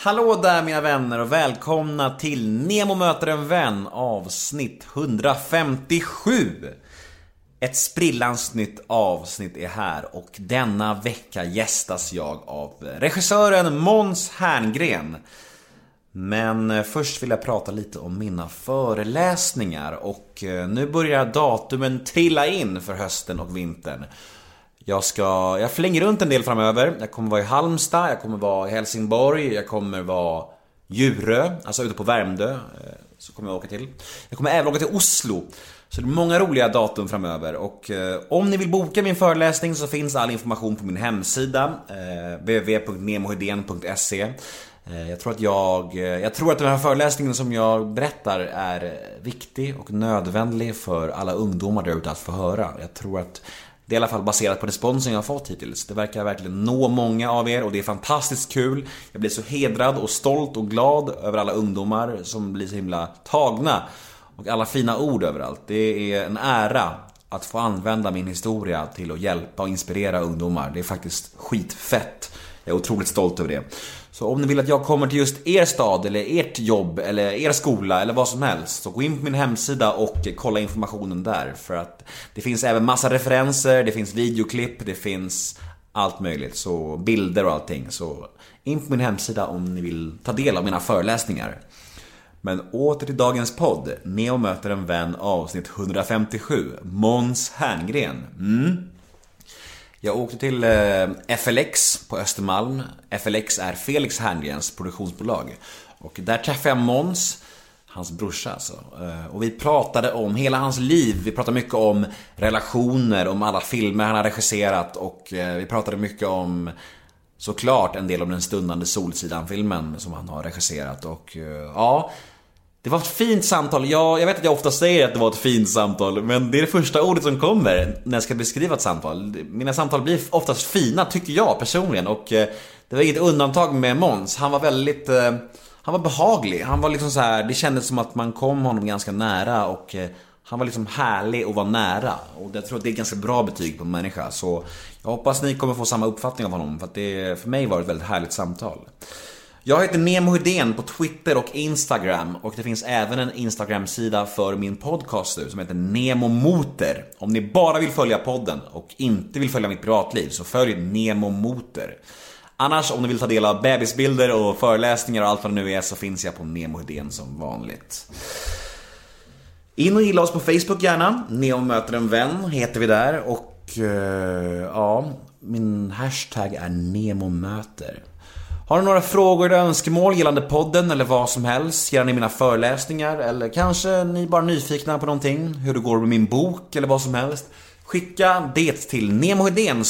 Hallå där mina vänner och välkomna till Nemo möter en vän avsnitt 157. Ett sprillans nytt avsnitt är här och denna vecka gästas jag av regissören Måns Herngren. Men eh, först vill jag prata lite om mina föreläsningar och eh, nu börjar datumen trilla in för hösten och vintern. Jag ska, jag flänger runt en del framöver. Jag kommer vara i Halmstad, jag kommer vara i Helsingborg, jag kommer vara Djurö, alltså ute på Värmdö. Eh, så kommer jag åka till. Jag kommer även åka till Oslo. Så det är många roliga datum framöver och eh, om ni vill boka min föreläsning så finns all information på min hemsida eh, www.nemohedén.se eh, jag tror att jag, eh, jag tror att den här föreläsningen som jag berättar är viktig och nödvändig för alla ungdomar där ute att få höra. Jag tror att det är i alla fall baserat på responsen jag har fått hittills. Det verkar verkligen nå många av er och det är fantastiskt kul. Jag blir så hedrad och stolt och glad över alla ungdomar som blir så himla tagna. Och alla fina ord överallt. Det är en ära att få använda min historia till att hjälpa och inspirera ungdomar. Det är faktiskt skitfett. Jag är otroligt stolt över det. Så om ni vill att jag kommer till just er stad eller ert jobb eller er skola eller vad som helst så gå in på min hemsida och kolla informationen där för att det finns även massa referenser, det finns videoklipp, det finns allt möjligt, så bilder och allting. Så in på min hemsida om ni vill ta del av mina föreläsningar. Men åter till dagens podd. Neo möter en vän avsnitt 157. Måns Herngren. Mm. Jag åkte till eh, FLX på Östermalm. FLX är Felix Herngrens produktionsbolag. Och där träffade jag Måns, hans brorsa alltså. Eh, och vi pratade om hela hans liv. Vi pratade mycket om relationer, om alla filmer han har regisserat och eh, vi pratade mycket om såklart en del om den stundande Solsidan-filmen som han har regisserat och ja det var ett fint samtal. Jag, jag vet att jag ofta säger att det var ett fint samtal, men det är det första ordet som kommer när jag ska beskriva ett samtal. Mina samtal blir oftast fina, tycker jag personligen. Och eh, det var inget undantag med Måns. Han var väldigt... Eh, han var behaglig. Han var liksom så här, det kändes som att man kom honom ganska nära och eh, han var liksom härlig och var nära. Och jag tror att det är ett ganska bra betyg på en människa. Så jag hoppas ni kommer få samma uppfattning av honom, för att det för mig var det ett väldigt härligt samtal. Jag heter Nemo Hedén på Twitter och Instagram och det finns även en Instagram-sida för min podcast nu som heter Nemo Motor. Om ni bara vill följa podden och inte vill följa mitt privatliv så följ Nemo Motor. Annars om ni vill ta del av bebisbilder och föreläsningar och allt vad det nu är så finns jag på Nemo Hedén som vanligt. In och gilla oss på Facebook gärna. Nemo möter en vän heter vi där och uh, ja, min hashtag är NEMOMÖTER. Har ni några frågor eller önskemål gällande podden eller vad som helst? Gällande mina föreläsningar eller kanske ni bara är nyfikna på någonting? Hur det går med min bok eller vad som helst? Skicka det till nemohedén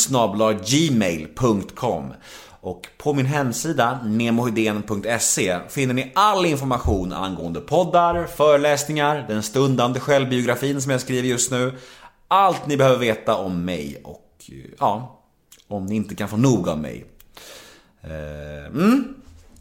gmail.com och på min hemsida nemohedén.se finner ni all information angående poddar, föreläsningar, den stundande självbiografin som jag skriver just nu. Allt ni behöver veta om mig och eh, ja, om ni inte kan få nog av mig. Eh, Mm.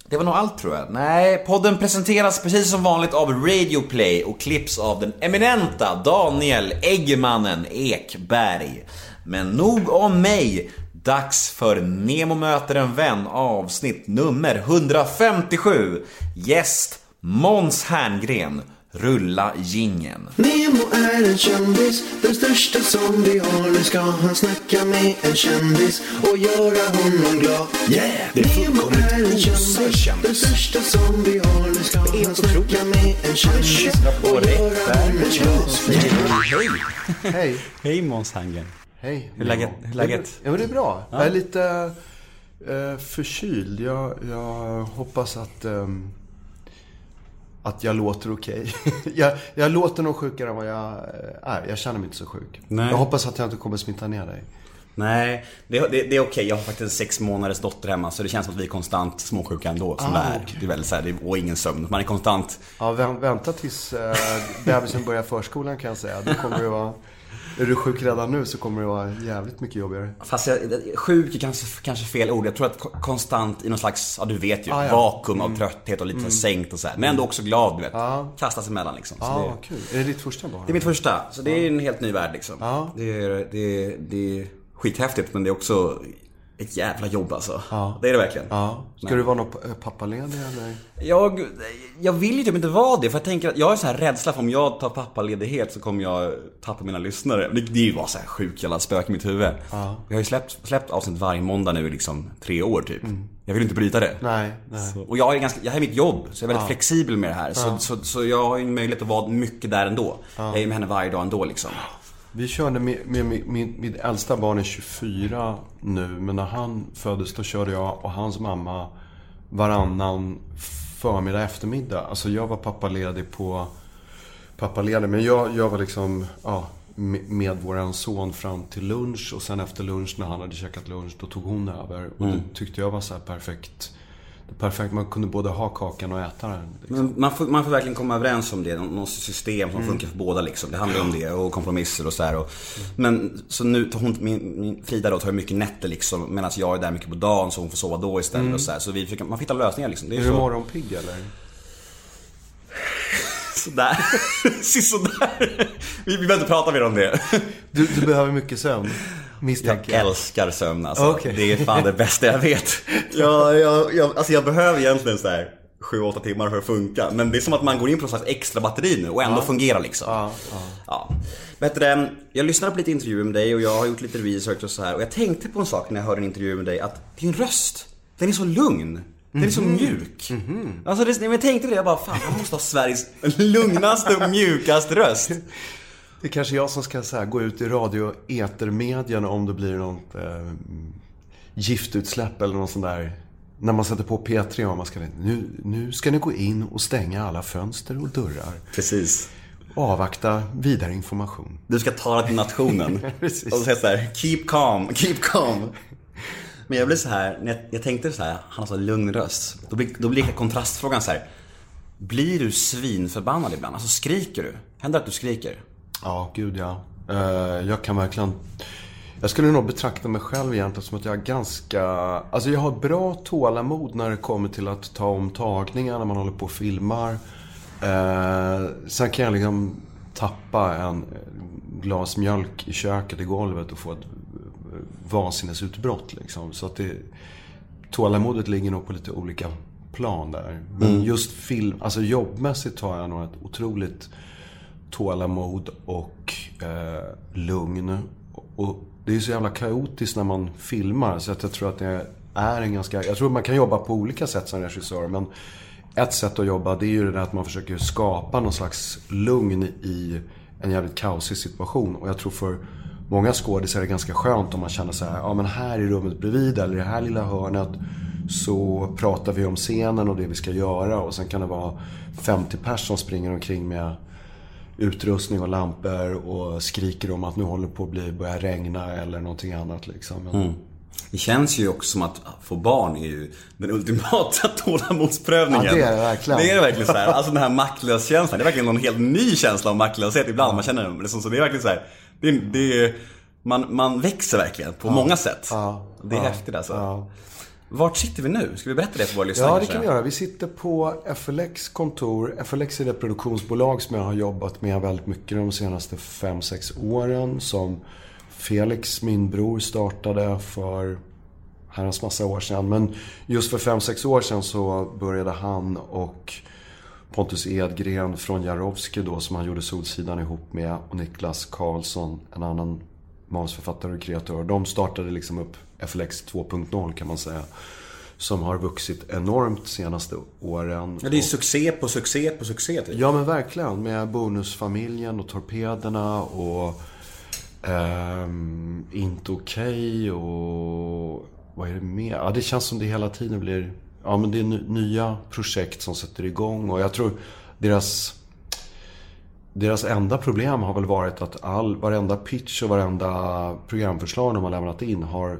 Det var nog allt tror jag. Nej, podden presenteras precis som vanligt av Radio Play och klipps av den eminenta Daniel Eggmannen Ekberg. Men nog om mig. Dags för Nemo möter en vän avsnitt nummer 157. Gäst Måns Herngren. Rulla gingen. Nemo är en kändis, den största som vi har. Nu ska han snacka med en kändis och göra honom glad. Yeah, det är Nemo fullkomligt är en osar kändis, kändis. den största som vi har. Nu ska han snacka med en kändis och göra honom glad. Hej! Hej. Hej Måns Herngren. Hej. Hur är läget? Ja, men det är bra. Jag är lite eh, förkyld. Jag, jag hoppas att, ehm, att jag låter okej. jag, jag låter nog sjukare än vad jag eh, är. Jag känner mig inte så sjuk. Nej. Jag hoppas att jag inte kommer smitta ner dig. Nej, det, det, det är okej. Jag har faktiskt en sex månaders dotter hemma så det känns som att vi är konstant småsjuka ändå. Som Ah, det är. okej. Det är väldigt så här, det är, och ingen sömn. Man är konstant. Ja, vä- vänta tills eh, bebisen börjar förskolan kan jag säga. Då kommer det vara... Är du sjuk redan nu så kommer det vara jävligt mycket jobbigare. Fast jag, sjuk är kanske, kanske fel ord. Jag tror att ko- konstant i någon slags, ja du vet ju, Ah, ja. vakuum av trötthet och lite mm. sänkt och så här. Men ändå också glad du vet. Ja. Kastas emellan liksom. Så det, vad kul. Är det ditt första barn? det är mitt första. Så det är en helt ny värld liksom. Ja. Det, är, det, det är skithäftigt men det är också ett jävla jobb alltså. Ja. Det är det verkligen. Ja. Ska du vara någon pappaledig eller? Jag, jag vill ju typ inte vara det för jag tänker att jag har så här rädsla för om jag tar pappaledighet så kommer jag tappa mina lyssnare. Det, det är ju bara så här sjuk jävla spök i mitt huvud. Jag har ju släppt, släppt avsnitt varje måndag nu i liksom tre år typ. Jag vill inte bryta det. Nej, nej. Så, och jag är ganska, jag har mitt jobb, så jag är väldigt flexibel med det här. Så, så, så jag har ju möjlighet att vara mycket där ändå. Jag är med henne varje dag ändå liksom. Vi körde med, med, med, med mitt äldsta barn är 24 nu, men när han föddes då körde jag och hans mamma varannan förmiddag eftermiddag. Alltså jag var pappaledig på pappaledig, men jag, jag var liksom ja, med, våran son fram till lunch och sen efter lunch när han hade käkat lunch då tog hon över. Och det tyckte jag var så här perfekt. Det perfekt, man kunde både ha kakan och äta den. Men man får, man får verkligen komma överens om det, Nå- något system Mm. som funkar för båda liksom. Det handlar om det och kompromisser och så här. Och, men så nu hon, min, min Frida då tar mycket nätter liksom medan jag är där mycket på dagen så hon får sova då istället och så här. Så vi försöker, man får hitta lösningar liksom. Det är, Mm. Är du så. morgonpigg eller? Sådär. Sådär. Vi, vi behöver inte prata mer om det. Du, du behöver mycket sömn, misstänker jag. älskar sömn alltså. Okej. Det är fan det bästa jag vet. Jag, jag, jag, alltså jag behöver egentligen så här 7-8 timmar för att funka. Men det är som att man går in på något slags extra batteri nu och ändå fungerar liksom. Ja, ja. Ja. Du, det, jag lyssnade på lite intervjuer med dig och jag har gjort lite research och så här. Och jag tänkte på en sak när jag hörde en intervju med dig. Att din röst, den är så lugn. Den är så mjuk. Alltså det, när jag tänkte det, jag bara fan, han måste ha Sveriges lugnaste och mjukaste röst. Det är kanske jag som ska så här, gå ut i radio etermedierna om det blir något eh, giftutsläpp eller något sånt där. När man sätter på P3 och man ska nu, nu ska ni gå in och stänga alla fönster och dörrar. Precis. Avvakta vidare information. Du ska tala till nationen. Och säga så här, keep calm, keep calm. Men jag blev så här, när jag, jag tänkte så här, han har så lugn röst. Då blir, då blir kontrastfrågan så här. Blir du svinförbannad ibland? Alltså skriker du? Händer det att du skriker? Ja, gud ja. Eh, jag kan verkligen... Jag skulle nog betrakta mig själv egentligen som att jag är ganska... Alltså jag har bra tålamod när det kommer till att ta om tagningar när man håller på och filmar. Eh, sen kan jag liksom tappa en glas mjölk i köket i golvet och få ett vansinnesutbrott liksom. Så att det... Tålamodet ligger nog på lite olika plan där. Men just film, alltså jobbmässigt har jag nog ett otroligt tålamod och eh, lugn. Och det är ju så jävla kaotiskt när man filmar så att jag tror att det är en ganska... Jag tror man kan jobba på olika sätt som regissör men ett sätt att jobba det är ju det där att man försöker skapa någon slags lugn i en jävligt kaosig situation. Och jag tror för många skådisar är det ganska skönt om man känner så här, ja men här i rummet bredvid eller i det här lilla hörnet så pratar vi om scenen och det vi ska göra och sen kan det vara 50 personer som springer omkring med utrustning och lampor och skriker om att nu håller det på att bli, börja regna eller någonting annat liksom. Men, Det känns ju också som att få barn är ju den ultimata tålamodsprövningen. Ja, det är det verkligen. Det är det verkligen så här. Alltså den här maktlöskänslan. Det är verkligen någon helt ny känsla av maktlöshet ibland. Man känner det som så. Det är verkligen så här. Det, är- det, är- man, man växer verkligen på många sätt. Ja, det är ja, häftigt alltså. ja. Vart sitter vi nu? Ska vi berätta det för våra lyssnare Ja, det kanske? kan vi göra. Vi sitter på FLX kontor. FLX är det produktionsbolag som jag har jobbat med väldigt mycket de senaste 5-6 åren. Som Felix, min bror, startade för herrans massa år sedan. Men just för 5-6 år sedan så började han och Pontus Edgren från Jarowski då, som han gjorde Solsidan ihop med, och Niklas Karlsson, en annan manusförfattare och kreatör. De startade liksom upp FLX 2.0 kan man säga. Som har vuxit enormt senaste åren. Ja, det är succé på succé på succé typ. Ja men verkligen. Med Bonusfamiljen och Torpederna och ehm, Inte Okej och vad är det mer? Ja det känns som det hela tiden blir Ja men det är ny- nya projekt som sätter igång och jag tror deras deras enda problem har väl varit att all, varenda pitch och varenda programförslag de har lämnat in har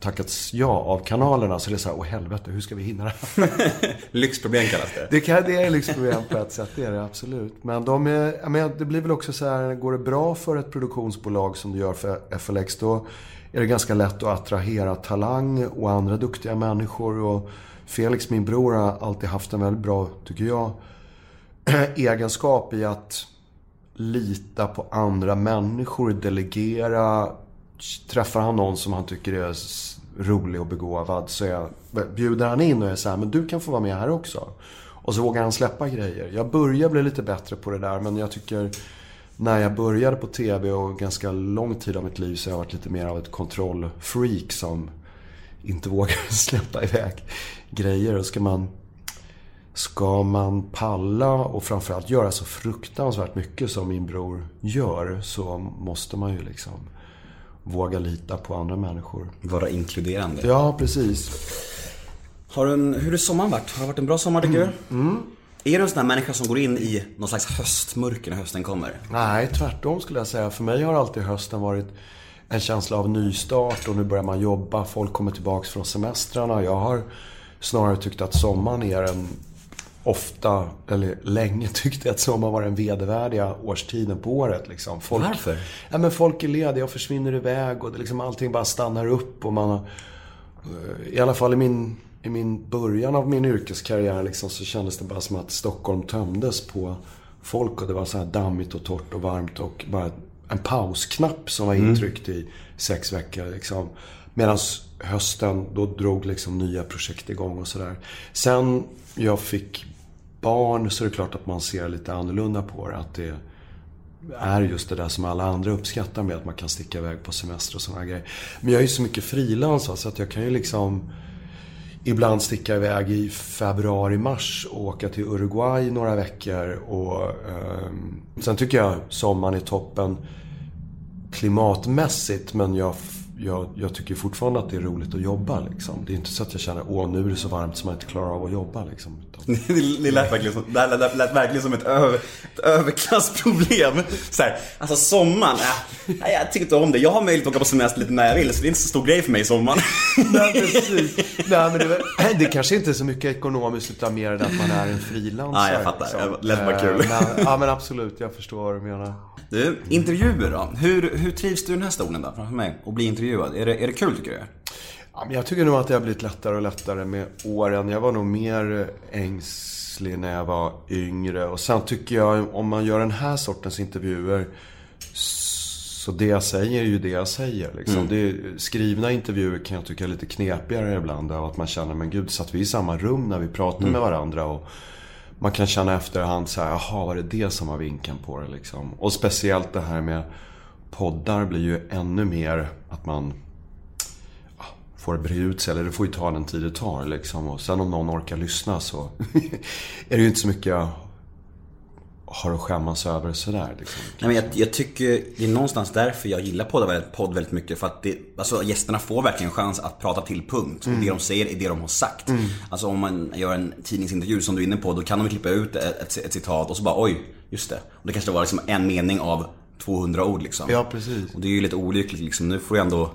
tackats ja av kanalerna. Så det är så här, åh helvete, hur ska vi hinna det här? Lyxproblem kallas det. Det, kan, det är lyxproblem på ett sätt, det är det absolut. Men de är, menar, det blir väl också så här, går det bra för ett produktionsbolag som det gör för FLX, då är det ganska lätt att attrahera talang och andra duktiga människor. Och Felix, min bror, har alltid haft en väldigt bra, tycker jag, egenskap i att lita på andra människor, delegera. Träffar han någon som han tycker är rolig och begåvad så jag, bjuder han in och är så här, men du kan få vara med här också. Och så vågar han släppa grejer. Jag börjar bli lite bättre på det där men jag tycker när jag började på TV och ganska lång tid av mitt liv så har jag varit lite mer av ett kontrollfreak som inte vågar släppa iväg grejer. Och ska man, ska man palla och framförallt göra så fruktansvärt mycket som min bror gör så måste man ju liksom våga lita på andra människor. Vara inkluderande. Ja, precis. Har du en, hur har sommaren varit? Har det varit en bra sommar tycker du? Är du en sån här människa som går in i någon slags höstmörker när hösten kommer? Nej, tvärtom skulle jag säga. För mig har alltid hösten varit en känsla av nystart och nu börjar man jobba. Folk kommer tillbaks från semestrarna. Jag har snarare tyckt att sommaren är en ofta, eller länge tyckte jag att sommaren var den vedervärdiga årstiden på året. Liksom. Folk, Varför? Ja, men folk är lediga och försvinner iväg och det liksom, allting bara stannar upp. Och man eh, I alla fall i min, i min början av min yrkeskarriär liksom, så kändes det bara som att Stockholm tömdes på folk. Och det var så här dammigt och torrt och varmt och bara en pausknapp som var intryckt i sex veckor. Liksom. Medan hösten, då drog liksom nya projekt igång och sådär. Sen jag fick barn så är det klart att man ser lite annorlunda på det. Att det är just det där som alla andra uppskattar med att man kan sticka iväg på semester och sådana grejer. Men jag är ju så mycket frilans så att jag kan ju liksom ibland sticka iväg i februari-mars och åka till Uruguay några veckor. Och, eh, sen tycker jag sommaren är toppen klimatmässigt men jag, jag, jag tycker fortfarande att det är roligt att jobba. Liksom. Det är inte så att jag känner åh nu är det så varmt som man inte klarar av att jobba. Liksom. Utan- Det, lät verkligen som, det lät, lät verkligen som ett, över, ett överklassproblem. Så här, alltså sommaren, äh, nej, jag tycker inte om det. Jag har möjlighet att åka på semester lite när jag vill, så det är inte så stor grej för mig i sommaren. Nej, precis. Nej, men det, var- det kanske inte är så mycket ekonomiskt utan mer att man är en frilansare. Ja, jag fattar. liksom. Det lät bara kul. Eh, Men, ja, men absolut. Jag förstår vad du menar. Du, intervjuer då? Hur, hur trivs du i den här stolen då, framför mig? Och bli intervjuad? Är det, är det kul tycker du? Ja, men jag tycker nog att det har blivit lättare och lättare med åren. Jag var nog mer ängslig när jag var yngre. Och sen tycker jag, om man gör den här sortens intervjuer så det jag säger är ju det jag säger. Liksom. Det är, skrivna intervjuer kan jag tycka är lite knepigare ibland. Av att man känner, men gud, satt vi i samma rum när vi pratade med varandra? Och man kan känna efterhand så här, jaha, var det det som var vinkeln på det liksom? Och speciellt det här med poddar blir ju ännu mer att man ja, får bre ut sig. Eller det får ju ta den tid det tar liksom. Och sen om någon orkar lyssna så är det ju inte så mycket jag har att skämmas över sådär. Liksom. Nej, men jag, jag tycker det är någonstans därför jag gillar podd podd väldigt mycket. För att det, alltså, gästerna får verkligen chans att prata till punkt. Och det de säger är det de har sagt. Alltså om man gör en tidningsintervju som du är inne på, då kan de klippa ut ett, ett, ett citat och så bara oj, just det. Och det kanske var liksom en mening av 200 ord liksom. Ja, precis. Och det är ju lite olyckligt liksom. Nu får du ändå,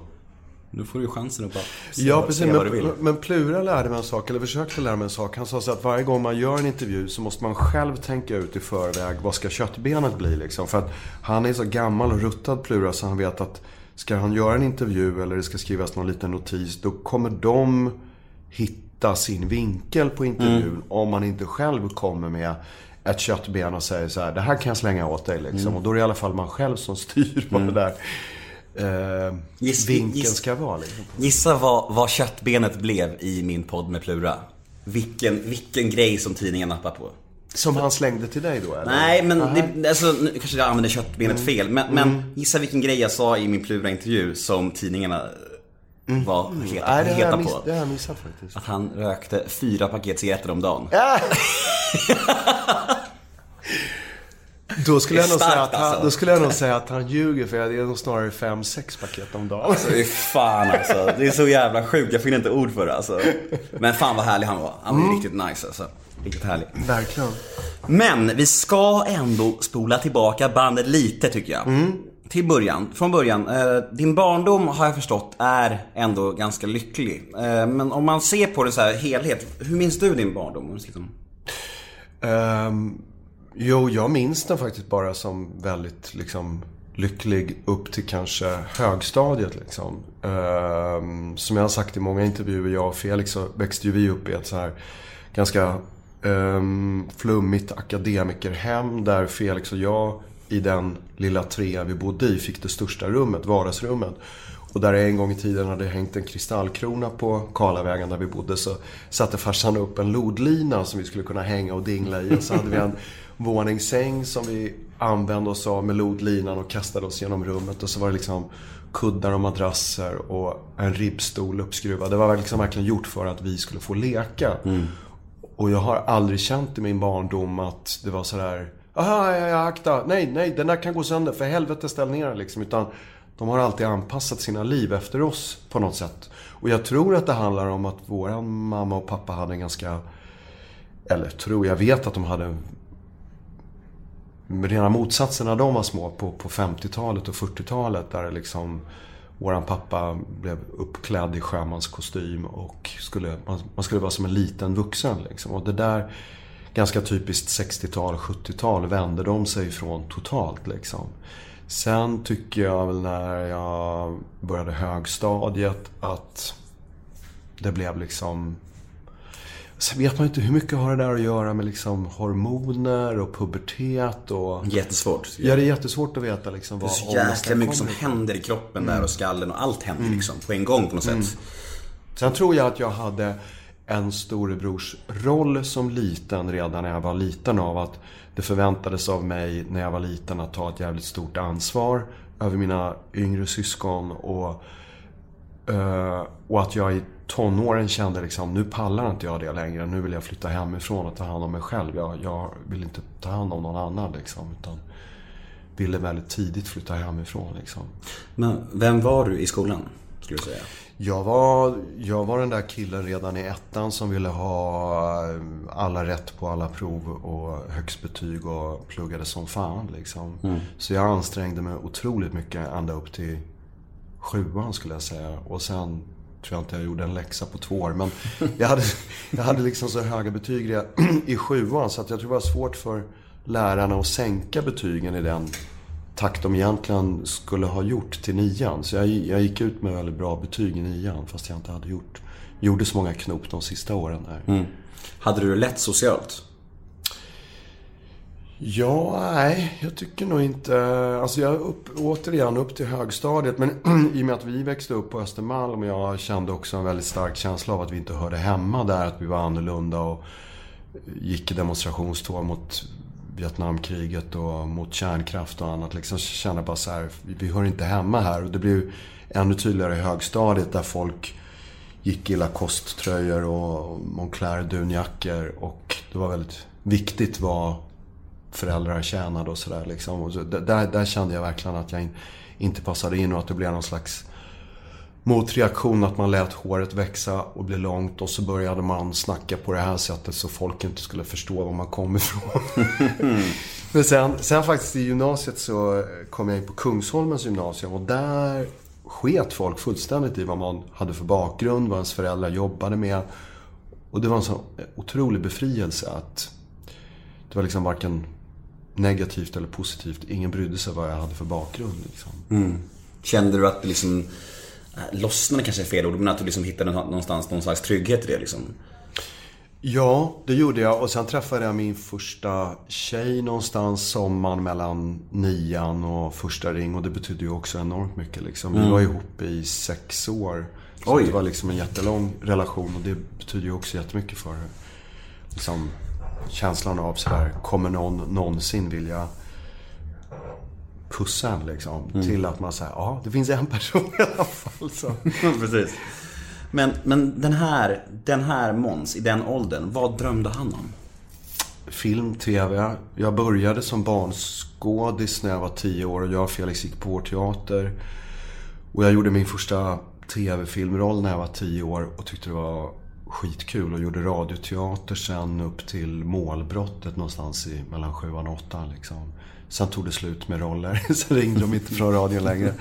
nu får du ju chansen att bara se, Ja, precis. se vad du vill. Men, men Plura lärde mig en sak, eller försökte lära mig en sak. Han sa så att varje gång man gör en intervju så måste man själv tänka ut i förväg vad ska köttbenet bli liksom. För att han är så gammal och ruttad Plura så han vet att ska han göra en intervju eller det ska skrivas någon liten notis, då kommer de hitta sin vinkel på intervjun Mm. om man inte själv kommer med ett köttben och säger så här, det här kan jag slänga åt dig liksom. Mm. Och då är det i alla fall man själv som styr vad det där eh, Giss- vinkeln giss- ska vara. Liksom. Gissa vad, vad köttbenet blev i min podd med Plura. Vilken, vilken grej som tidningen nappar på. Som han slängde till dig då eller? Nej men det, alltså, nu kanske jag använder köttbenet fel. Men, men gissa vilken grej jag sa i min Plura-intervju som tidningarna var heta, Nej, det heta miss, på. det har jag missat faktiskt. Att han rökte fyra paket cigaretter om dagen. Då skulle, jag nog Det är säga att han, alltså. då skulle jag nog säga att han ljuger för det är nog snarare 5-6 paket om dagen. Fy fan alltså. Det är så jävla sjukt. Jag finner inte ord för det alltså. Men fan vad härlig han var. Han var ju riktigt nice alltså. Riktigt härlig. Verkligen. Men vi ska ändå spola tillbaka bandet lite tycker jag. Till början, från början. Eh, din barndom har jag förstått är ändå ganska lycklig. Eh, men om man ser på det så här helhet, hur minns du din barndom? Liksom? Ehm, jo, jag minns den faktiskt bara som väldigt liksom, lycklig upp till kanske högstadiet. Liksom. Ehm, som jag har sagt i många intervjuer, jag och Felix så växte ju vi upp i ett så här ganska um, flummigt akademikerhem där Felix och jag i den lilla trea vi bodde i fick det största rummet, vardagsrummet. Och där en gång i tiden hade hängt en kristallkrona på Karlavägen där vi bodde så satte farsan upp en lodlina som vi skulle kunna hänga och dingla i. Och så hade vi en våningssäng som vi använde oss av med lodlinan och kastade oss genom rummet. Och så var det liksom kuddar och madrasser och en ribbstol uppskruvad. Det var liksom verkligen gjort för att vi skulle få leka. Och jag har aldrig känt i min barndom att det var sådär Aha, ja, ja, akta. Nej, nej, den där kan gå sönder. För helvete, ställ ner den liksom. Utan de har alltid anpassat sina liv efter oss på något sätt. Och jag tror att det handlar om att våran mamma och pappa hade en ganska... Eller tror, jag vet att de hade rena motsatsen när de var små på, på 50-talet och 40-talet. Där liksom våran pappa blev uppklädd i sjömanskostym och skulle, man, man skulle vara som en liten vuxen. Liksom. Och det där, ganska typiskt 60-tal, 70-tal, vände de sig ifrån totalt. Liksom. Sen tycker jag väl när jag började högstadiet att det blev liksom Sen vet man inte hur mycket har det där att göra med liksom hormoner och pubertet och... Jättesvårt. Ja, det är jättesvårt att veta liksom Det vad är så jäkla mycket som kommer händer i kroppen där och skallen och allt händer liksom på en gång på något sätt. Sen tror jag att jag hade en storebrors roll som liten redan när jag var liten av att det förväntades av mig när jag var liten att ta ett jävligt stort ansvar över mina yngre syskon och, eh, och att jag i tonåren kände liksom nu pallar inte jag det längre. Nu vill jag flytta hemifrån och ta hand om mig själv. Jag, jag vill inte ta hand om någon annan liksom. Utan ville väldigt tidigt flytta hemifrån liksom. Men vem var du i skolan? Skulle du säga? Jag var, jag var den där killen redan i ettan som ville ha eh, alla rätt på alla prov och högst betyg och pluggade som fan liksom. Så jag ansträngde mig otroligt mycket ända upp till sjuan skulle jag säga. Och sen tror jag inte jag gjorde en läxa på två år. Men jag hade, jag hade liksom så höga betyg i sjuan så att jag tror det var svårt för lärarna att sänka betygen i den takt de egentligen skulle ha gjort till nian. Så jag, jag gick ut med väldigt bra betyg i nian fast jag inte hade gjort, gjorde så många knop de sista åren där. Mm. Hade du det lätt socialt? Ja, nej, jag tycker nog inte... Alltså jag upp, återigen upp till högstadiet. Men i och med att vi växte upp på Östermalm och jag kände också en väldigt stark känsla av att vi inte hörde hemma där. Att vi var annorlunda och gick i demonstrationståg mot Vietnamkriget och mot kärnkraft och annat. Liksom kände bara så här, vi, vi hör inte hemma här. Och det blev ännu tydligare i högstadiet där folk gick i Lacoste-tröjor och Moncler dunjackor. Och det var väldigt viktigt vad föräldrar tjänade och sådär. Liksom. Och så, där, där kände jag verkligen att jag in, inte passade in och att det blev någon slags motreaktion. Att man lät håret växa och bli långt och så började man snacka på det här sättet så folk inte skulle förstå var man kom ifrån. Men sen, sen faktiskt i gymnasiet så kom jag in på Kungsholmens gymnasium och där sket folk fullständigt i vad man hade för bakgrund, vad ens föräldrar jobbade med. Och det var en sån otrolig befrielse att det var liksom varken negativt eller positivt. Ingen brydde sig vad jag hade för bakgrund. Liksom. Kände du att det liksom äh, lossnade kanske är fel ord, men att du liksom hittade nå- någonstans någon slags trygghet i det liksom? Ja, det gjorde jag. Och sen träffade jag min första tjej någonstans sommaren mellan nian och första ring. Och det betydde ju också enormt mycket. Liksom. Vi var ihop i sex år. Så Oj. det var liksom en jättelång relation och det betyder ju också jättemycket för liksom, känslan av sådär, kommer någon någonsin vilja pussa en liksom. Till att man säger, ja det finns en person i alla fall. Så. Precis. Men, men den här, den här Måns, i den åldern, vad drömde han om? film, TV. Jag började som barnskådis när jag var 10 år och jag och Felix gick på vår teater. Och jag gjorde min första TV-filmroll när jag var 10 år och tyckte det var skitkul och gjorde radioteater sen upp till målbrottet någonstans i mellan sjuan och åttan. liksom. Sen tog det slut med roller, sen ringde de inte från radion längre.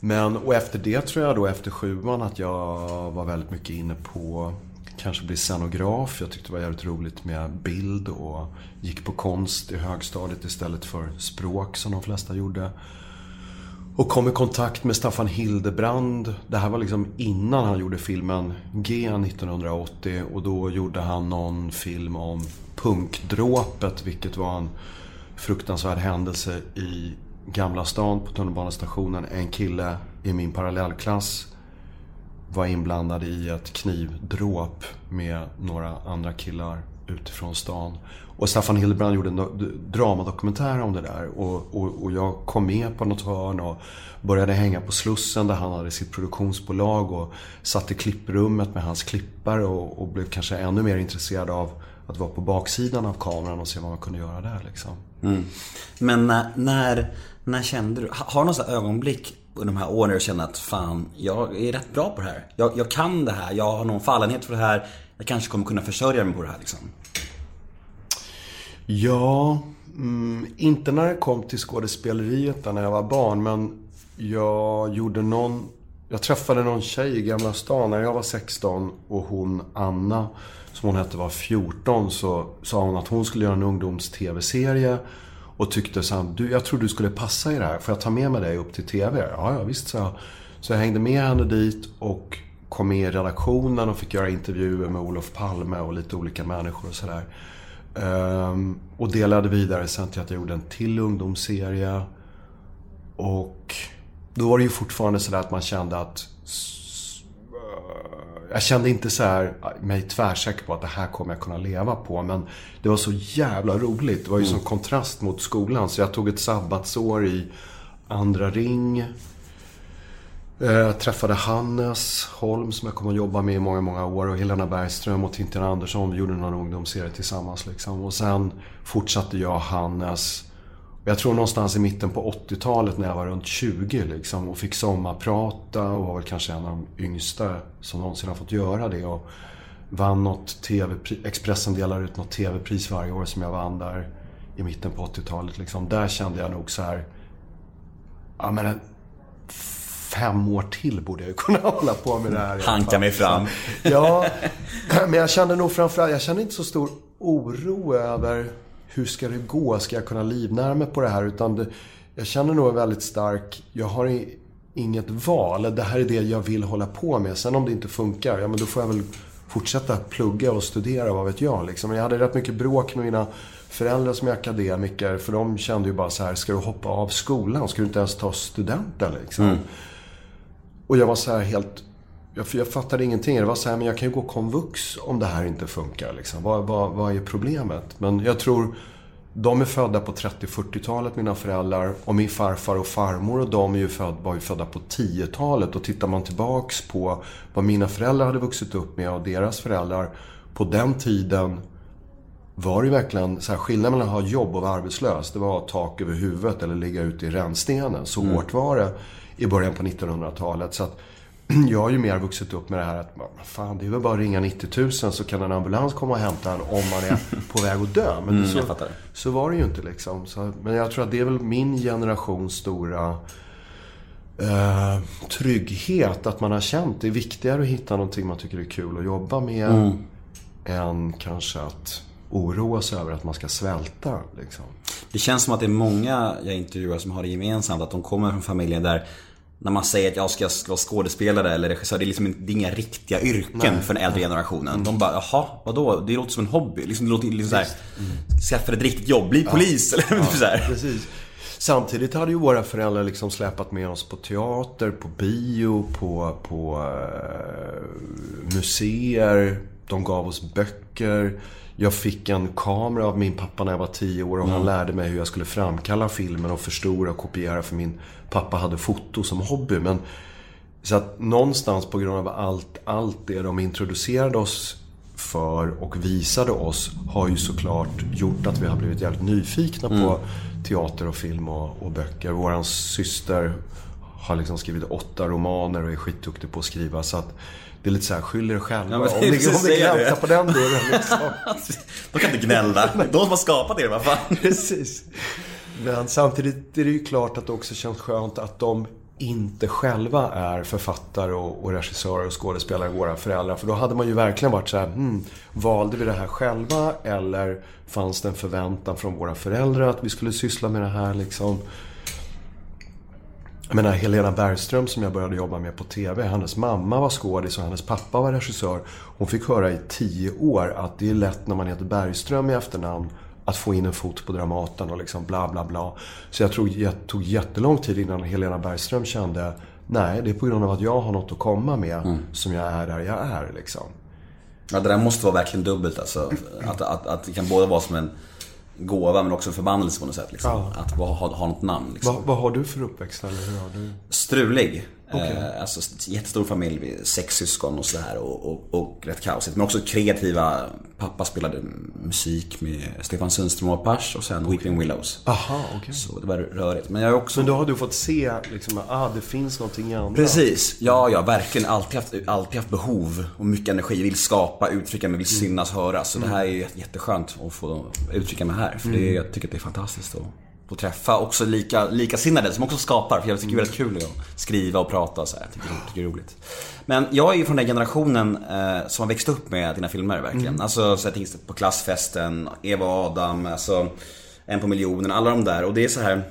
Men, och efter det tror jag då, efter sjuan, att jag var väldigt mycket inne på kanske bli scenograf. Jag tyckte det var jävligt roligt med bild och gick på konst i högstadiet istället för språk som de flesta gjorde. Och kom i kontakt med Staffan Hildebrand. Det här var liksom innan han gjorde filmen G 1980 och då gjorde han någon film om punkdråpet vilket var en fruktansvärd händelse i Gamla stan på tunnelbanestationen. En kille i min parallellklass var inblandad i ett knivdråp med några andra killar utifrån stan. Och Staffan Hildebrand gjorde en dramadokumentär om det där. Och, och, och jag kom med på något hörn och började hänga på Slussen där han hade sitt produktionsbolag. Och satt i klipprummet med hans klippare och, och blev kanske ännu mer intresserad av att vara på baksidan av kameran och se vad man kunde göra där liksom. Mm. Men när, när, när kände du, har du något ögonblick under de här åren när du kände att fan, jag är rätt bra på det här. Jag, jag kan det här, jag har någon fallenhet för det här. Jag kanske kommer kunna försörja mig på det här liksom. Ja, mm, inte när det kom till skådespeleriet där när jag var barn. Men jag gjorde någon... Jag träffade någon tjej i Gamla stan när jag var 16 och hon Anna, som hon hette, var 14. Så sa hon att hon skulle göra en ungdoms-tv-serie. Och tyckte så här, du, jag tror du skulle passa i det här. Får jag ta med mig dig upp till tv? Ja, ja visst, så jag. Så jag hängde med henne dit och kom med i redaktionen och fick göra intervjuer med Olof Palme och lite olika människor och sådär. Ehm, och delade vidare sen till att jag gjorde en till ungdomsserie. Och då var det ju fortfarande sådär att man kände att... eh, Jag kände inte så här, mig tvärsäker på att det här kommer jag kunna leva på. Men det var så jävla roligt. Det var ju som kontrast mot skolan. Så jag tog ett sabbatsår i andra ring. Jag träffade Hannes Holm som jag kommer att jobba med i många, många år och Helena Bergström och Tintin Andersson. Vi gjorde någon ungdomsserie tillsammans liksom. Och sen fortsatte jag och Hannes. Och Jag tror någonstans i mitten på 80-talet när jag var runt 20 liksom och fick sommarprata och var väl kanske en av de yngsta som någonsin har fått göra det. Och vann något TV Expressen delar ut något TV-pris varje år som jag vann där i mitten på 80-talet. Liksom. Där kände jag nog så här... Ja men fem år till borde jag ju kunna hålla på med det här. Hanka mig fram. Ja, men jag kände nog framförallt, jag kände inte så stor oro över hur ska det gå? Ska jag kunna livnära mig på det här? Utan det, jag känner nog väldigt stark, jag har inget val. Det här är det jag vill hålla på med. Sen om det inte funkar, ja men då får jag väl fortsätta plugga och studera, vad vet jag. Liksom. Jag hade rätt mycket bråk med mina föräldrar som är akademiker. För de kände ju bara så här, ska du hoppa av skolan? Ska du inte ens ta studenten liksom? Och jag var så här helt... Jag, jag fattade ingenting. Det var så här, men jag kan ju gå komvux om det här inte funkar. Liksom. Vad, vad, vad är problemet? Men jag tror... De är födda på 30-40-talet, mina föräldrar. Och min farfar och farmor och de är ju föd, var ju födda på 10-talet. Och tittar man tillbaks på vad mina föräldrar hade vuxit upp med och deras föräldrar. På den tiden var det ju verkligen så här, skillnaden mellan att ha jobb och vara arbetslös. Det var tak över huvudet eller ligga ute i rännstenen. Så hårt var det i början på 1900-talet. Så att jag har ju mer vuxit upp med det här att, fan, det är väl bara att ringa 90 000 så kan en ambulans komma och hämta en om man är på väg att dö. Men så, jag fattar. så var det ju inte liksom. Så, men jag tror att det är väl min generations stora eh, trygghet. Att man har känt det är viktigare att hitta någonting man tycker är kul att jobba med. Än kanske att oroa sig över att man ska svälta. Liksom. Det känns som att det är många jag intervjuar som har det gemensamt att de kommer från familjen där när man säger att jag ska vara skådespelare eller regissör, det är liksom det är inga riktiga yrken för den äldre generationen. De bara, jaha, vadå? Det låter som en hobby. Liksom, det låter liksom såhär, skaffa ett riktigt jobb, bli polis eller så här. Precis. Samtidigt hade ju våra föräldrar liksom släpat med oss på teater, på bio, på, på eh, museer. De gav oss böcker. Jag fick en kamera av min pappa när jag var tio år och han lärde mig hur jag skulle framkalla filmen och förstora och kopiera för min pappa hade foto som hobby. Men så att någonstans på grund av allt, allt det de introducerade oss för och visade oss har ju såklart gjort att vi har blivit jävligt nyfikna på teater och film och, och böcker. Våran syster har liksom skrivit åtta romaner och är skitduktig på att skriva så att det är lite så här, skyll er själva Ja, om ni, om ni gläntar på den dörren liksom. De kan inte gnälla. De som har skapat er, vad fan. Precis. Men samtidigt är det ju klart att det också känns skönt att de inte själva är författare och, och regissörer och skådespelare, våra föräldrar. För då hade man ju verkligen varit så här, hmm, valde vi det här själva eller fanns det en förväntan från våra föräldrar att vi skulle syssla med det här liksom? Jag menar Helena Bergström som jag började jobba med på TV. Hennes mamma var skådis och hennes pappa var regissör. Hon fick höra i tio år att det är lätt när man heter Bergström i efternamn att få in en fot på Dramaten och liksom bla bla bla. Så jag tror det tog jättelång tid innan Helena Bergström kände Nej, det är på grund av att jag har något att komma med som jag är där jag är liksom. Ja, det där måste vara verkligen dubbelt alltså. Att, att, att det kan både vara som en gåva men också en förbannelse på något sätt. Liksom. Ja. Att ha, ha, något namn. Liksom. Vad, vad har du för uppväxt eller hur har du? Strulig. Eh, alltså jättestor familj, sex syskon och sådär och, och, och rätt kaosigt. Men också kreativa. Pappa spelade musik med Stefan Sundström och Apache och sen Weeping Willows. Aha, okej. Så det var rörigt. Men jag har också... Men då har du fått se liksom, ah, det finns någonting andra. Precis. Ja, ja, verkligen. Alltid haft, alltid haft behov och mycket energi. Vill skapa, uttrycka mig, vill synas, höras. Så det här är jätteskönt att få uttrycka mig här. För det, jag tycker att det är fantastiskt att få träffa också lika, likasinnade som också skapar. För jag tycker det är väldigt kul att skriva och prata och så här. Jag tycker, tycker det är roligt. Men jag är ju från den generationen eh, som har växt upp med dina filmer verkligen. Alltså så tänker på Klassfesten, Eva och Adam, alltså En på miljonen, alla de där. Och det är så här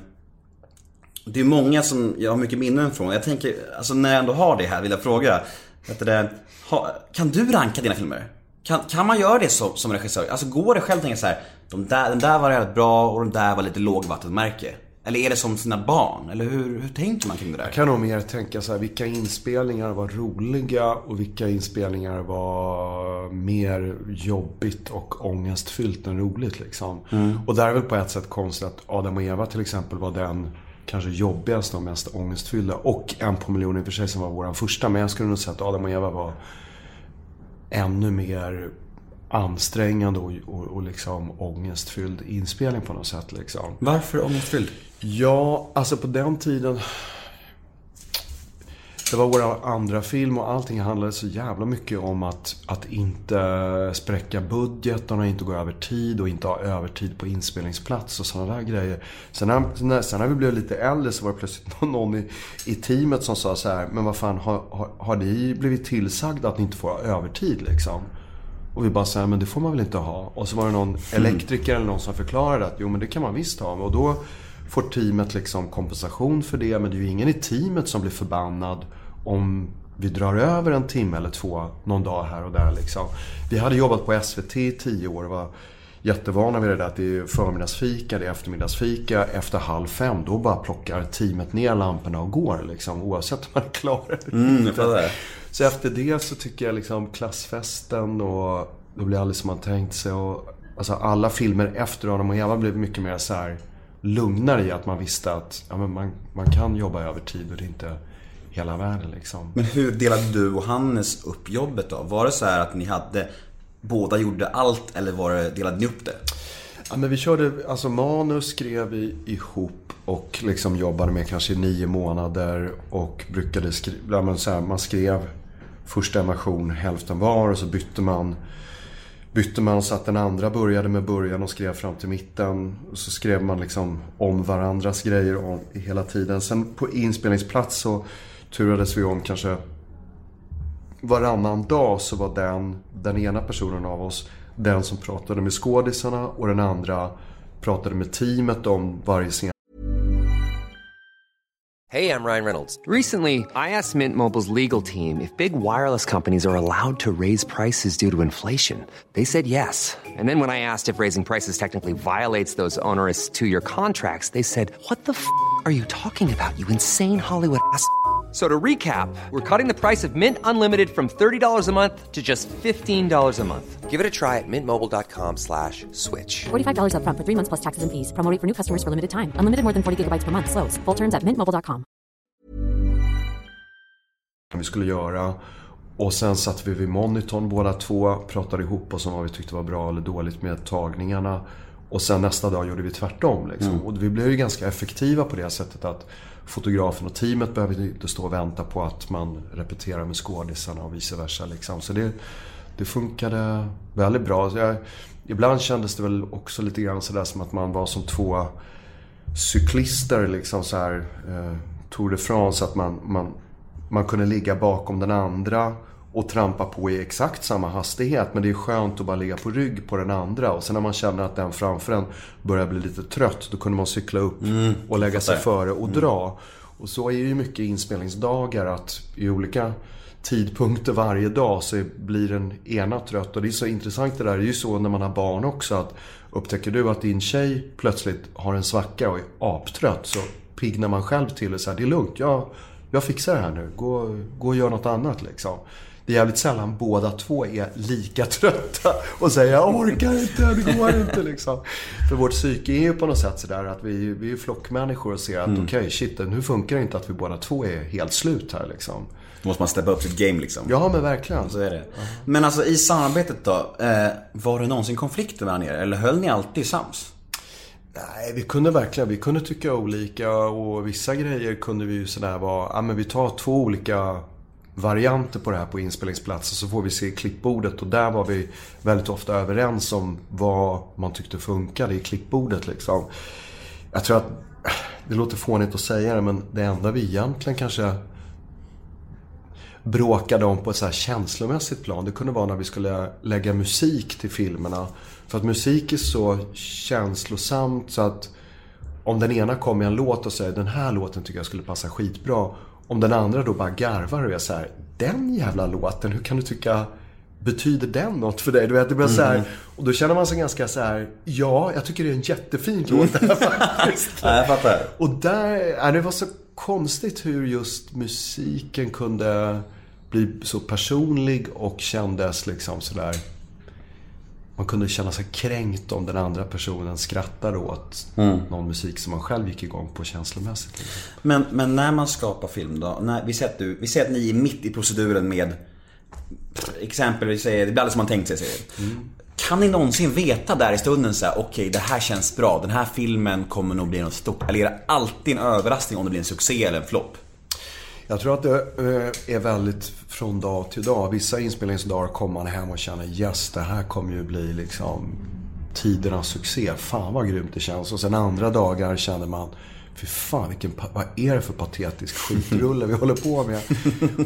det är många som jag har mycket minnen från. Jag tänker, alltså när jag ändå har det här vill jag fråga. Vet det, kan du ranka dina filmer? Kan, kan man göra det som, som regissör? Alltså går det själv att tänka så här, de där, den där var jävligt bra och den där var lite lågvattenmärke? Eller är det som sina barn? Eller hur, hur tänker man kring det där? Jag kan nog mer tänka så här, vilka inspelningar var roliga och vilka inspelningar var mer jobbigt och ångestfyllt än roligt liksom. Och där är väl på ett sätt konstigt att Adam och Eva till exempel var den kanske jobbigaste och mest ångestfyllda. Och En på miljonen i och för sig som var vår första. Men jag skulle nog säga att Adam och Eva var ännu mer ansträngande och, och, och liksom ångestfylld inspelning på något sätt liksom. Varför ångestfylld? Ja, alltså på den tiden. Det var vår andra film och allting handlade så jävla mycket om att, att inte spräcka budgeten och inte gå över tid och inte ha övertid på inspelningsplats och sådana där grejer. Sen när, sen när vi blev lite äldre så var det plötsligt någon i, i teamet som sa så här, men vad fan, har, har, har ni blivit tillsagda att ni inte får ha övertid liksom? Och vi bara säger men det får man väl inte ha. Och så var det någon elektriker eller någon som förklarade att jo men det kan man visst ha. Och då får teamet liksom kompensation för det. Men det är ju ingen i teamet som blir förbannad om vi drar över en timme eller två någon dag här och där liksom. Vi hade jobbat på SVT i tio år och var jättevana vid det där att det är förmiddagsfika, det är eftermiddagsfika. Efter halv fem då bara plockar teamet ner lamporna och går liksom. Oavsett om man är klar eller Mm, jag fattar. så efter det så tycker jag liksom klassfesten och då blir aldrig som man tänkt sig. Och, alltså alla filmer efter Adam och Eva blev mycket mer så här lugnare i att man visste att ja, men man, man kan jobba över tid och det är inte hela världen liksom. Men hur delade du och Hannes upp jobbet då? Var det så här att ni hade, båda gjorde allt eller var det, delade ni upp det? Ja, men vi körde, alltså manus skrev vi ihop och liksom jobbade med kanske i nio månader och brukade skriva, men så här, man skrev första version hälften var och så bytte man Bytte man så att den andra började med början och skrev fram till mitten. Och så skrev man liksom om varandras grejer om, hela tiden. Sen på inspelningsplats så turades vi om kanske varannan dag så var den, den ena personen av oss den som pratade med skådisarna och den andra pratade med teamet om varje scen. Hej, jag Ryan Reynolds. Recently, I asked Mint Mobile's legal team if big wireless companies are allowed to raise prices due to inflation. They said yes. And then when I asked if raising prices technically violates those onerous two year contracts, they said, What the f are you talking about, you insane Hollywood ass? So to recap, we're cutting the price of Mint Unlimited from $30 a month to just $15 a month. Give it a try at mintmobile.com slash switch. $45 upfront for three months plus taxes and fees. Promo rate for new customers for limited time. Unlimited more than 40 gigabytes per month. Slows. Full terms at mintmobile.com. vi skulle göra. Och sen satt vi vid monitorn båda två, pratade ihop oss om vad vi tyckte var bra eller dåligt med tagningarna. Och sen nästa dag gjorde vi tvärtom. Liksom. Och vi blev ju ganska effektiva på det sättet att fotografen och teamet behöver inte stå och vänta på att man repeterar med skådisarna och vice versa. Liksom. Så det, det funkade väldigt bra. Jag, ibland kändes det väl också lite grann sådär som att man var som två cyklister liksom så här eh, Tour de France att man, man, man kunde ligga bakom den andra och trampa på i exakt samma hastighet. Men det är skönt att bara ligga på rygg på den andra. Och sen när man känner att den framför en börjar bli lite trött, då kunde man cykla upp och lägga sig före och dra. Och så är ju mycket inspelningsdagar att i olika tidpunkter varje dag så blir den ena trött. Och det är så intressant det där. Det är ju så när man har barn också att upptäcker du att din tjej plötsligt har en svacka och är aptrött så piggnar man själv till och säger det är lugnt, jag, jag fixar det här nu. Gå, gå och gör något annat liksom. Det är jävligt sällan båda två är lika trötta och säger jag orkar inte, det går inte liksom. För vårt psyke är ju på något sätt sådär att vi, vi är flockmänniskor och ser att okej, okay, shit, nu funkar det inte att vi båda två är helt slut här liksom. Då måste man steppa upp sitt game liksom. Ja, men verkligen. Så är det. Men alltså i samarbetet då, eh, var det någonsin konflikter mellan er? Eller höll ni alltid sams? Nej, vi kunde verkligen, vi kunde tycka olika och vissa grejer kunde vi ju sådär vara, ja men vi tar två olika varianter på det här på inspelningsplatsen så får vi se klippbordet och där var vi väldigt ofta överens om vad man tyckte funkade i klippbordet liksom. Jag tror att, det låter fånigt att säga det men det enda vi egentligen kanske bråkade om på ett så här känslomässigt plan. Det kunde vara när vi skulle lägga musik till filmerna. För att musik är så känslosamt så att om den ena kommer med en låt och säger den här låten tycker jag skulle passa skitbra. Om den andra då bara garvar och är så här, den jävla låten, hur kan du tycka Betyder den något för dig? Du vet, det blir så här, och då känner man sig ganska så här, ja, jag tycker det är en jättefin låt det här faktiskt. Ja, jag fattar. Och där, det var så konstigt hur just musiken kunde bli så personlig och kändes liksom sådär... Man kunde känna sig kränkt om den andra personen skrattade åt någon musik som man själv gick igång på känslomässigt. Liksom. Men, men när man skapar film då, när, vi, säger att du, vi säger att ni är mitt i proceduren med Exempel, vi säger, det blir alldeles som man tänkt sig. Säger. Kan ni någonsin veta där i stunden så här, okej okay, det här känns bra, den här filmen kommer nog bli något stort. Eller är det alltid en överraskning om det blir en succé eller en flopp? Jag tror att det eh, är väldigt från dag till dag. Vissa inspelningsdagar kommer man hem och känner yes, det här kommer ju bli liksom tidernas succé. Fan vad grymt det känns. Och sen andra dagar känner man Fy fan, vilken, vad är det för patetisk skitrulle vi håller på med?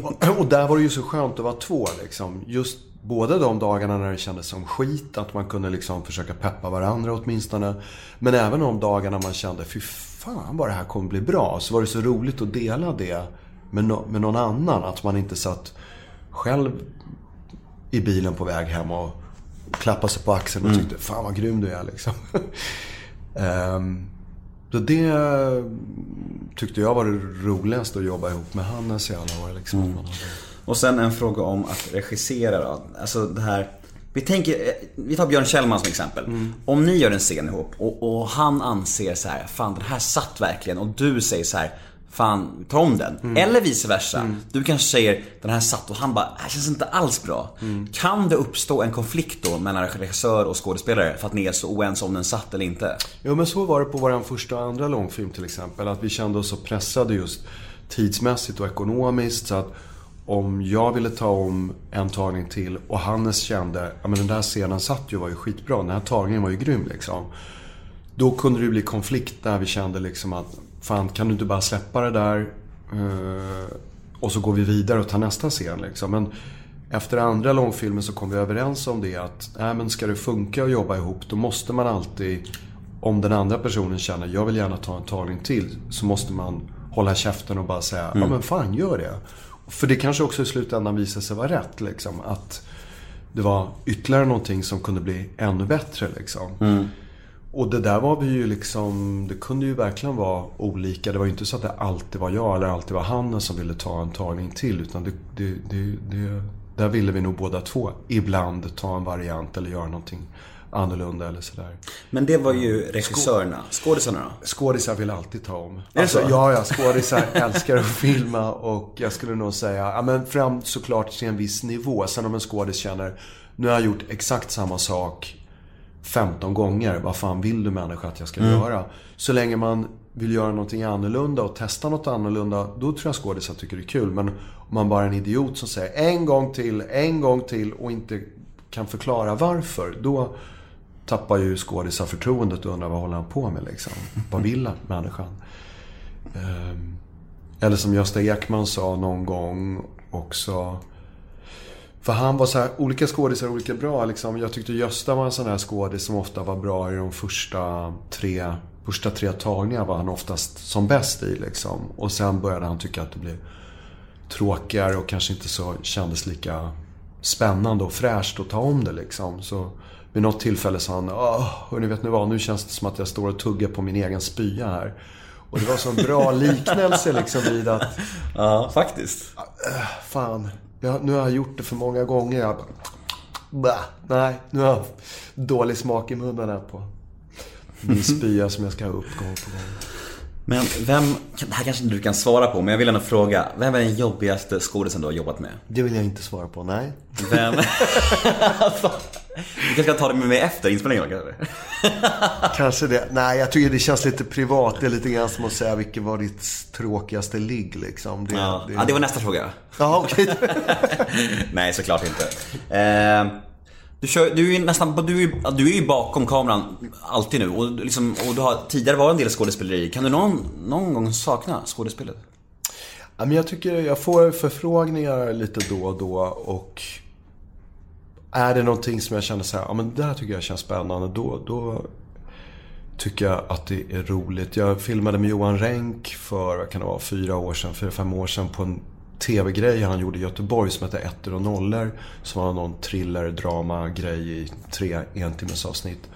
Och, och, där var det ju så skönt att vara två liksom. Just både de dagarna när det kändes som skit, att man kunde liksom försöka peppa varandra åtminstone. Men även de dagarna man kände, fy fan vad det här kommer bli bra. Så var det så roligt att dela det med, no med någon annan. Att man inte satt själv i bilen på väg hem och klappade sig på axeln och tyckte, fan vad grym du är liksom. um, så det tyckte jag var det roligaste att jobba ihop med Hannes i alla år. Liksom. Mm. Och sen en fråga om att regissera då. Alltså det här vi tänker, vi tar Björn Kjellman som exempel. Mm. Om ni gör en scen ihop och, och, han anser så här, fan den här satt verkligen och du säger så här, fan ta om den. Mm. Eller vice versa. Mm. Du kanske säger, den här satt och han bara, det här känns inte alls bra. Mm. Kan det uppstå en konflikt då mellan regissör och skådespelare för att ni är så oense om den satt eller inte? Jo men så var det på vår första och andra långfilm till exempel. Att vi kände oss så pressade just tidsmässigt och ekonomiskt. Så att om jag ville ta om en tagning till och Hannes kände, ja men den där scenen satt ju var ju skitbra. Den här tagningen var ju grym liksom. Då kunde det bli konflikt där vi kände liksom att Fan, kan du inte bara släppa det där eh, och så går vi vidare och tar nästa scen liksom. Men efter andra långfilmen så kom vi överens om det att, nej men ska det funka att jobba ihop då måste man alltid, om den andra personen känner, jag vill gärna ta en tagning till, så måste man hålla käften och bara säga, mm. ja men fan gör det. För det kanske också i slutändan visar sig vara rätt liksom. Att det var ytterligare någonting som kunde bli ännu bättre liksom. Mm. Och det där var vi ju liksom, det kunde ju verkligen vara olika. Det var ju inte så att det alltid var jag eller alltid var han som ville ta en tagning till. Utan det, det, det, det, där ville vi nog båda två ibland ta en variant eller göra någonting annorlunda eller sådär. Men det var ju regissörerna. Skådisarna då? Skådisar vill alltid ta om. Är det alltså, så? Ja, ja. Skådisar älskar att filma och jag skulle nog säga, ja men fram såklart till en viss nivå. Sen om en skådis känner, nu har jag gjort exakt samma sak 15 gånger. Vad fan vill du människa att jag ska mm. göra? Så länge man vill göra någonting annorlunda och testa något annorlunda, då tror jag skådisar tycker det är kul. Men om man bara är en idiot som säger en gång till, en gång till och inte kan förklara varför. Då tappar ju skådisar förtroendet och undrar vad håller han på med liksom? Vad vill människan? Ehm, eller som Gösta Ekman sa någon gång också. För han var så här, olika skådisar olika bra liksom. Jag tyckte Gösta var en sån här skådis som ofta var bra i de första tre, första tre tagningarna var han oftast som bäst i liksom. Och sen började han tycka att det blev tråkigare och kanske inte så kändes lika spännande och fräscht att ta om det liksom. Så vid något tillfälle sa han, Åh, vet ni vad, nu känns det som att jag står och tuggar på min egen spya här. Och det var så en bra liknelse liksom vid att, Ja, faktiskt. fan, jag, nu har jag gjort det för många gånger. Jag bara, bah, nej, nu har jag dålig smak i munnen här på min spya som jag ska ha upp gång på gång. Men vem, det här kanske inte du kan svara på, men jag vill ändå fråga. Vem är den jobbigaste skådisen du har jobbat med? Det vill jag inte svara på, nej. Vem? alltså, vi kanske ska ta det med mig efter inspelningen kanske? Kanske det. Nej, jag tycker det känns lite privat. Det är lite grann som att säga vilket var ditt tråkigaste ligg liksom. Det, Ja, ja, det var nästa fråga. Ja, okej. Nej, såklart inte. Eh, du, kör, du, är ju nästan, du, är, ju- du är ju bakom kameran alltid nu och, liksom, och du har tidigare varit en del skådespeleri. Kan du någon, någon gång sakna skådespelet? Ja, men jag tycker jag får förfrågningar lite då och då och är det någonting som jag känner så här, ja men det här tycker jag känns spännande, då, då tycker jag att det är roligt. Jag filmade med Johan Renck för, vad kan det vara, fyra år sedan, fyra, fem år sedan på en TV-grej han gjorde i Göteborg som hette Ettor och nollor. Som var någon thriller, drama, grej i tre entimmesavsnitt.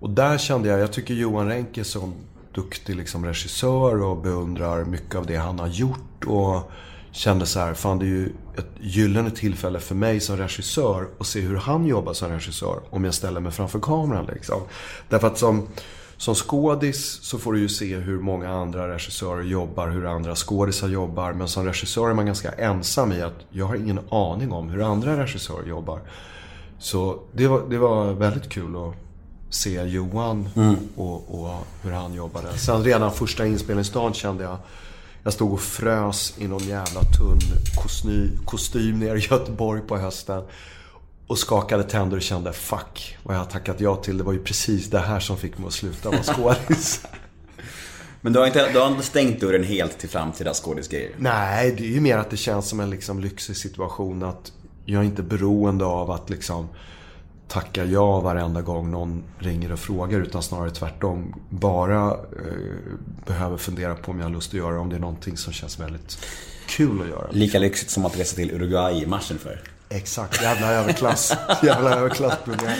Och där kände jag, jag tycker Johan Renck är så duktig liksom regissör och beundrar mycket av det han har gjort. Och kände så här, fan det är ju ett gyllene tillfälle för mig som regissör att se hur han jobbar som regissör. Om jag ställer mig framför kameran liksom. Därför att som, som skådis så får du ju se hur många andra regissörer jobbar, hur andra skådisar jobbar. Men som regissör är man ganska ensam i att jag har ingen aning om hur andra regissörer jobbar. Så det var, det var väldigt kul att se Johan och, och hur han jobbade. Sen redan första inspelningsdagen kände jag jag stod och frös i någon jävla tunn kostym, kostym nere i Göteborg på hösten. Och skakade tänder och kände fuck vad jag har tackat ja till. Det var ju precis det här som fick mig att sluta vara skådis. Men du har inte, du har inte stängt dörren helt till framtida skådisgrejer? Nej, det är ju mer att det känns som en liksom lyxig situation att jag är inte beroende av att liksom tacka ja varenda gång någon ringer och frågar utan snarare tvärtom. Bara eh, behöver fundera på om jag har lust att göra om det är någonting som känns väldigt kul att göra. Lika lyxigt som att resa till Uruguay i matchen för. Exakt, jävla överklass. Jävla överklassprogram.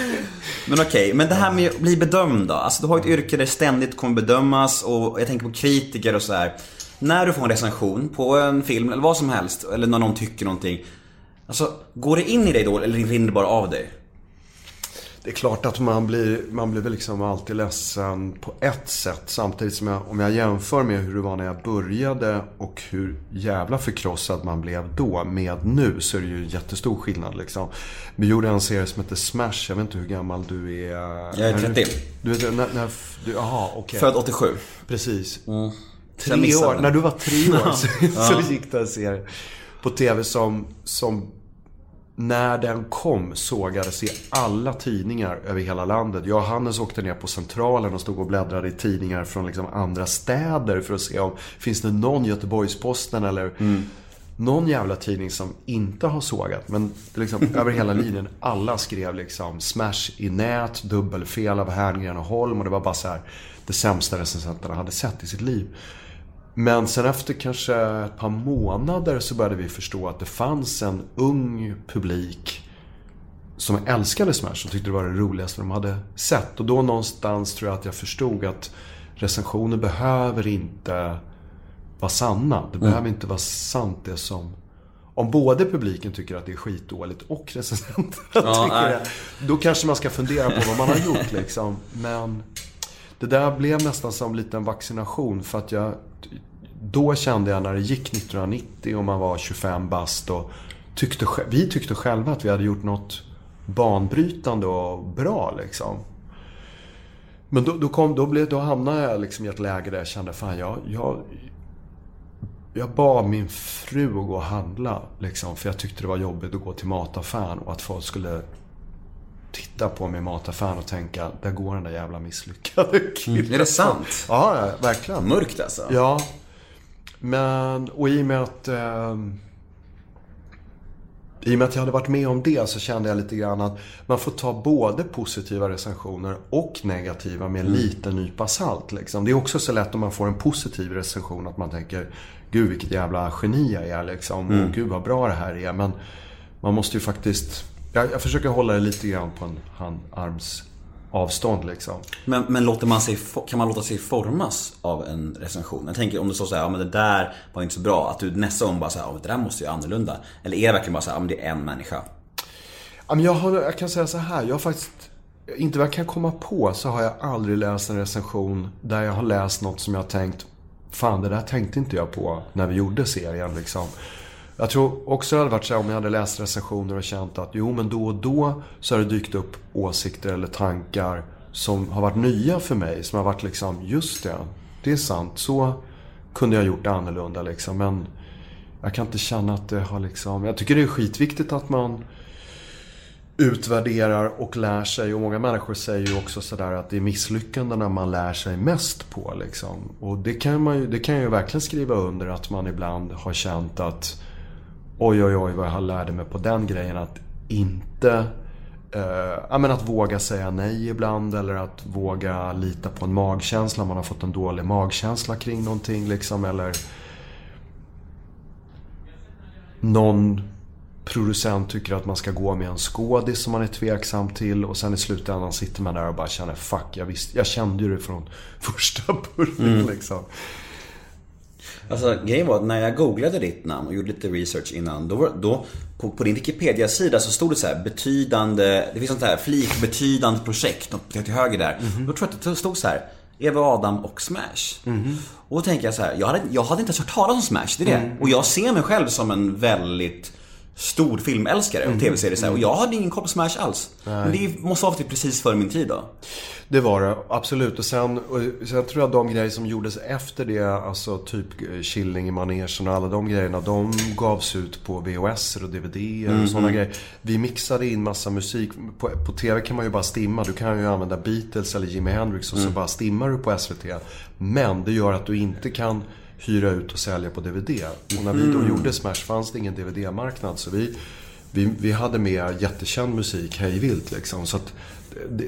Men okej, men det här med att bli bedömd då? Alltså du har ett yrke där ständigt kommer bedömas och jag tänker på kritiker och så här. När du får en recension på en film eller vad som helst, eller när någon tycker någonting. Alltså, går det in i dig då eller rinner det bara av dig? Det är klart att man blir, man blir väl liksom alltid ledsen på ett sätt. Samtidigt som jag, om jag jämför med hur det var när jag började och hur jävla förkrossad man blev då med nu så är det ju jättestor skillnad liksom. Vi gjorde en serie som heter Smash. Jag vet inte hur gammal du är. Jag är 30. Du vet, när, när, du, jaha, okej. Född 87. Precis. Jag Tre år, när du var tre år så, så gick det en serie på TV som, som när den kom sågades i alla tidningar över hela landet. Jag och Hannes åkte ner på Centralen och stod och bläddrade i tidningar från liksom andra städer för att se om finns det någon Göteborgs-Posten eller någon jävla tidning som inte har sågat. Men liksom, över hela linjen, alla skrev liksom smash i nät, dubbelfel av Herngren och Holm och det var bara så här det sämsta recensenterna hade sett i sitt liv. Men sen efter kanske ett par månader så började vi förstå att det fanns en ung publik som älskade Smash och tyckte det var det roligaste de hade sett. Och då någonstans tror jag att jag förstod att recensioner behöver inte vara sanna. Det behöver inte vara sant det som... Om både publiken tycker att det är skitdåligt och recensenterna tycker nej. det. Då kanske man ska fundera på vad man har gjort liksom. Men det där blev nästan som lite en vaccination för att jag... Då kände jag när det gick 1990 och man var 25 bast och tyckte, vi tyckte själva att vi hade gjort något banbrytande och bra liksom. Men då, då, kom, då, blev, då hamnade jag liksom i ett läge där jag kände, fan jag, jag, jag bad min fru att gå och handla. Liksom, för jag tyckte det var jobbigt att gå till mataffären och att folk skulle titta på mig i mataffären och tänka, där går den där jävla misslyckade killen. Är det sant? Ja, verkligen. Mörkt alltså? Ja. Men, och i och med att... ehm, i och med att jag hade varit med om det så kände jag lite grann att man får ta både positiva recensioner och negativa med en liten nypa salt. Liksom. Det är också så lätt om man får en positiv recension att man tänker Gud vilket jävla geni jag är liksom. Och gud vad bra det här är. Men man måste ju faktiskt... Jag, jag försöker hålla det lite grann på en handarms avstånd liksom. Men, men låter man sig, kan man låta sig formas av en recension? Jag tänker om det står så här, ja men det där var inte så bra. Att du nästa gång bara säger, ja det där måste ju annorlunda. Eller är det verkligen bara så här, ja men det är en människa? Ja, men jag, har, jag kan säga så här, jag har faktiskt, inte vad jag kan komma på, så har jag aldrig läst en recension där jag har läst något som jag har tänkt, fan det där tänkte inte jag på när vi gjorde serien liksom. Jag tror också det hade varit så här om jag hade läst recensioner och känt att jo men då och då så har det dykt upp åsikter eller tankar som har varit nya för mig. Som har varit liksom, just det, det är sant. Så kunde jag gjort det annorlunda liksom. Men jag kan inte känna att det har liksom, jag tycker det är skitviktigt att man utvärderar och lär sig. Och många människor säger ju också sådär att det är misslyckandena man lär sig mest på. Liksom. Och det kan, man ju, det kan jag ju verkligen skriva under att man ibland har känt att oj, oj, oj vad jag lärde mig på den grejen. Att inte eh, men att våga säga nej ibland eller att våga lita på en magkänsla. Man har fått en dålig magkänsla kring någonting liksom. Eller någon producent tycker att man ska gå med en skådis som man är tveksam till och sen i slutändan sitter man där och bara känner fuck, jag, visste, jag kände ju det från första början liksom. Alltså grejen var att när jag googlade ditt namn och gjorde lite research innan. Då, var, då på, på din Wikipedia-sida så stod det så här betydande, det finns sånt här flik betydande projekt, till höger där. Då tror jag att det stod så här. Eva Adam och Smash. Och då tänker jag så här, jag hade, jag hade inte ens hört talas om Smash, det är det. Och jag ser mig själv som en väldigt stor filmälskare och tv-serier så här, Och jag hade ingen koll på Smash alls. Men det måste ha varit precis före min tid då. Det var det, absolut. Och sen, och sen tror jag de grejer som gjordes efter det, alltså typ eh, Killing i manegen och alla de grejerna, de gavs ut på VHS och DVD och sådana grejer. Vi mixade in massa musik. På, på TV kan man ju bara stimma. Du kan ju använda Beatles eller Jimi Hendrix och så bara stimmar du på SVT. Men det gör att du inte kan hyra ut och sälja på DVD. Och när vi då gjorde Smash fanns det ingen DVD-marknad. Så vi, vi, vi hade med jättekänd musik hej vilt liksom. Så att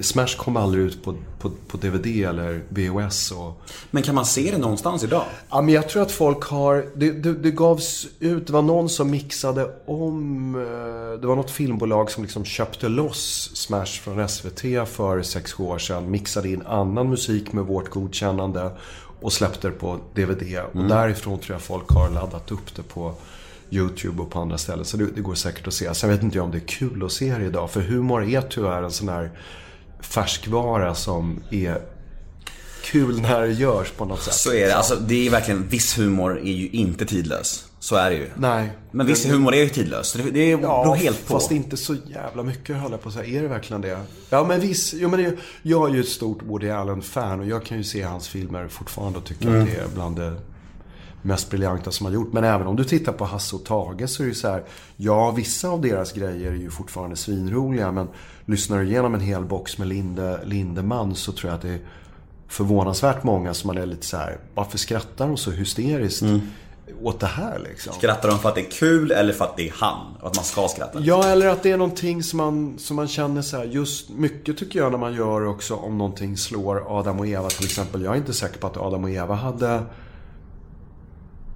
Smash kom aldrig ut på, på, på DVD eller VHS. Och... Men kan man se det någonstans idag? Ja, men jag tror att folk har... Det, det, det gavs ut, det var någon som mixade om... eh, Det var något filmbolag som liksom köpte loss Smash från SVT för 6-7 år sedan. Mixade in annan musik med vårt godkännande och släppte det på DVD. Och därifrån tror jag folk har laddat upp det på YouTube och på andra ställen. Så det, det går säkert att se. Sen vet inte jag om det är kul att se det idag. För humor är tyvärr en sån här färskvara som är kul när det görs på något sätt. Så är det. Alltså det är verkligen, viss humor är ju inte tidlös. Så är det ju. Nej. Men viss humor är ju tidlös. Det, det beror helt på. fast inte så jävla mycket höll jag på att säga. Är det verkligen det? Ja, men viss. Jo, men det, jag är ju ett stort Woody Allen-fan och jag kan ju se hans filmer fortfarande och tycka Mm. att det är bland det mest briljanta som har gjort. Men även om du tittar på Hasse och Tage så är det ju så här. Ja, vissa av deras grejer är ju fortfarande svinroliga. Men lyssnar du igenom en hel box med Linde, Lindeman så tror jag att det är förvånansvärt många som man är lite så här. Varför skrattar de så hysteriskt åt det här liksom? Skrattar de för att det är kul eller för att det är han? Och att man ska skratta? Ja, eller att det är någonting som man, som man känner så här, just mycket tycker jag när man gör också om någonting slår Adam och Eva till exempel. Jag är inte säker på att Adam och Eva hade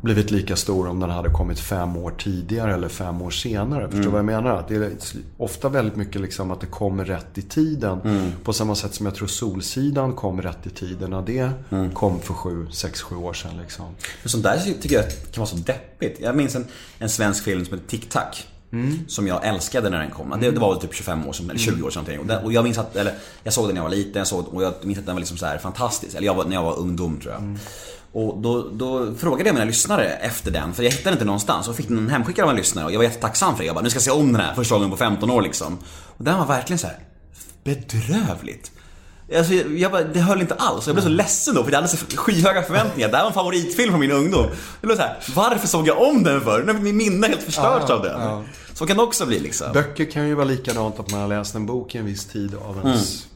blivit lika stor om den hade kommit fem år tidigare eller fem år senare. Förstår du vad jag menar? Att det är ofta väldigt mycket liksom att det kommer rätt i tiden. På samma sätt som jag tror Solsidan kom rätt i tiden när det kom för sju, sex, sju år sedan. Liksom. Men sånt där tycker jag kan vara så deppigt. Jag minns en, en svensk film som heter Tic Tac. Som jag älskade när den kom. Det, det var väl typ 25 år sedan, eller 20 år sedan någonting. Och, den, och jag minns att, eller jag såg den när jag var liten, jag såg, och jag minns att den var liksom så här fantastisk. Eller jag var, när jag var ungdom tror jag. Och då, då frågade jag mina lyssnare efter den, för jag hittade den inte någonstans. Och fick den hemskickad av en lyssnare och jag var jättetacksam för det. Jag bara, nu ska jag se om den här första gången på 15 år liksom. Och den var verkligen så här bedrövligt. Alltså, jag, bara, det höll inte alls. Jag blev så ledsen då för jag hade så skyhöga förväntningar. Det här var en favoritfilm från min ungdom. Det blev så här, varför såg jag om den för? Nu Min minne helt förstört av den. Så kan det också bli liksom. Böcker kan ju vara likadant att man har läst en bok i en viss tid av ens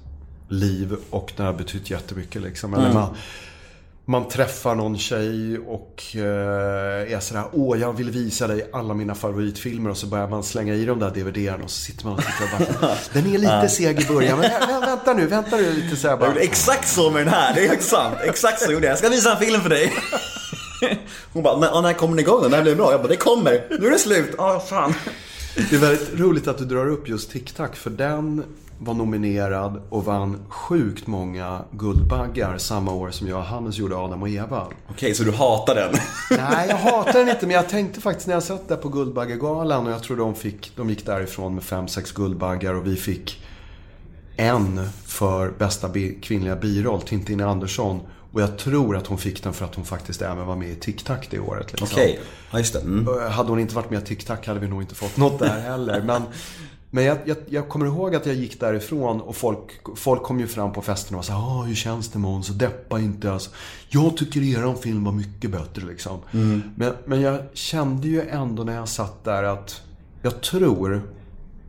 liv och den har betytt jättemycket liksom. Eller man, man träffar någon tjej och eh, är sådär Åh, jag vill visa dig alla mina favoritfilmer och så börjar man slänga i de där DVDerna och så sitter man och tittar och bara Den är lite seg i början, men vä- vä- vänta nu, vänta nu lite så Jag bara. gjorde exakt så med den här, det är sant. Exakt så gjorde jag. Jag ska visa en film för dig. Hon bara, när, när kommer den igång då? När blir det bra? Jag bara, det kommer. Nu är det slut. Ja, fan. Det är väldigt roligt att du drar upp just TikTok för den var nominerad och vann sjukt många Guldbaggar samma år som jag och Hannes gjorde Adam och Eva. Okej, så du hatar den? Nej, jag hatar den inte, men jag tänkte faktiskt när jag satt där på Guldbaggegalan och jag tror de, fick, de gick därifrån med fem sex Guldbaggar och vi fick en för bästa bi, kvinnliga biroll, Tintin Andersson. Och jag tror att hon fick den för att hon faktiskt även var med i TikTok det året. Liksom. Okej, ja just det. Mm. Hade hon inte varit med i TikTok hade vi nog inte fått något där heller. Men, men jag, jag, jag kommer ihåg att jag gick därifrån och folk, folk kom ju fram på festen och sa ah, hur känns det Måns? Deppa inte. Alltså, jag tycker eran film var mycket bättre liksom. Men, men jag kände ju ändå när jag satt där att jag tror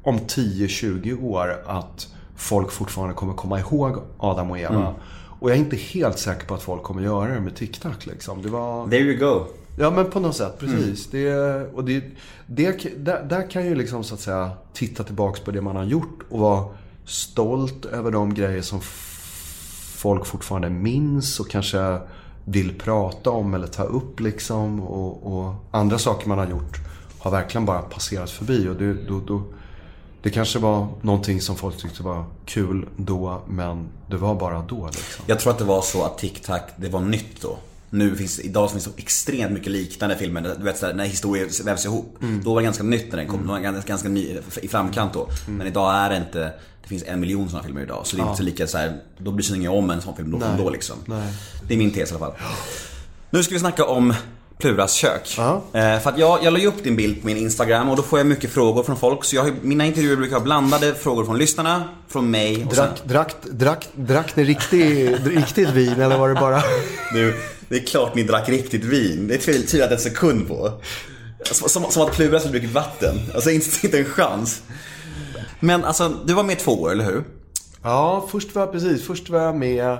om 10-20 år att folk fortfarande kommer komma ihåg Adam och Eva. Och jag är inte helt säker på att folk kommer göra det med TikTok liksom. Det var... There you go. Ja men på något sätt, precis. Det, och det, det, där, där kan ju liksom så att säga titta tillbaks på det man har gjort och vara stolt över de grejer som folk fortfarande minns och kanske vill prata om eller ta upp liksom. Och, och andra saker man har gjort har verkligen bara passerat förbi. Och det, då, då, det kanske var någonting som folk tyckte var kul då, men det var bara då liksom. Jag tror att det var så att TikTok, det var nytt då. Nu finns, idag finns det extremt mycket liknande filmer. Du vet såhär, när historier vävs ihop. Då var det ganska nytt när den kom. Då var ganska, ganska ny, i framkant då. Men idag är det inte, det finns en miljon sådana filmer idag. Så det är inte så lika så här, då bryr sig ingen om en sån film då, Nej. då liksom. Nej. Det är min tes i alla fall. Nu ska vi snacka om Pluras kök. Ja. Eh, för att jag, jag la ju upp din bild på min Instagram och då får jag mycket frågor från folk. Så jag har, mina intervjuer brukar ha blandade frågor från lyssnarna, från mig och sen... Drack, drack, drack, drack ni riktig, riktigt vin eller var det bara... Du, det är klart ni drack riktigt vin. Det tvivlar jag inte en sekund på. Som, som, att Plura skulle druckit vatten. Alltså inte, inte en chans. Men alltså, du var med två år, eller hur? Ja, först var jag precis. Först var jag med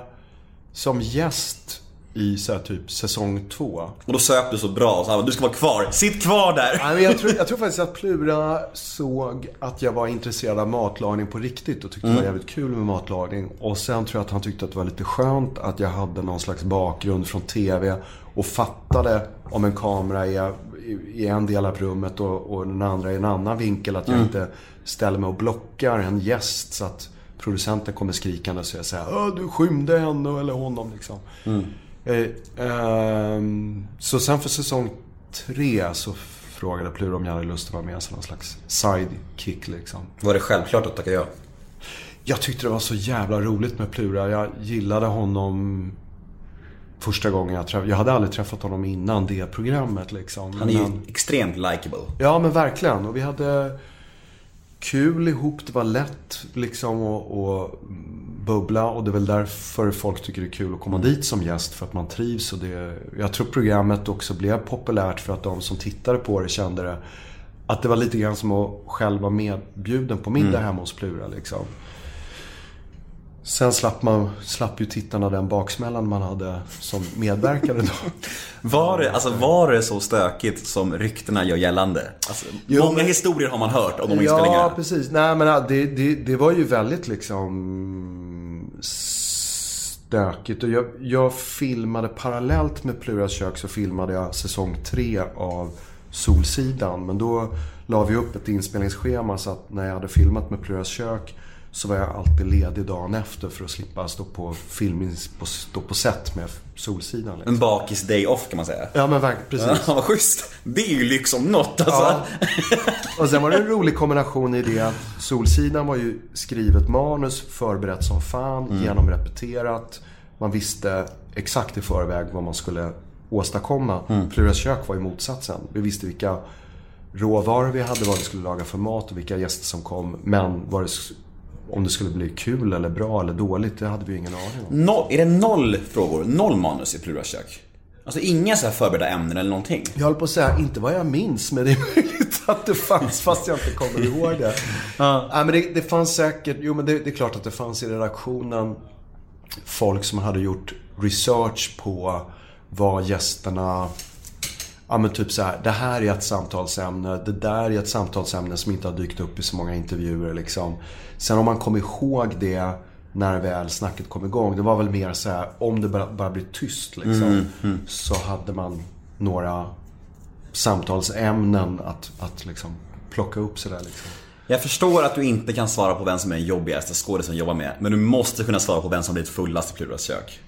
som gäst i så typ säsong två. Och då söp du så bra, så han, du ska vara kvar. Sitt kvar där! Men jag, tror, jag tror faktiskt att Plura såg att jag var intresserad av matlagning på riktigt och tyckte det var jävligt kul med matlagning. Och sen tror jag att han tyckte att det var lite skönt att jag hade någon slags bakgrund från TV och fattade om en kamera är i- en del av rummet och, och den andra i en annan vinkel. Att jag inte ställer mig och blockar en gäst så att producenten kommer skrikande och säger så här, "Åh, du skymde henne eller honom liksom. Ehm, så sen för säsong tre så frågade Plura om jag hade lust att vara med som någon slags sidekick liksom. Var det självklart att tacka ja? Jag tyckte det var så jävla roligt med Plura. Jag gillade honom första gången jag träffade Jag hade aldrig träffat honom innan det programmet liksom. Han är ju Men- extremt likable. Ja men verkligen. Och vi hade kul ihop. Det var lätt liksom att bubbla. Och det är väl därför folk tycker det är kul att komma dit som gäst. För att man trivs. Och det, jag tror programmet också blev populärt för att de som tittade på det kände det. Att det var lite grann som att själv vara medbjuden på middag hemma hos Plura liksom. Sen slapp, man, slapp ju tittarna den baksmällan man hade som medverkare då. Var det, alltså, var det så stökigt som ryktena gör gällande? Alltså, Jo, många men- historier har man hört om de Ja, inspelningarna. precis. Nej, men ja, det, det, det var ju väldigt liksom stökigt. Och jag, jag filmade parallellt med Pluras kök så filmade jag säsong tre av Solsidan. Men då la vi upp ett inspelningsschema så att när jag hade filmat med Pluras kök så var jag alltid ledig dagen efter för att slippa stå på, film, på, stå på set med Solsidan. Liksom. En bakis day off kan man säga. Ja men verkligen, precis. Ja, vad schysst. Det är ju lyx om något alltså. Ja. Och sen var det en rolig kombination i det att Solsidan var ju skrivet manus, förberett som fan, genomrepeterat. Man visste exakt i förväg vad man skulle åstadkomma. Pluras kök var ju motsatsen. Vi visste vilka råvaror vi hade, vad vi skulle laga för mat och vilka gäster som kom. Men vad det, om det skulle bli kul eller bra eller dåligt, det hade vi ingen aning om. Noll, är det noll frågor, noll manus i Pluras kök? Alltså inga så här förberedda ämnen eller någonting? Jag höll på att säga, inte vad jag minns, men det är möjligt att det fanns fast jag inte kommer ihåg det. Nej, men det, det fanns säkert, jo men det, det är klart att det fanns i redaktionen folk som hade gjort research på vad gästerna Ja men typ så här, det här är ett samtalsämne, det där är ett samtalsämne som inte har dykt upp i så många intervjuer liksom. Sen om man kommer ihåg det när väl snacket kom igång. Det var väl mer så här, om det bara, bara blir tyst liksom. Så hade man några samtalsämnen att, att liksom plocka upp sådär liksom. Jag förstår att du inte kan svara på vem som är den jobbigaste skådisen att jobba med. Men du måste kunna svara på vem som blivit fullast i Pluras kök.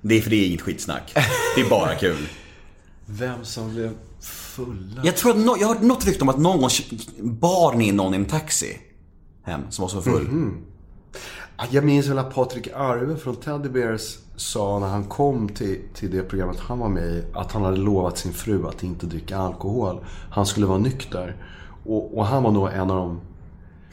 Det är för det är inget skitsnack. Det är bara kul. Vem som blev fulla? Jag tror att no, jag har hört något rykte om att någon gång bar ni någon i en taxi hem som var så full. Ja, Jag minns väl att Patrik Arve från Teddy Bears sa när han kom till, till det programmet han var med i att han hade lovat sin fru att inte dricka alkohol. Han skulle vara nykter. Och, och han var nog en av de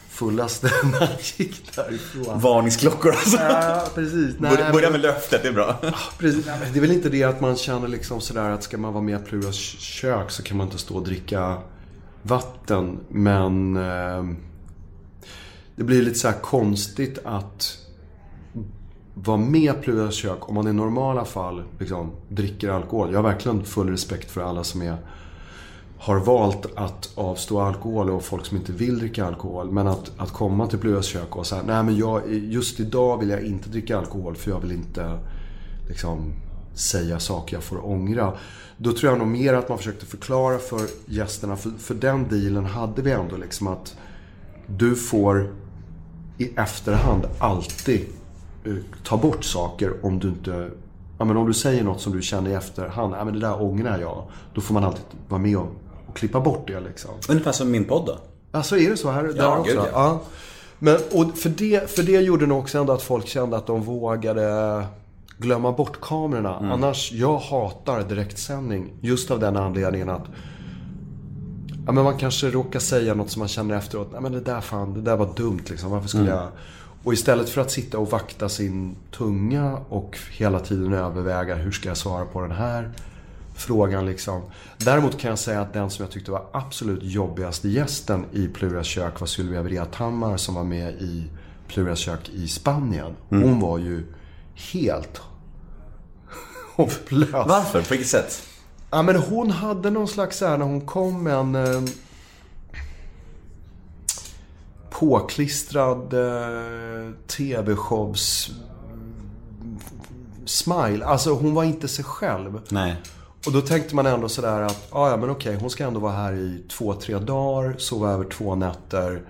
fullaste när han gick därifrån. Varningsklockor alltså. Ja, precis. Nej, Börja, börja med löftet, det är bra. Precis. Nej, Det är väl inte det att man känner liksom sådär att ska man vara med i Pluras kök så kan man inte stå och dricka vatten. Men eh, det blir lite så här konstigt att vara med i Pluras kök om man i normala fall liksom, dricker alkohol. Jag har verkligen full respekt för alla som är har valt att avstå alkohol och folk som inte vill dricka alkohol. Men att, att komma till Pluras kök och säga nej men jag, just idag vill jag inte dricka alkohol för jag vill inte liksom, säga saker jag får ångra. Då tror jag nog mer att man försökte förklara för gästerna, för, för den dealen hade vi ändå liksom att du får i efterhand alltid eh, ta bort saker om du inte... Ja, men om du säger något som du känner i efterhand, ja, men det där ångrar jag. Då får man alltid vara med och, och klippa bort det liksom. Ungefär som min podd då. Alltså är det så här där Ja, också? gud, ja. ja. Men och för, det, för det gjorde nog också ändå att folk kände att de vågade glömma bort kamerorna. Annars, jag hatar direktsändning just av den anledningen att Ja, men man kanske råkar säga något som man känner efteråt. Nej men det där fan, det där var dumt liksom. Varför skulle jag... Och istället för att sitta och vakta sin tunga och hela tiden överväga hur ska jag svara på den här frågan liksom. Däremot kan jag säga att den som jag tyckte var absolut jobbigaste gästen i Pluras kök var Sylvia Vrethammar som var med i Pluras kök i Spanien. Hon var ju helt hopplös. Varför? På vilket sätt? Ja, men hon hade någon slags så här när hon kom med en eh, påklistrad eh, TV-shows smile. Alltså hon var inte sig själv. Nej. Och då tänkte man ändå sådär att, "Ah, ja men okej, hon ska ändå vara här i två, tre dagar, sova över två nätter.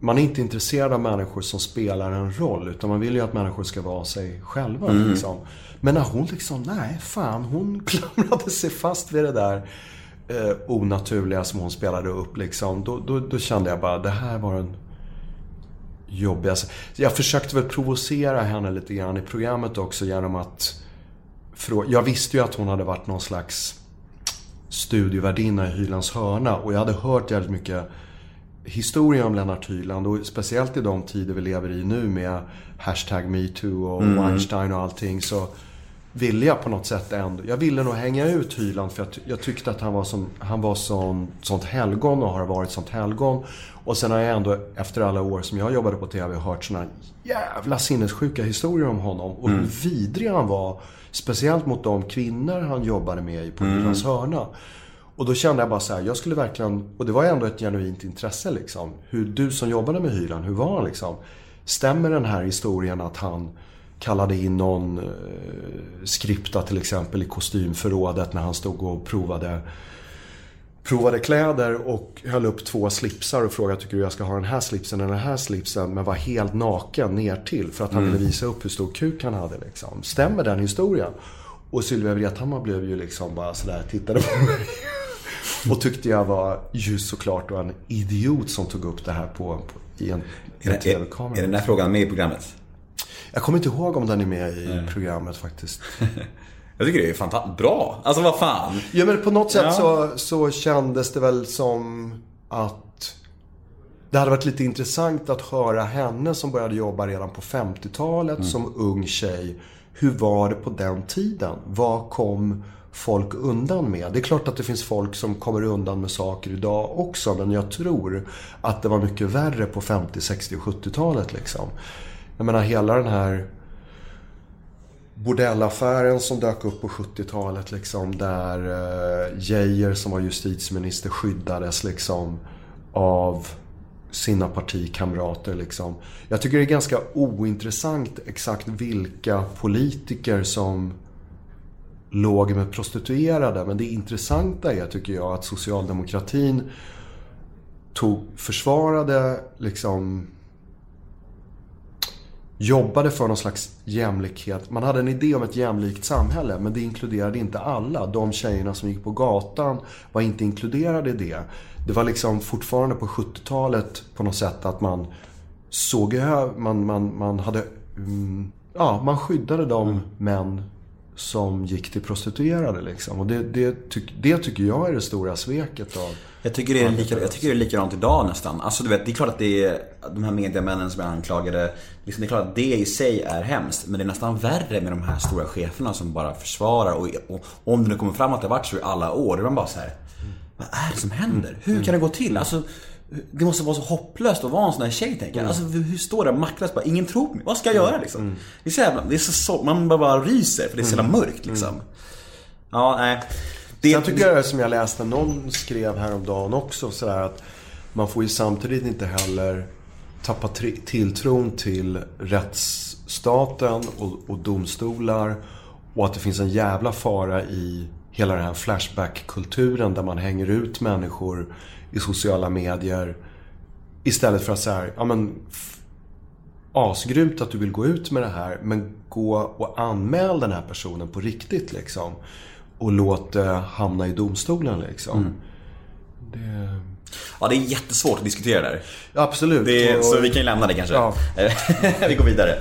Man är inte intresserad av människor som spelar en roll, utan man vill ju att människor ska vara sig själva. Liksom. Men när hon liksom, nej fan, hon klamrade sig fast vid det där eh, onaturliga som hon spelade upp liksom. Då, då, då kände jag bara, det här var en jobbigaste. Jag försökte väl provocera henne lite grann i programmet också genom att Jag visste ju att hon hade varit någon slags studiovärdinna i Hylands hörna och jag hade hört jävligt mycket historia om Lennart Hyland och speciellt i de tider vi lever i nu med hashtag metoo och Weinstein och allting så ville jag på något sätt ändå, jag ville nog hänga ut Hyland för jag, ty- jag tyckte att han var, som, han var sån, sånt helgon och har varit sånt helgon. Och sen har jag ändå efter alla år som jag jobbade på TV hört såna jävla sinnessjuka historier om honom. Och hur vidrig han var. Speciellt mot de kvinnor han jobbade med i på Hylands hörna. Och då kände jag bara så här, jag skulle verkligen, och det var ändå ett genuint intresse liksom. Hur du som jobbade med Hyland, hur var han liksom? Stämmer den här historien att han kallade in någon eh, skripta till exempel i kostymförrådet när han stod och provade provade kläder och höll upp två slipsar och frågade tycker du jag ska ha den här slipsen eller den här slipsen men var helt naken ner till för att han ville visa upp hur stor kuk han hade liksom. Stämmer den historien? Och Sylvia Vrethammar blev ju liksom bara sådär, tittade på mig. Och tyckte jag var ju såklart då en idiot som tog upp det här på, på i en, en är, är TV-kamera. den här frågan med i programmet? Jag kommer inte ihåg om den är med i programmet faktiskt. Jag tycker det är fantastiskt bra. Alltså vad fan. Ja men på något sätt Ja. så, så kändes det väl som att det hade varit lite intressant att höra henne som började jobba redan på 50-talet som ung tjej. Hur var det på den tiden? Vad kom folk undan med? Det är klart att det finns folk som kommer undan med saker idag också. Men jag tror att det var mycket värre på 50, 60 och 70-talet liksom. Jag menar hela den här bordellaffären som dök upp på 70-talet liksom. Där eh, Geijer som var justitieminister skyddades liksom av sina partikamrater liksom. Jag tycker det är ganska ointressant exakt vilka politiker som låg med prostituerade. Men det intressanta är, tycker jag, att socialdemokratin tog, försvarade liksom jobbade för någon slags jämlikhet. Man hade en idé om ett jämlikt samhälle, men det inkluderade inte alla. De tjejerna som gick på gatan var inte inkluderade i det. Det var liksom fortfarande på 70-talet på något sätt att man såg över, man, man, man hade, mm, ja, man skyddade de män som gick till prostituerade liksom. Och det, det, tyck, det tycker jag är det stora sveket av jag tycker, det är lika, jag tycker det är likadant idag nästan. Alltså du vet, det är klart att det är de här mediamännen som är anklagade. Liksom, det är klart att det i sig är hemskt. Men det är nästan värre med de här stora cheferna som bara försvarar. Och, och, och om det nu kommer fram att det har varit så i alla år, då är man bara så här. Vad är det som händer? Hur kan det gå till? Alltså, det måste vara så hopplöst att vara en sån här tjej tänker jag. Alltså hur står det maktlöst bara, ingen tror på mig. Vad ska jag göra liksom? Det är så jävla, det är så, så man bara, bara ryser för det är så jävla mörkt liksom. Ja, nej. Det, Sen tycker jag som jag läste någon skrev häromdagen också sådär att man får ju samtidigt inte heller tappa tri- tilltron till rättsstaten och, och domstolar och att det finns en jävla fara i hela den här Flashback-kulturen där man hänger ut människor i sociala medier istället för att säga, ja men asgrymt att du vill gå ut med det här men gå och anmäl den här personen på riktigt liksom. Och låt det hamna i domstolen liksom. Det... ja, det är jättesvårt att diskutera där. Absolut. Är, Och- så vi kan ju lämna det kanske. Ja. vi går vidare.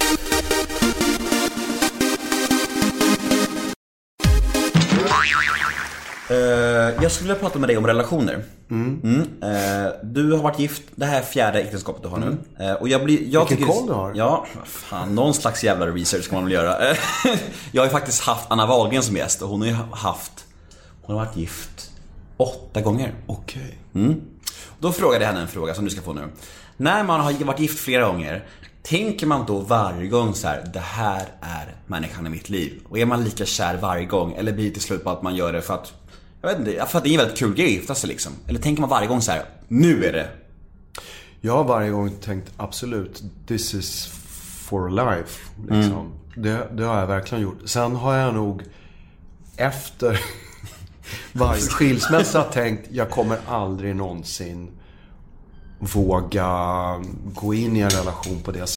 Jag skulle vilja prata med dig om relationer. Mm. Eh, du har varit gift, det här är fjärde äktenskapet du har nu. Eh, och jag blir, jag Vilken koll du har. Ja, fan, någon slags jävla research ska man väl göra. Eh, jag har ju faktiskt haft Anna Wahlgren som gäst och hon har ju haft, hon har varit gift åtta gånger. Okej. Mm. Då frågade jag henne en fråga som du ska få nu. När man har varit gift flera gånger, tänker man då varje gång så här: det här är människan i mitt liv? Och är man lika kär varje gång? Eller blir det till slut bara att man gör det för att, jag vet inte, för att det är en väldigt kul grej att gifta sig liksom? Eller tänker man varje gång så här: nu är det Jag har varje gång tänkt absolut, this is for life. Liksom. Det, det har jag verkligen gjort. Sen har jag nog efter varje skilsmässa tänkt, jag kommer aldrig någonsin våga gå in i en relation på det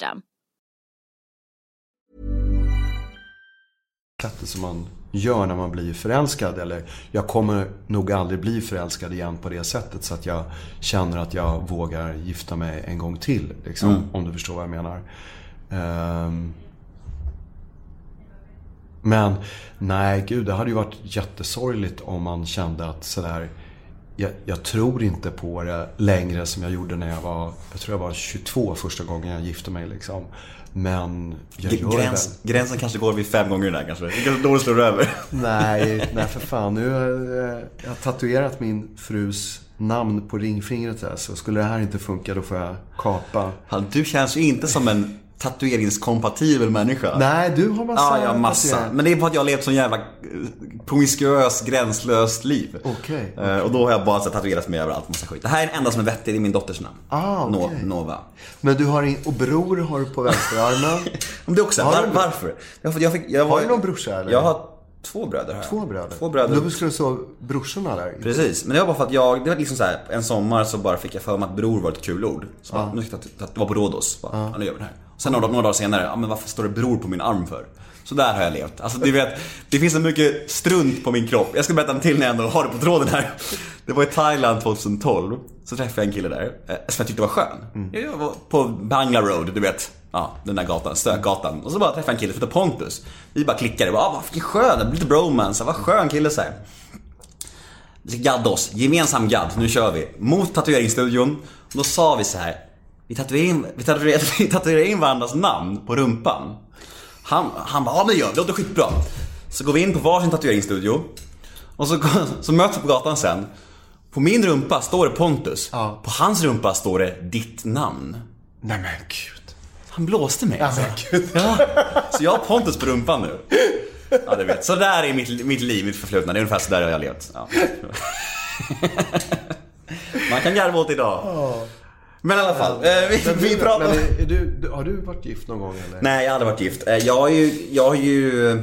Sättet som man gör när man blir förälskad. Eller jag kommer nog aldrig bli förälskad igen på det sättet. Så att jag känner att jag vågar gifta mig en gång till. Liksom, Om du förstår vad jag menar. Ehm, men nej, gud, det hade ju varit jättesorgligt om man kände att sådär jag, jag tror inte på det längre som jag gjorde när jag var, jag tror jag var 22 första gången jag gifte mig liksom. Men jag gör Gräns, väl. gränsen kanske går vid fem gånger där kanske. Det kanske då det slår över. Nej, nej för fan. Nu har jag, jag har tatuerat min frus namn på ringfingret här. Så skulle det här inte funka då får jag kapa. Han, du känns ju inte som en tatueringskompatibel människa. Nej, du har massa Ja, ja, massa. tatueringar. Men det är för att jag har levt så jävla eh, promiskuös, gränslöst liv. Okej, Eh, Och då har jag bara så tatuerat mig överallt, massa skit. Det här är den enda som är vettig, det är min dotters namn. Ah. No- Nova. Men du har in, och bror har du på vänsterarmen. Men det också, Har var, varför? Jag, jag fick, jag Har var, du någon brorsa, eller? Jag har två bröder här. Två bröder. Två bröder. Då skulle det stå brorsorna där. Precis, men det var bara för att jag, det var liksom så här, en sommar så bara fick jag för mig att bror var ett kul ord. Så bara, nu tyckte jag det var på Rhodos, bara, ja. nu gör vi det här. Sen några, några dagar senare, ja men varför står det bror på min arm för? Så där har jag levt. Alltså du vet, det finns så mycket strunt på min kropp. Jag ska berätta en till när jag ändå har det på tråden här. Det var i Thailand 2012, så träffade jag en kille där, eh, som jag tyckte var skön. Jag var på Bangla Road, du vet. Ja, den där gatan, stökgatan. Och så bara träffade jag en kille som heter Pontus. Vi bara klickade, bara, ah, vad vilken skön, lite bromance, vad skön kille så här. Vi ska gadda oss, gemensam gadd, nu kör vi. Mot tatueringsstudion. Och då sa vi så här. Vi tatuerar in, vi tatuerar, vi tatuerar in varandras namn på rumpan. Han, han bara, ja men det gör det låter skitbra. Så går vi in på varsin tatueringsstudio. Och så, så möts vi på gatan sen. På min rumpa står det Pontus. Ja. På hans rumpa står det ditt namn. Nej men gud. Han blåste mig alltså. Ja, så jag har Pontus på rumpan nu. Ja, du vet. Så där är mitt, mitt liv, mitt förflutna. Det är ungefär så där jag har levt. Ja. Man kan garva åt idag. Men i alla fall, eh, vi, Men, vi pratar... men är du, har du varit gift någon gång eller? Nej, jag har aldrig varit gift. Eh, Jag har ju, jag har ju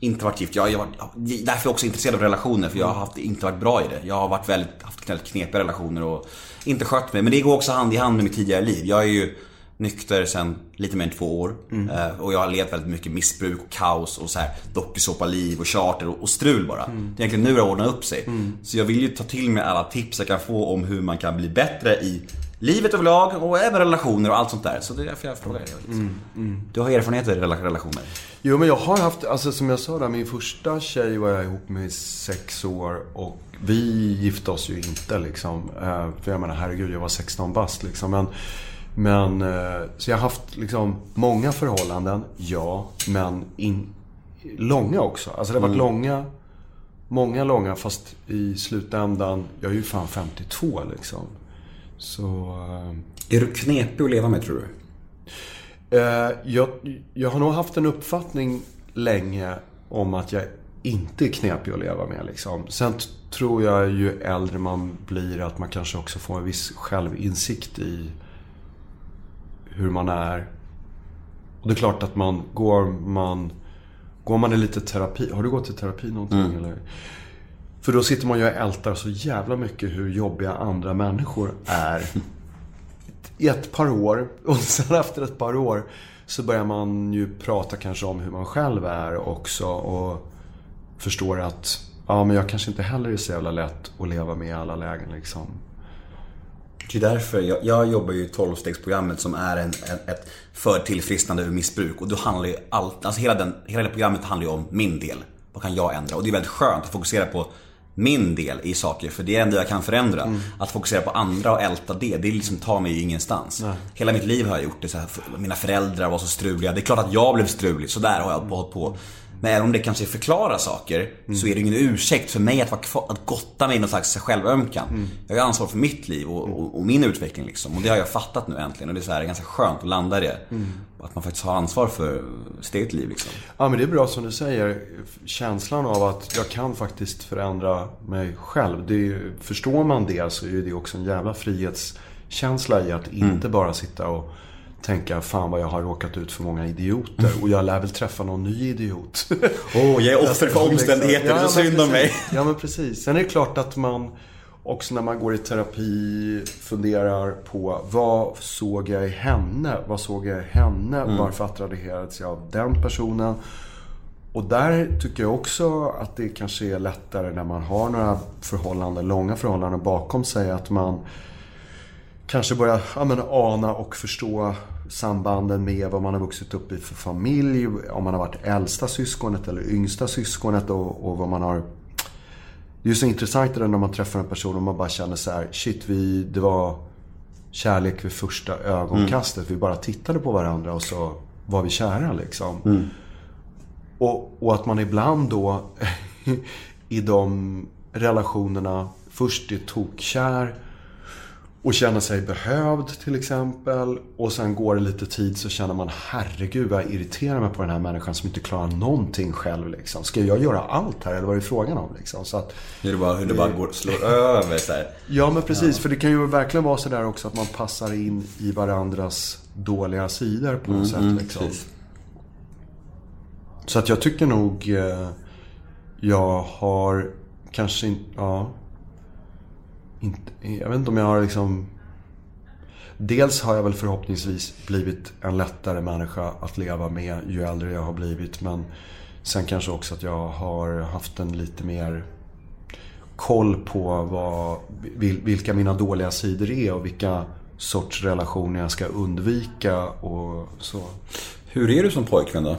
inte varit gift. Jag, jag, därför är jag också intresserad av relationer, för jag har haft, inte varit bra i det. Jag har varit väldigt, haft väldigt knepiga relationer och inte skött mig. Men det går också hand i hand med mitt tidigare liv. Jag är ju nykter sedan lite mer än två år. Eh, Och jag har levt väldigt mycket missbruk och kaos och så här dokusåpa-liv och charter och, och strul bara. Det är egentligen nu det har ordnat upp sig. Så jag vill ju ta till mig alla tips jag kan få om hur man kan bli bättre i livet överlag och även relationer och allt sånt där. Så det är därför jag frågar dig. Du har erfarenheter i rela- relationer? Jo men jag har haft, alltså som jag sa där, min första tjej var jag ihop med i sex år och vi gifte oss ju inte liksom. Eh, För jag menar herregud, jag var 16 bast liksom. Men, men eh, så jag har haft liksom många förhållanden, ja. Men in, långa också. Alltså det har varit långa, många långa fast i slutändan, jag är ju fan 52 liksom. Så... eh, Är du knepig att leva med tror du? Eh, jag, jag har nog haft en uppfattning länge om att jag inte är knepig att leva med. Liksom. Sen tror jag ju äldre man blir att man kanske också får en viss självinsikt i hur man är. Och det är klart att man går man... Går man i lite terapi... Har du gått i terapi någonting eller? För då sitter man ju och ältar så jävla mycket hur jobbiga andra människor är i ett par år och sen efter ett par år så börjar man ju prata kanske om hur man själv är också och förstår att ja, men jag kanske inte heller är så jävla lätt att leva med i alla lägen liksom. Det är därför jag, jag jobbar ju i 12-stegsprogrammet som är en, en, ett för tillfrisknande ur missbruk. Och då handlar ju allt, alltså hela, den, hela det programmet handlar ju om min del. Vad kan jag ändra? Och det är väldigt skönt att fokusera på min del i saker, för det är det enda jag kan förändra. Att fokusera på andra och älta det, det liksom tar mig ingenstans. Hela mitt liv har jag gjort det så här. Mina föräldrar var så struliga. Det är klart att jag blev strulig, så där har jag hållit på. Men även om det kanske förklarar saker så är det ingen ursäkt för mig att, vara kvar, att gotta mig i någon slags självömkan. Jag har ansvar för mitt liv och, och, och min utveckling liksom. Och det har jag fattat nu äntligen. Och det är så här, ganska skönt att landa i det. Att man faktiskt har ansvar för sitt eget liv liksom. Ja men det är bra som du säger. Känslan av att jag kan faktiskt förändra mig själv. Det ju- förstår man det så är det också en jävla frihetskänsla i att inte bara sitta och tänka fan vad jag har råkat ut för många idioter. Och jag lär väl träffa någon ny idiot. Åh, jag är offer för omständigheter, det är så synd om mig. Ja men precis. Sen är det klart att man också när man går i terapi funderar på vad såg jag i henne? Vad såg jag i henne? Varför attraherades jag av den personen? Och där tycker jag också att det kanske är lättare när man har några förhållanden, långa förhållanden bakom sig. Att man kanske börjar ja, men, ana och förstå sambanden med vad man har vuxit upp i för familj. Om man har varit äldsta syskonet eller yngsta syskonet och, och vad man har... Det är så intressant det där när man träffar en person och man bara känner så här, shit, vi, det var kärlek vid första ögonkastet. Vi bara tittade på varandra och så var vi kära liksom. Och, och att man ibland då i de relationerna först är tokkär och känner sig behövd till exempel. Och sen går det lite tid så känner man herregud vad jag irriterar mig på den här människan som inte klarar någonting själv. Liksom. Ska jag göra allt här eller vad är det frågan om? Liksom? Så att, Hur det bara, hur det bara går, slår över så här. ja men precis, för det kan ju verkligen vara sådär också att man passar in i varandras dåliga sidor på något sätt. Liksom. precis. Så att jag tycker nog eh, jag har kanske inte, ja. Inte, jag vet inte om jag har liksom... Dels har jag väl förhoppningsvis blivit en lättare människa att leva med ju äldre jag har blivit. Men sen kanske också att jag har haft en lite mer koll på vad, vil- vilka mina dåliga sidor är och vilka sorts relationer jag ska undvika och så. Hur är du som pojkvän då?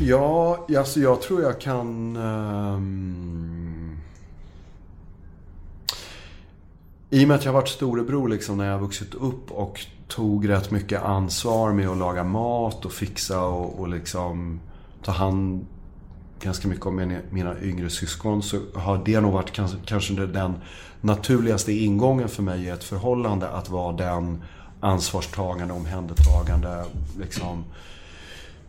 Ja, alltså jag tror jag kan... ehm, I och med att jag har varit storebror liksom när jag har vuxit upp och tog rätt mycket ansvar med att laga mat och fixa och, och liksom ta hand ganska mycket om mina, yngre syskon så har det nog varit kanske, kanske den naturligaste ingången för mig i ett förhållande att vara den ansvarstagande, omhändertagande liksom,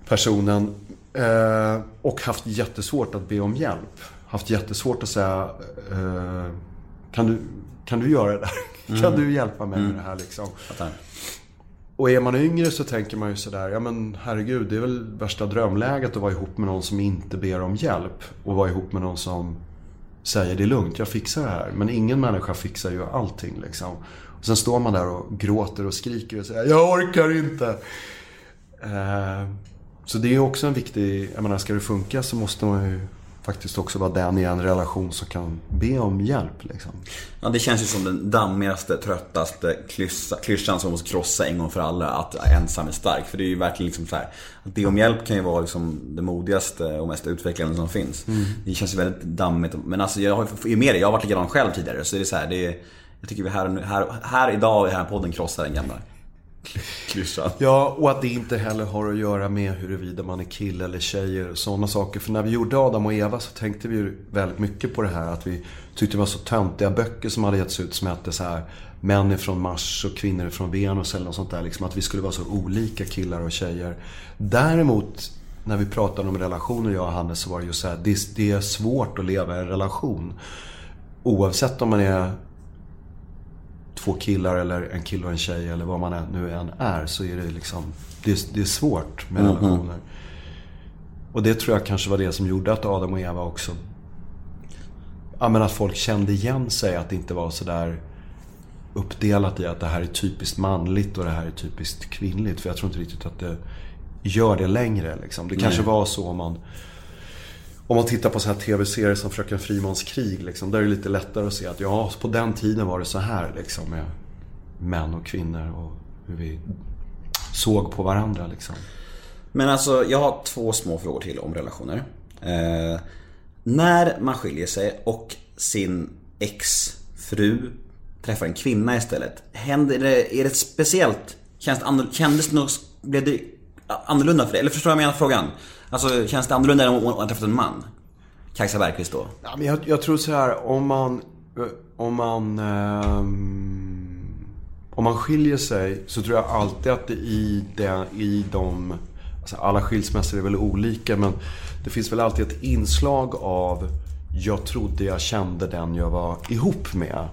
personen. Eh, och haft jättesvårt att be om hjälp. Haft jättesvårt att säga eh, kan, du, kan du göra det där? Kan du hjälpa mig med det här liksom? Och är man yngre så tänker man ju sådär, ja men herregud, det är väl värsta drömläget att vara ihop med någon som inte ber om hjälp. Och vara ihop med någon som säger det är lugnt, jag fixar det här. Men ingen människa fixar ju allting liksom. Och sen står man där och gråter och skriker och säger, jag orkar inte. Eh, så det är också en viktig, jag menar ska det funka så måste man ju faktiskt också vara den i en relation som kan be om hjälp liksom. Ja, det känns ju som den dammigaste, tröttaste klyssa, klyschan som måste krossa en gång för alla. Att ensam är stark. För det är ju verkligen liksom så här. Att be om hjälp kan ju vara liksom det modigaste och mest utvecklande som finns. Det känns ju väldigt dammigt. Men alltså jag har ju med det. Jag har varit likadan själv tidigare. Så det är så här, det är, jag tycker vi här, här, här idag i den här podden krossar den gamla klyschan. Ja, och att det inte heller har att göra med huruvida man är kille eller tjej och sådana saker. För när vi gjorde Adam och Eva så tänkte vi ju väldigt mycket på det här att vi tyckte det var så töntiga böcker som hade getts ut som hette så här Män är från Mars och kvinnor är från Venus eller något sånt där. Liksom att vi skulle vara så olika killar och tjejer. Däremot när vi pratade om relationer jag och Hannes så var det ju så här, det, det är svårt att leva i en relation. Oavsett om man är två killar eller en kille och en tjej eller vad man nu än är så är det liksom, det, är- det är svårt med relationer. Och det tror jag kanske var det som gjorde att Adam och Eva också, ja men att folk kände igen sig, att det inte var sådär uppdelat i att det här är typiskt manligt och det här är typiskt kvinnligt. För jag tror inte riktigt att det gör det längre liksom. Det kanske var så om man om man tittar på så här tv-serier som Fröken Frimans krig, liksom, där är det lite lättare att se att ja, på den tiden var det så här liksom, med män och kvinnor och hur vi såg på varandra. Liksom. Men alltså, jag har två små frågor till om relationer. Eh, när man skiljer sig och sin ex-fru träffar en kvinna istället. Händer det, är det speciellt? Känns det annorlunda, kändes det något, blev det annorlunda för dig? Eller förstår du vad jag menar frågan? Alltså, känns det annorlunda än om träffa träffat en man? Kajsa Bergqvist då? Ja, men jag, jag tror så här, om man... Om man... Um, om man skiljer sig så tror jag alltid att det i, det, i de... Alltså alla skilsmässor är väl olika men det finns väl alltid ett inslag av jag trodde jag kände den jag var ihop med.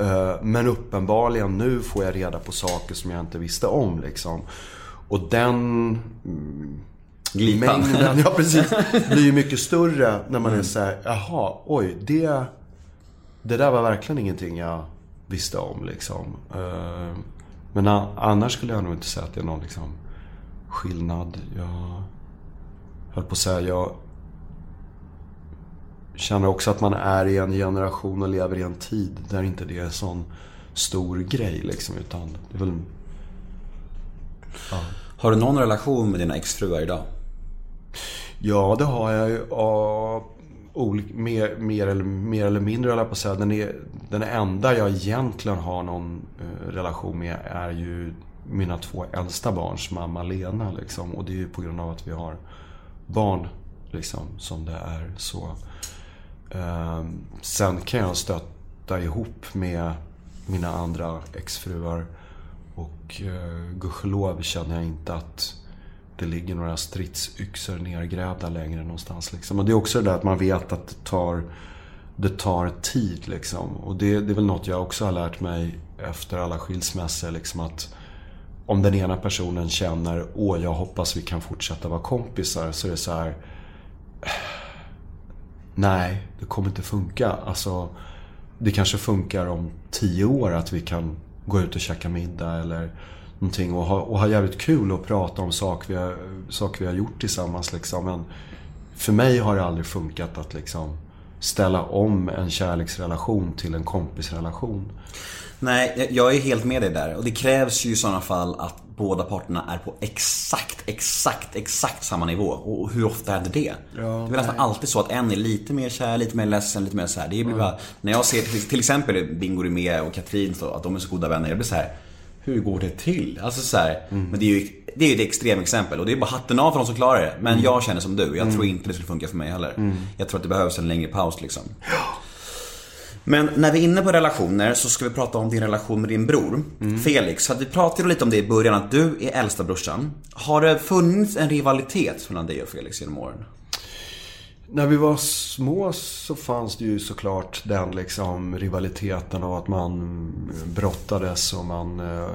Eh, men uppenbarligen nu får jag reda på saker som jag inte visste om liksom. Och den mm, Glipan. mängden, ja precis, blir ju mycket större när man är så här, jaha, oj, det, det där var verkligen ingenting jag visste om liksom. Eh, Men annars skulle jag nog inte säga att det är någon liksom skillnad. Jag höll på att säga, jag känner också att man är i en generation och lever i en tid där inte det är en sån stor grej liksom, utan det är väl Har du någon relation med dina exfruar idag? Ja, det har jag ju. Olik, mer, mer, eller, mer eller mindre höll jag på att säga. Den, är, den enda jag egentligen har någon eh, relation med är ju mina två äldsta barns mamma Lena. Liksom. Och det är ju på grund av att vi har barn liksom, som det är så. Eh, sen kan jag stötta ihop med mina andra exfruar. Och eh, gudskelov känner jag inte att det ligger några stridsyxor nergrävda längre någonstans. Liksom. Och det är också det där att man vet att det tar, det tar tid. Liksom. Och det, det är väl något jag också har lärt mig efter alla skilsmässor. Liksom, att om den ena personen känner åh jag hoppas vi kan fortsätta vara kompisar. Så är det så här. Äh, nej, det kommer inte funka. Alltså, det kanske funkar om tio år att vi kan gå ut och käka middag eller någonting och ha, och ha jävligt kul och prata om saker vi har, saker vi har gjort tillsammans. Liksom. Men för mig har det aldrig funkat att liksom ställa om en kärleksrelation till en kompisrelation. Nej, jag är helt med dig där. Och det krävs ju i sådana fall att båda parterna är på exakt, exakt, exakt samma nivå. Och hur ofta är det det? det är väl nästan alltid så att en är lite mer kär, lite mer ledsen, lite mer så här. Det blir bara, när jag ser till, exempel Bingo Rimér och Katrin, så, att de är så goda vänner. Jag blir så här. Hur går det till? Alltså så här, Men det är ju det är ett extremexempel och det är bara hatten av för de som klarar det. Men jag känner som du, jag tror inte det skulle funka för mig heller. Jag tror att det behövs en längre paus liksom. Men när vi är inne på relationer så ska vi prata om din relation med din bror, Felix. Så att vi pratade lite om det i början, att du är äldsta brorsan. Har det funnits en rivalitet mellan dig och Felix genom åren? När vi var små så fanns det ju såklart den liksom rivaliteten och att man brottades och man... Eh,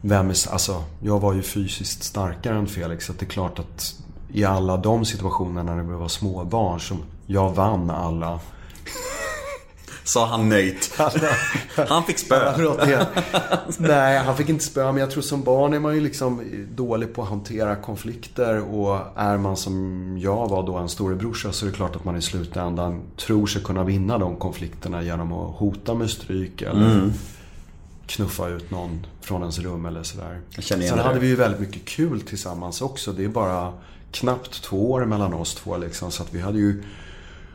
vem är, alltså, jag var ju fysiskt starkare än Felix så det är klart att i alla de situationerna när vi var småbarn så jag vann alla. Sa han nöjt. Han fick spö. Nej, han fick inte spö. Men jag tror som barn är man ju liksom dålig på att hantera konflikter. Och är man som jag var då, en storebrorsa, så är det klart att man i slutändan tror sig kunna vinna de konflikterna genom att hota med stryk eller knuffa ut någon från ens rum eller sådär. Sen det hade vi ju väldigt mycket kul tillsammans också. Det är bara knappt två år mellan oss två liksom. Så att vi hade ju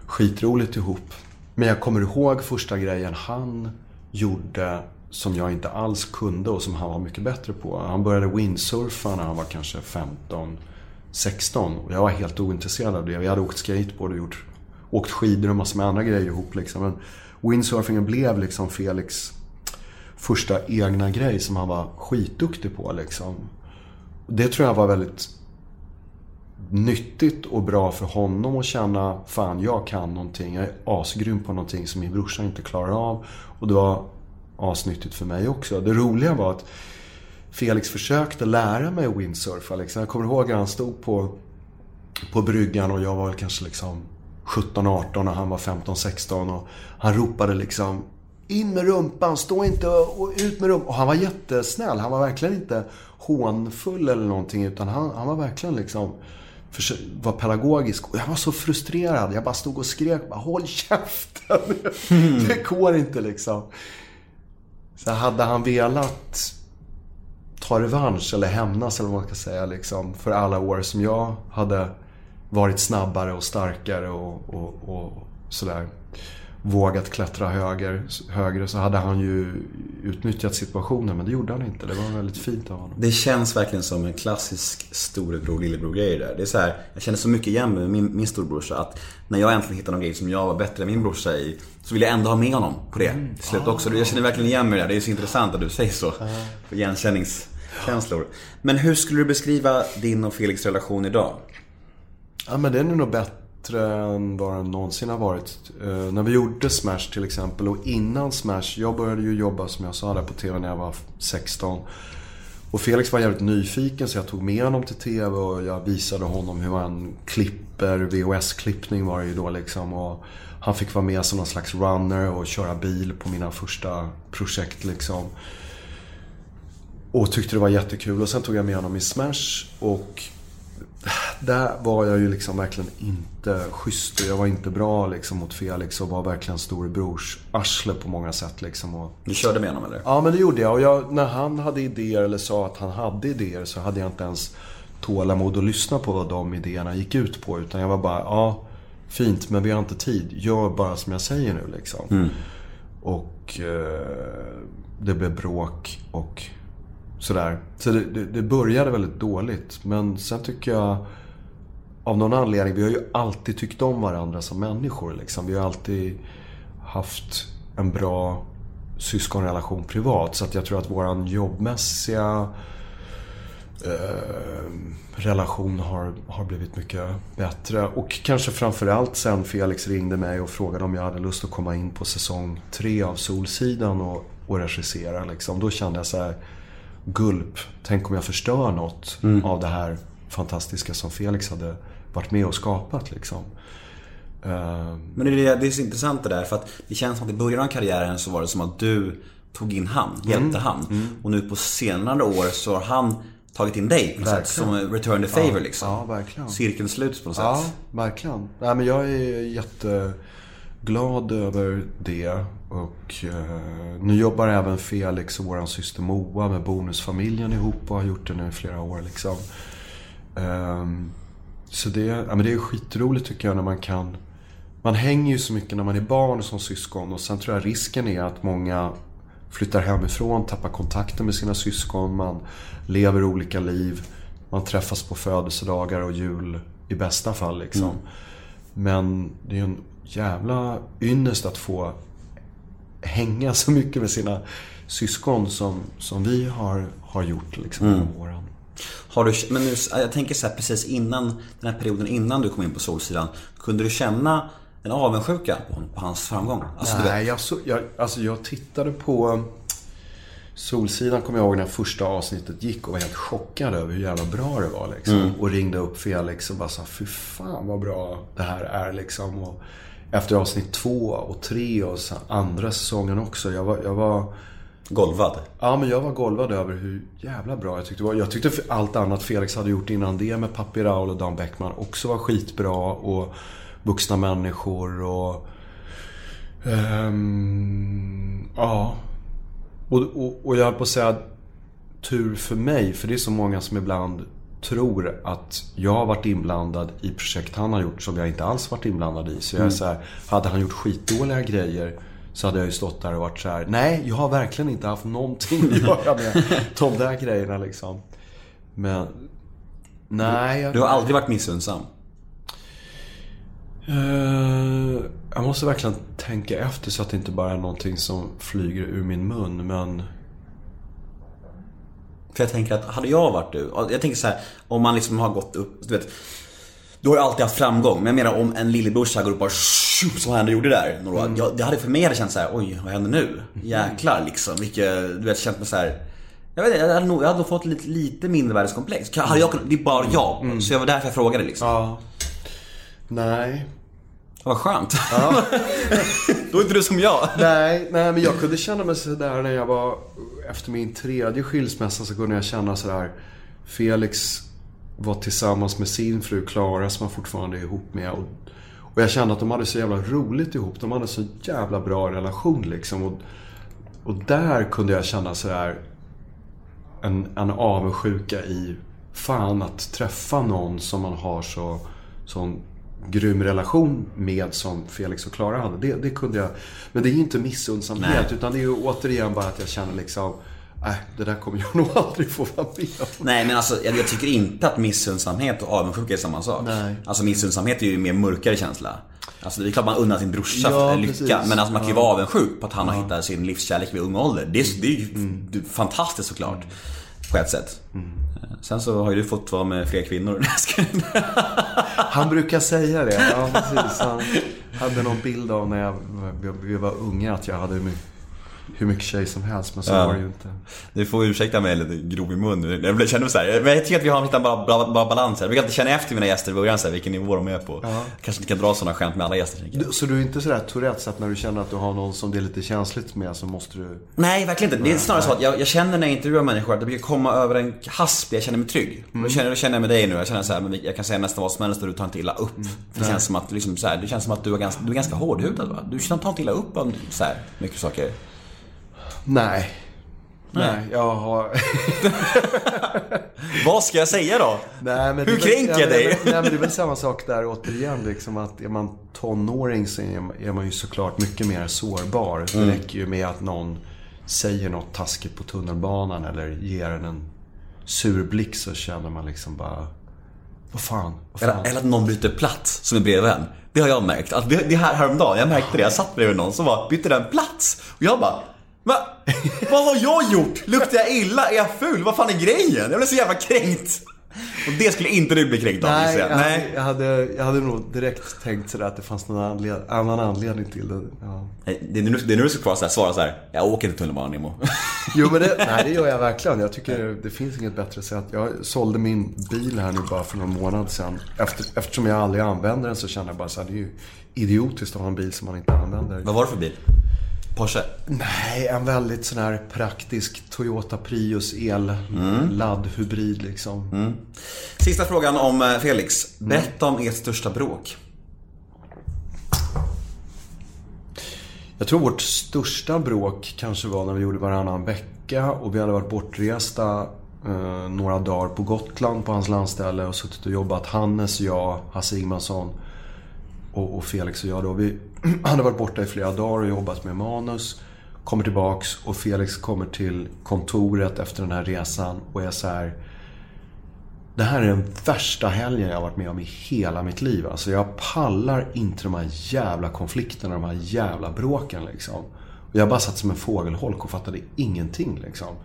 skitroligt ihop. Men jag kommer ihåg första grejen han gjorde som jag inte alls kunde och som han var mycket bättre på. Han började windsurfa när han var kanske 15, 16. Och jag var helt ointresserad av det. Vi hade åkt skateboard och gjort, åkt skidor och massor med andra grejer ihop. Liksom. Men windsurfingen blev liksom Felix första egna grej som han var skitduktig på. Liksom. Det tror jag var väldigt nyttigt och bra för honom att känna fan jag kan någonting. Jag är asgrym på någonting som min brorsa inte klarar av. Och det var asnyttigt för mig också. Det roliga var att Felix försökte lära mig windsurfa. Liksom. Jag kommer ihåg att han stod på, på bryggan och jag var väl kanske liksom 17-18 och han var 15-16. Och han ropade liksom in med rumpan, stå inte och ut med rumpan. Och han var jättesnäll. Han var verkligen inte hånfull eller någonting. Utan han, han var verkligen liksom var pedagogisk. Och jag var så frustrerad. Jag bara stod och skrek. Bara, Håll käften! Det går inte liksom. Så hade han velat ta revansch eller hämnas eller vad man ska säga liksom, för alla år som jag hade varit snabbare och starkare och, och, och sådär vågat klättra höger, högre så hade han ju utnyttjat situationen men det gjorde han inte. Det var väldigt fint av honom. Det känns verkligen som en klassisk storebror lillebror grej där. Det är så här, jag känner så mycket igen med min, min storbrorsa att när jag äntligen hittade någon grej som jag var bättre än min brorsa i så vill jag ändå ha med honom på det till slut också. Jag känner verkligen igen mig där. Det är så intressant att du säger så. För igenkänningskänslor. Men hur skulle du beskriva din och Felix relation idag? Ja men den är nog bättre än vad den någonsin har varit. Eh, när vi gjorde Smash till exempel och innan Smash, jag började ju jobba som jag sa där på TV när jag var 16. Och Felix var jävligt nyfiken så jag tog med honom till TV och jag visade honom hur man klipper, VHS-klippning var det ju då liksom. Och han fick vara med som någon slags runner och köra bil på mina första projekt liksom. Och tyckte det var jättekul. Och sen tog jag med honom i Smash och där var jag ju liksom verkligen inte schysst. Jag var inte bra liksom mot Felix och var verkligen storebrors arsle på många sätt liksom. Och... Du körde med honom eller? Ja, men det gjorde jag. Och jag, när han hade idéer eller sa att han hade idéer så hade jag inte ens tålamod att lyssna på vad de idéerna gick ut på. Utan jag var bara, ja, fint, men vi har inte tid. Gör bara som jag säger nu liksom. Och eh, det blev bråk och sådär. Så det, det, det började väldigt dåligt. Men sen tycker jag, av någon anledning, vi har ju alltid tyckt om varandra som människor. Liksom. Vi har alltid haft en bra syskonrelation privat. Så att jag tror att våran jobbmässiga eh, relation har, har blivit mycket bättre. Och kanske framförallt sen Felix ringde mig och frågade om jag hade lust att komma in på säsong tre av Solsidan och, och regissera. Liksom. Då kände jag så här, gulp, tänk om jag förstör något av det här fantastiska som Felix hade varit med och skapat. Liksom. Eh, Men det är, det är så intressant det där för att det känns som att i början av karriären så var det som att du tog in han, hjälpte han. Och nu på senare år så har han tagit in dig på sätt. Som return the favor liksom. ja, verkligen. Cirkeln sluts på något Ja, sätt. verkligen. Nej, men jag är jätteglad över det. Och eh, nu jobbar även Felix och vår syster Moa med Bonusfamiljen ihop och har gjort det nu i flera år. Liksom. Ehm, så det, ja, men det är skitroligt tycker jag när man kan... Man hänger ju så mycket när man är barn som syskon och sen tror jag risken är att många flyttar hemifrån, tappar kontakten med sina syskon, man lever olika liv. Man träffas på födelsedagar och jul i bästa fall liksom. Men det är ju en jävla ynnest att få hänga så mycket med sina syskon som, som vi har, har gjort liksom genom åren. Har du, men nu, jag tänker så här precis innan, den här perioden innan du kom in på Solsidan. Kunde du känna en avundsjuka på, på hans framgång? Alltså, Nej, jag, så, jag, alltså jag tittade på Solsidan kommer jag ihåg när första avsnittet gick och var helt chockad över hur jävla bra det var. Liksom. Och ringde upp Felix och bara sa fy fan vad bra det här är liksom. Och efter avsnitt två och tre och andra säsongen också. Jag var, jag var golvad. Ja, men jag var golvad över hur jävla bra jag tyckte det var. Jag tyckte allt annat Felix hade gjort innan det med Papi Raul och Dan Bäckman också var skitbra. Och vuxna människor och... ehm, ja. Och, och, och jag höll på att säga tur för mig, för det är så många som ibland tror att jag har varit inblandad i projekt han har gjort som jag inte alls varit inblandad i. Så jag är så här, hade han gjort skitdåliga grejer så hade jag ju stått där och varit så här: nej jag har verkligen inte haft någonting att göra med de där grejerna liksom. Men, nej. Jag, Du har aldrig varit missunnsam. Eh, jag måste verkligen tänka efter så att det inte bara är någonting som flyger ur min mun. Men För jag tänker att hade jag varit du, jag tänker så här, om man liksom har gått upp, du vet Du har ju alltid haft framgång, men jag menar om en lillebrorsa går upp och bara som han gjorde där några år. Jag, det hade för mig hade känts så här, oj vad händer nu? Jäklar liksom, vilket, du vet känt mig så här. Jag vet inte, jag hade nog, jag hade nog fått lite, lite mindervärdeskomplex. Hade jag det är bara jag. Så jag var därför jag frågade liksom. ja. Nej. Vad skönt. Då är inte du som jag. Nej, nej, men jag kunde känna mig sådär när jag var... Efter min tredje skilsmässa så kunde jag känna sådär... Felix var tillsammans med sin fru Klara som han fortfarande är ihop med. Och, och jag kände att de hade så jävla roligt ihop. De hade så jävla bra relation liksom. Och, och där kunde jag känna sådär... En, en avundsjuka i... Fan att träffa någon som man har så... Sån grym relation med som Felix och Klara hade. Det, det kunde jag. Men det är ju inte missundsamhet utan det är ju återigen bara att jag känner liksom Nej, det där kommer jag nog aldrig få vara med om. Nej men alltså jag, jag tycker inte att missundsamhet och avundsjuka är samma sak. Nej. Alltså missundsamhet är ju en mer mörkare känsla. Alltså det är klart man unnar sin brorsa Ja, lycka. precis. Men alltså man kan ju Ja. vara avundsjuk på att han har hittat sin livskärlek vid ung ålder. Det är, det är ju Mm. fantastiskt såklart. På ett sätt. Sen så har ju du fått vara med fler kvinnor. Han brukar säga det. Ja, precis. Han hade någon bild av när jag, vi var unga att jag hade mycket, hur mycket tjej som helst. Men så Ja. var det ju inte. Du får ursäkta mig lite grov i mun. Jag känner så här, men jag tycker att vi har en liten bra, bra, bra balans här. Vi kan alltid känna efter mina gäster i början så här, vilken nivå de är på. Kanske inte kan dra sådana skämt med alla gäster jag. Du- Så du är inte sådär Tourettes att när du känner att du har någon som det är lite känsligt med så måste du... Nej, verkligen inte. Det är snarare så att jag, jag känner när jag intervjuar människor att det brukar komma över en hasp jag känner mig trygg. Och Då, känner, då känner jag med dig nu. Jag känner så här, men jag kan säga nästan vad som helst och du tar inte illa upp. För det känns som att, liksom, så här, det känns som att du är ganska, du är ganska hårdhudad va? Du tar inte illa upp av så här, mycket saker. Nej. Nej, jag har... Vad ska jag säga då? Nej, men Hur kränker jag ja, dig? Nej, men det är väl samma sak där återigen. Liksom, att är man tonåring så är man- ju såklart mycket mer sårbar. Mm. Det räcker ju med att någon säger något taskigt på tunnelbanan eller ger en en sur blick så känner man liksom bara... Vad fan? Vad fan? Eller, eller att någon byter plats som är bredvid en. Det har jag märkt. Att det, det här häromdagen, jag märkte det. Jag satt bredvid någon som var, bytte den plats. Och jag bara, Va? Vad har jag gjort? Luktar jag illa? Är jag ful? Vad fan är grejen? Jag blev så jävla kränkt. Och det skulle inte du bli kränkt av Nej, jag. Nej. Jag, hade, jag hade nog direkt tänkt sådär att det fanns någon anled, annan anledning till det. Ja. Det är nu, det är nu du ska så här, svara så här. Jag åker till tunnelbanan Nemo. Jo men det, nej, det gör jag verkligen. Jag tycker det finns inget bättre sätt. Jag sålde min bil här nu bara för någon månad sedan. Efter, eftersom jag aldrig använder den så känner jag bara så här, det är ju idiotiskt att ha en bil som man inte använder. Vad var det för bil? Porsche? Nej, en väldigt sån här praktisk Toyota Prius el laddhybrid liksom. Sista frågan om eh, Felix. Berätta om ert största bråk. Jag tror vårt största bråk kanske var när vi gjorde varannan vecka och vi hade varit bortresta eh, några dagar på Gotland på hans landställe och suttit och jobbat. Hannes, jag, Hasse Ingmansson och, och Felix och jag då. Vi Han hade varit borta i flera dagar och jobbat med manus. Kommer tillbaks och Felix kommer till kontoret efter den här resan och är så här. Det här är den värsta helgen jag har varit med om i hela mitt liv. Alltså jag pallar inte de här jävla konflikterna, de här jävla bråken liksom. Och jag bara satt som en fågelholk och fattade ingenting liksom.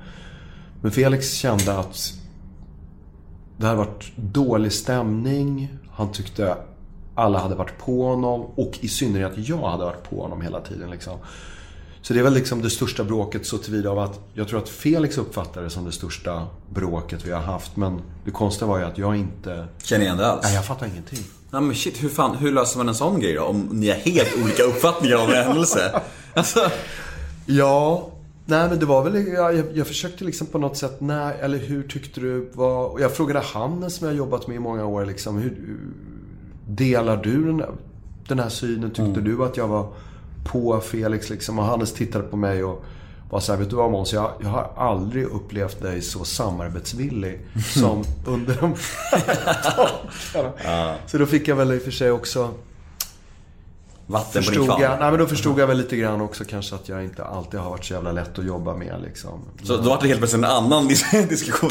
Men Felix kände att det hade varit dålig stämning. Han tyckte alla hade varit på honom och i synnerhet jag hade varit på honom hela tiden liksom. Så det är väl liksom det största bråket så tillvida av att jag tror att Felix uppfattar det som det största bråket vi har haft. Men det konstiga var ju att jag inte... Känner igen det alls? Nej, jag fattar ingenting. Ja men shit, hur fan, hur löser man en sån grej då? Om ni har helt olika uppfattningar om en händelse. Alltså, Ja, nej men det var väl, jag, jag, försökte liksom på något sätt, nej, eller hur tyckte du var... Jag frågade Hannes som jag har jobbat med i många år liksom, hur, delar du den, den här synen? Tyckte du att jag var på Felix liksom? Och Hannes tittade på mig och var så här, vet du vad Måns? Jag, jag har aldrig upplevt dig så samarbetsvillig som under de här dagarna. Så då fick jag väl i och för sig också vatten på din Förstod kvarn. jag, nej men då förstod jag väl lite grann också kanske att jag inte alltid har varit så jävla lätt att jobba med liksom. Så då var det helt plötsligt en annan dis- diskussion.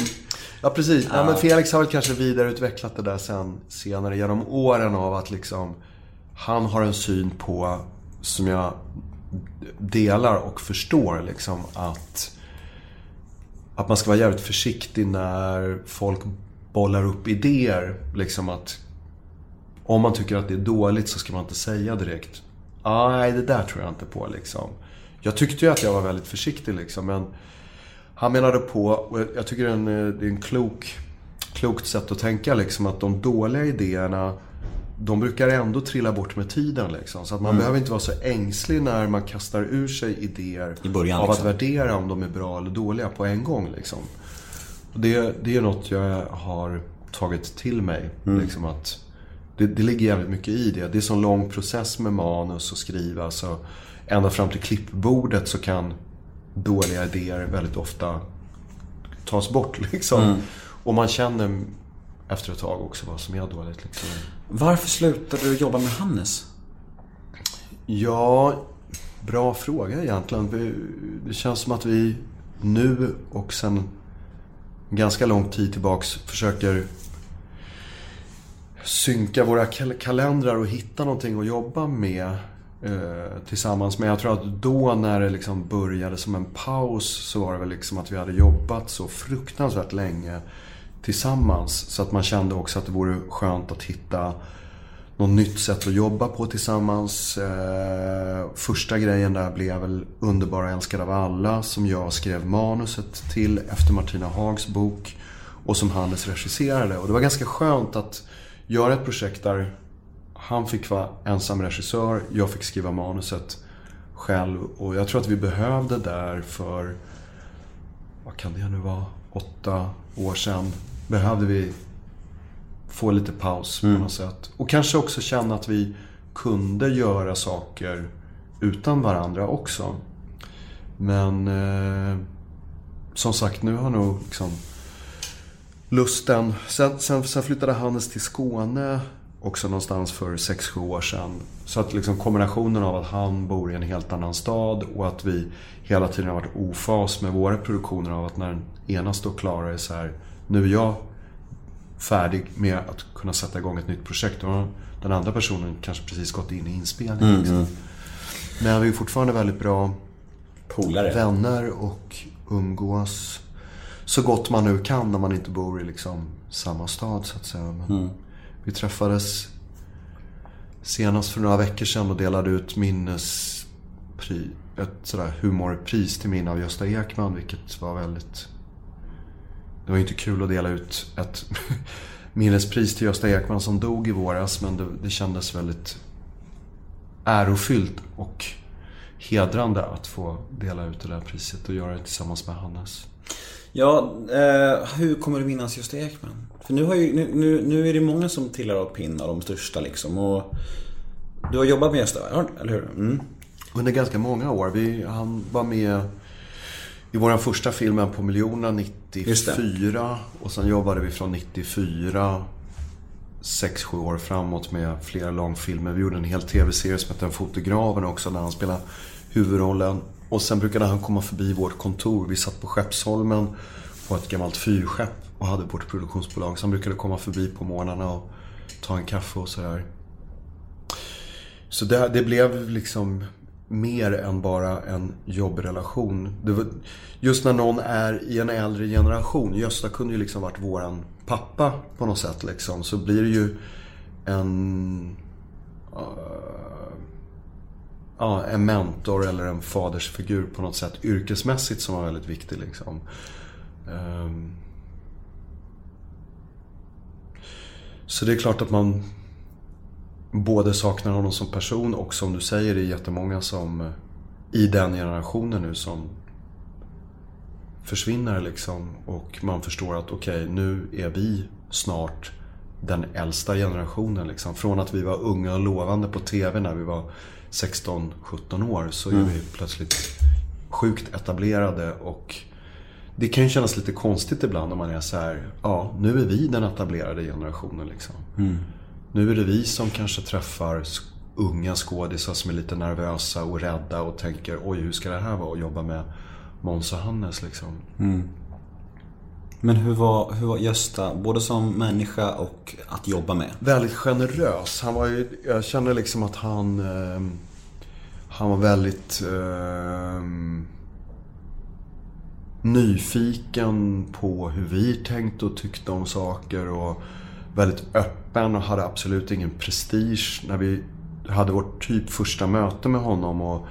Ja precis. Ja, men Felix har väl kanske vidareutvecklat det där sen senare genom åren av att liksom Han har en syn på som jag delar och förstår liksom att Att man ska vara jävligt försiktig när folk bollar upp idéer. Liksom att om man tycker att det är dåligt så ska man inte säga direkt. "Ah, Nej, det där tror jag inte på liksom. Jag tyckte ju att jag var väldigt försiktig liksom, men han menade på, och jag- tycker det är en, det är en klok, klokt sätt att tänka liksom, att de dåliga idéerna de brukar ändå trilla bort med tiden liksom. Så att man behöver inte vara så ängslig när man kastar ur sig idéer början, av liksom. att värdera om de är bra eller dåliga på en gång liksom. Och det, det är något jag har tagit till mig. Liksom att det, det ligger jävligt mycket i det. Det är en lång process med manus och skriva. Så ända fram till klippbordet så kan dåliga idéer väldigt ofta tas bort. Liksom. Och man känner efter ett tag också vad som är dåligt. Liksom. Varför slutade du jobba med Hannes? Ja, bra fråga egentligen. Det känns som att vi nu och sen ganska lång tid tillbaks försöker synka våra kal- kalendrar och hitta någonting att jobba med eh, tillsammans. Men jag tror att då när det liksom började som en paus så var det väl liksom att vi hade jobbat så fruktansvärt länge tillsammans. Så att man kände också att det vore skönt att hitta något nytt sätt att jobba på tillsammans. Eh, första grejen där blev väl Underbara älskad av alla som jag skrev manuset till efter Martina Hags bok och som Hannes regisserade. Och det var ganska skönt att göra ett projekt där han fick vara ensam regissör, jag fick skriva manuset själv. Och jag tror att vi behövde där för, vad kan det nu vara, åtta år sedan. Behövde vi få lite paus på något sätt. Och kanske också känna att vi kunde göra saker utan varandra också. Men eh, som sagt, nu har nog liksom lusten... Sen, sen, sen flyttade Hannes till Skåne också någonstans för 6-7 år sedan. Så att liksom kombinationen av att han bor i en helt annan stad och att vi hela tiden har varit ofas med våra produktioner av att när den ena står klar är så här, nu är jag färdig med att kunna sätta igång ett nytt projekt. Och den andra personen kanske precis gått in i inspelningen. Liksom. Men vi är fortfarande väldigt bra Polare. vänner och umgås så gott man nu kan när man inte bor i liksom samma stad så att säga. Men Vi träffades senast för några veckor sedan och delade ut minnespri, ett sådär humorpris till minne av Gösta Ekman vilket var väldigt... Det var ju inte kul att dela ut ett minnespris till Gösta Ekman som dog i våras men det, det kändes väldigt ärofyllt och hedrande att få dela ut det där priset och göra det tillsammans med Hannes. Ja, eh, hur kommer du minnas Gösta Ekman? För nu, har ju, nu, nu, nu är det många som tillhör Pinn av de största liksom. Och du har jobbat med Gösta, eller hur? Mm. Under ganska många år. Vi, han var med i vår första film på miljonen Just 94. Och sen jobbade vi från 94 6-7 år framåt med flera långfilmer. Vi gjorde en hel tv-serie som hette En fotografen också där han spelade huvudrollen. Och sen brukade han komma förbi vårt kontor. Vi satt på Skeppsholmen på ett gammalt fyrskepp och hade vårt produktionsbolag. Så han brukade komma förbi på morgnarna och ta en kaffe och sådär. Så det, det blev liksom mer än bara en jobbrelation. Det var, just när någon är i en äldre generation, Gösta kunde ju liksom varit våran pappa på något sätt liksom, så blir det ju en... Uh, ja, en mentor eller en fadersfigur på något sätt yrkesmässigt som var väldigt viktig liksom. Um, så det är klart att man både saknar honom som person och som du säger, det är jättemånga som eh, i den generationen nu som försvinner liksom. Och man förstår att okej, okay, nu är vi snart den äldsta generationen liksom. Från att vi var unga och lovande på TV när vi var 16-17 år så är mm. vi plötsligt sjukt etablerade och det kan ju kännas lite konstigt ibland om man är så här, ja, nu är vi den etablerade generationen liksom. Mm. Nu är det vi som kanske träffar unga skådisar som är lite nervösa och rädda och tänker oj hur ska det här vara att jobba med Måns och Hannes liksom. Mm. Men hur var, hur var Gösta, både som människa och att jobba med? Väldigt generös. Han var ju, jag känner liksom att han eh, Han var väldigt eh, Nyfiken på hur vi tänkte och tyckte om saker och väldigt öppen och hade absolut ingen prestige när vi hade vårt typ första möte med honom och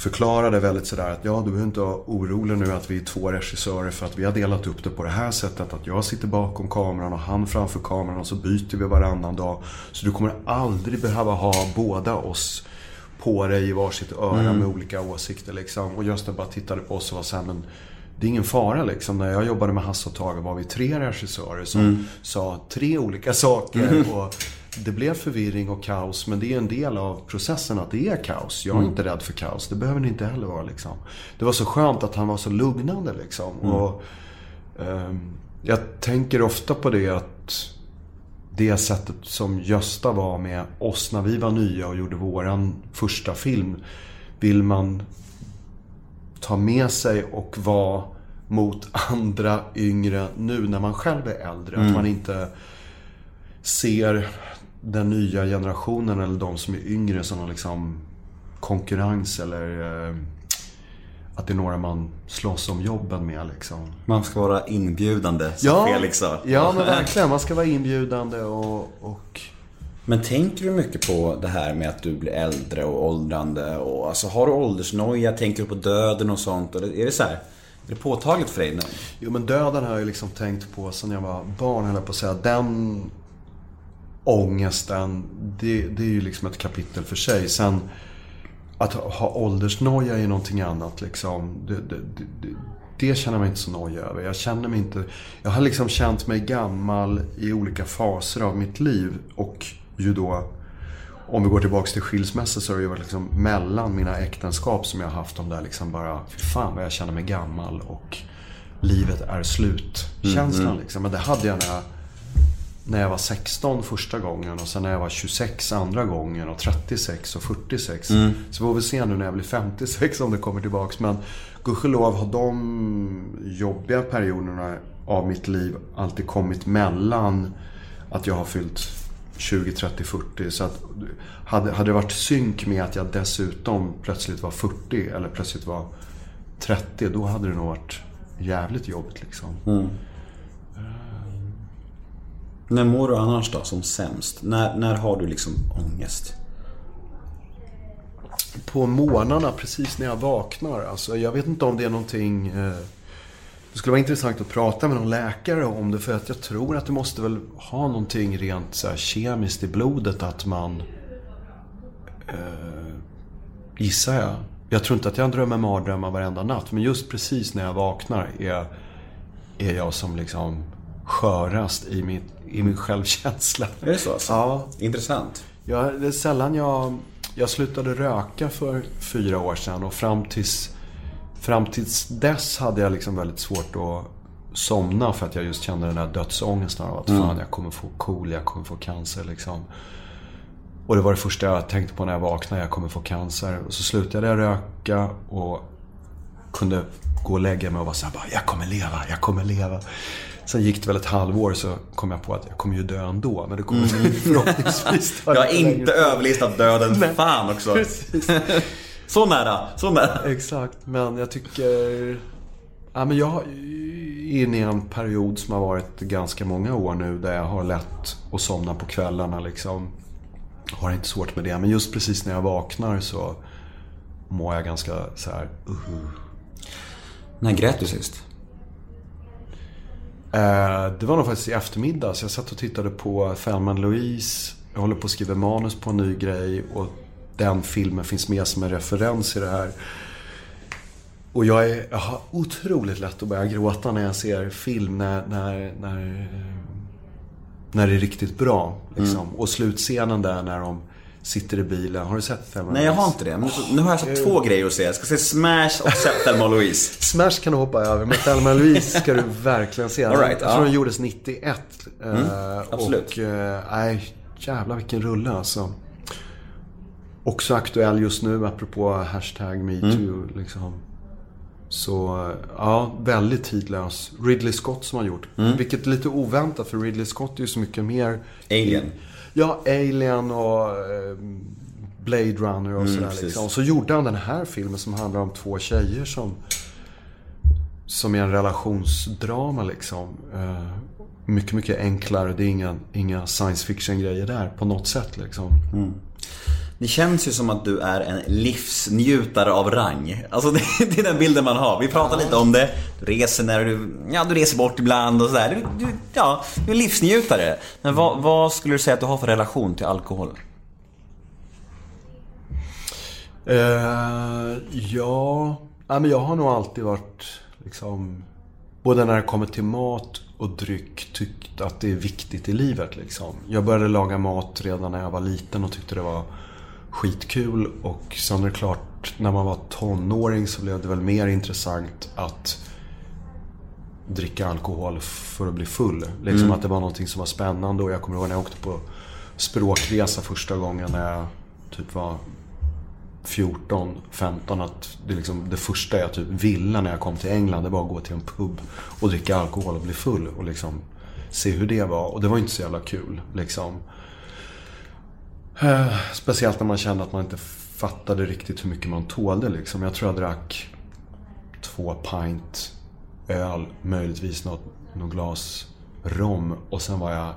förklarade väldigt sådär att ja, du behöver inte vara orolig nu att vi är två regissörer för att vi har delat upp det på det här sättet. Att jag sitter bakom kameran och han framför kameran och så byter vi varannan dag. Så du kommer aldrig behöva ha båda oss på dig i varsitt öra mm. med olika åsikter liksom. Och Gösta bara tittade på oss och var såhär, men det är ingen fara liksom. När jag jobbade med Hasse och Tage var vi tre regissörer som mm. sa tre olika saker. Mm. Och det blev förvirring och kaos, men det är en del av processen att det är kaos. Jag är mm. inte rädd för kaos, det behöver ni inte heller vara liksom. Det var så skönt att han var så lugnande liksom. Mm. Och, um, jag tänker ofta på det att det sättet som Gösta var med oss när vi var nya och gjorde våran första film. Vill man ta med sig och vara mot andra yngre nu när man själv är äldre. Mm. Att man inte ser den nya generationen eller de som är yngre som någon liksom konkurrens eller eh, att det är några man slåss om jobben med liksom. Man ska vara inbjudande, som ja, Felix sa. Ja, men verkligen. Man ska vara inbjudande och, och... Men tänker du mycket på det här med att du blir äldre och åldrande? Och, alltså, har du åldersnoja? Tänker du på döden och sånt? Eller är det så här? Är det påtagligt för dig nu? Jo men döden har jag liksom tänkt på sen jag var barn, höll på att säga. Den ångesten, det, det är ju liksom ett kapitel för sig. Sen att ha åldersnoja är någonting annat liksom. Det, det, det, det känner jag mig inte så nojig över. Jag känner mig inte... Jag har liksom känt mig gammal i olika faser av mitt liv. Och ju då... Om vi går tillbaks till skilsmässa så har det ju varit liksom mellan mina äktenskap som jag har haft de där liksom bara... Fy fan vad jag känner mig gammal och livet är slut-känslan mm, mm. liksom. Men det hade jag när jag när jag var 16 första gången och sen när jag var 26 andra gången och 36 och 46. Mm. Så får vi se nu när jag blir 56 om det kommer tillbaks. Men gudskelov har de jobbiga perioderna av mitt liv alltid kommit mellan att jag har fyllt 20, 30, 40. Så att hade, hade det varit synk med att jag dessutom plötsligt var 40 eller plötsligt var 30, då hade det nog varit jävligt jobbigt liksom. När mår du annars då som sämst? När, när har du liksom ångest? På morgnarna precis när jag vaknar. Alltså, jag vet inte om det är någonting... Eh, det skulle vara intressant att prata med någon läkare om det. För att jag tror att det måste väl ha någonting rent så här, kemiskt i blodet. Att man... Eh, gissar jag. Jag tror inte att jag drömmer mardrömmar varenda natt. Men just precis när jag vaknar är, är jag som liksom skörast i mitt i min självkänsla. Är det så alltså? Ja, Intressant. Ja, det är sällan jag... Jag slutade röka för fyra år sedan och fram tills, fram tills dess hade jag liksom väldigt svårt att somna för att jag just kände den där dödsångesten av att fan jag kommer få KOL, jag kommer få cancer liksom. Och det var det första jag tänkte på när jag vaknade, jag kommer få cancer. Och så slutade jag röka och kunde gå och lägga mig och vara såhär bara, jag kommer leva, jag kommer leva. Sen gick det väl ett halvår så kom jag på att jag kommer ju dö ändå. Men det kommer förhoppningsvis ta Jag har inte överlistat döden. Fan också. Precis. Så nära, så nära. Exakt, men jag tycker... Ja, men jag är inne i en period som har varit ganska många år nu där jag har lätt att somna på kvällarna liksom. Har inte svårt med det, men just precis när jag vaknar så mår jag ganska så här. Uh. När grät du sist? Eh, det var nog faktiskt i eftermiddag, så jag satt och tittade på Thelma Louise. Jag håller på att skriva manus på en ny grej och den filmen finns med som en referens i det här. Och jag, är, jag har otroligt lätt att börja gråta när jag ser film när, när, när, när det är riktigt bra. Liksom. Och slutscenen där när de sitter i bilen. Har du sett Thelma Nej jag har inte det. Men så- Nu har jag sett två grejer att se. Jag ska se Smash och se Thelma Louise. Smash kan du hoppa över, men Thelma Louise ska du verkligen se. All right, jag tror ja. Mm, den gjordes 91. eh, absolut. Och, eh, nej, jävlar vilken rulle alltså. Också aktuell just nu, apropå hashtag metoo. Mm. Liksom. Så, eh, ja, väldigt tidlös. Ridley Scott som har gjort. Mm. Vilket är lite oväntat, för Ridley Scott är ju så mycket mer... Alien. Ja, Alien och eh, Blade Runner och sådär Mm, precis. liksom. Och så gjorde han den här filmen som handlar om två tjejer som... Som är en relationsdrama liksom. Eh, mycket, mycket enklare. Det är inga, inga science fiction-grejer där på något sätt liksom. Det känns ju som att du är en livsnjutare av rang. Alltså det, det är den bilden man har. Vi pratar lite om det. Du reser när du, ja du reser bort ibland och sådär. Du, du, ja, du är livsnjutare. Men vad, vad skulle du säga att du har för relation till alkohol? Uh, eh, ja, ja, men jag har nog alltid varit liksom... Både när det kommer till mat och dryck tyckt att det är viktigt i livet liksom. Jag började laga mat redan när jag var liten och tyckte det var skitkul. Och sen är det klart, när man var tonåring så blev det väl mer intressant att dricka alkohol för att bli full. Liksom att det var någonting som var spännande. Och jag kommer ihåg när jag åkte på språkresa första gången när jag typ var 14, 15 att det, liksom, det första jag typ ville när jag kom till England det var att gå till en pub och dricka alkohol och bli full och liksom se hur det var. Och det var inte så jävla kul liksom. Eh, Speciellt när man kände att man inte fattade riktigt hur mycket man tålde liksom. Jag tror jag drack två pint öl, möjligtvis något, något glas rom och sen var jag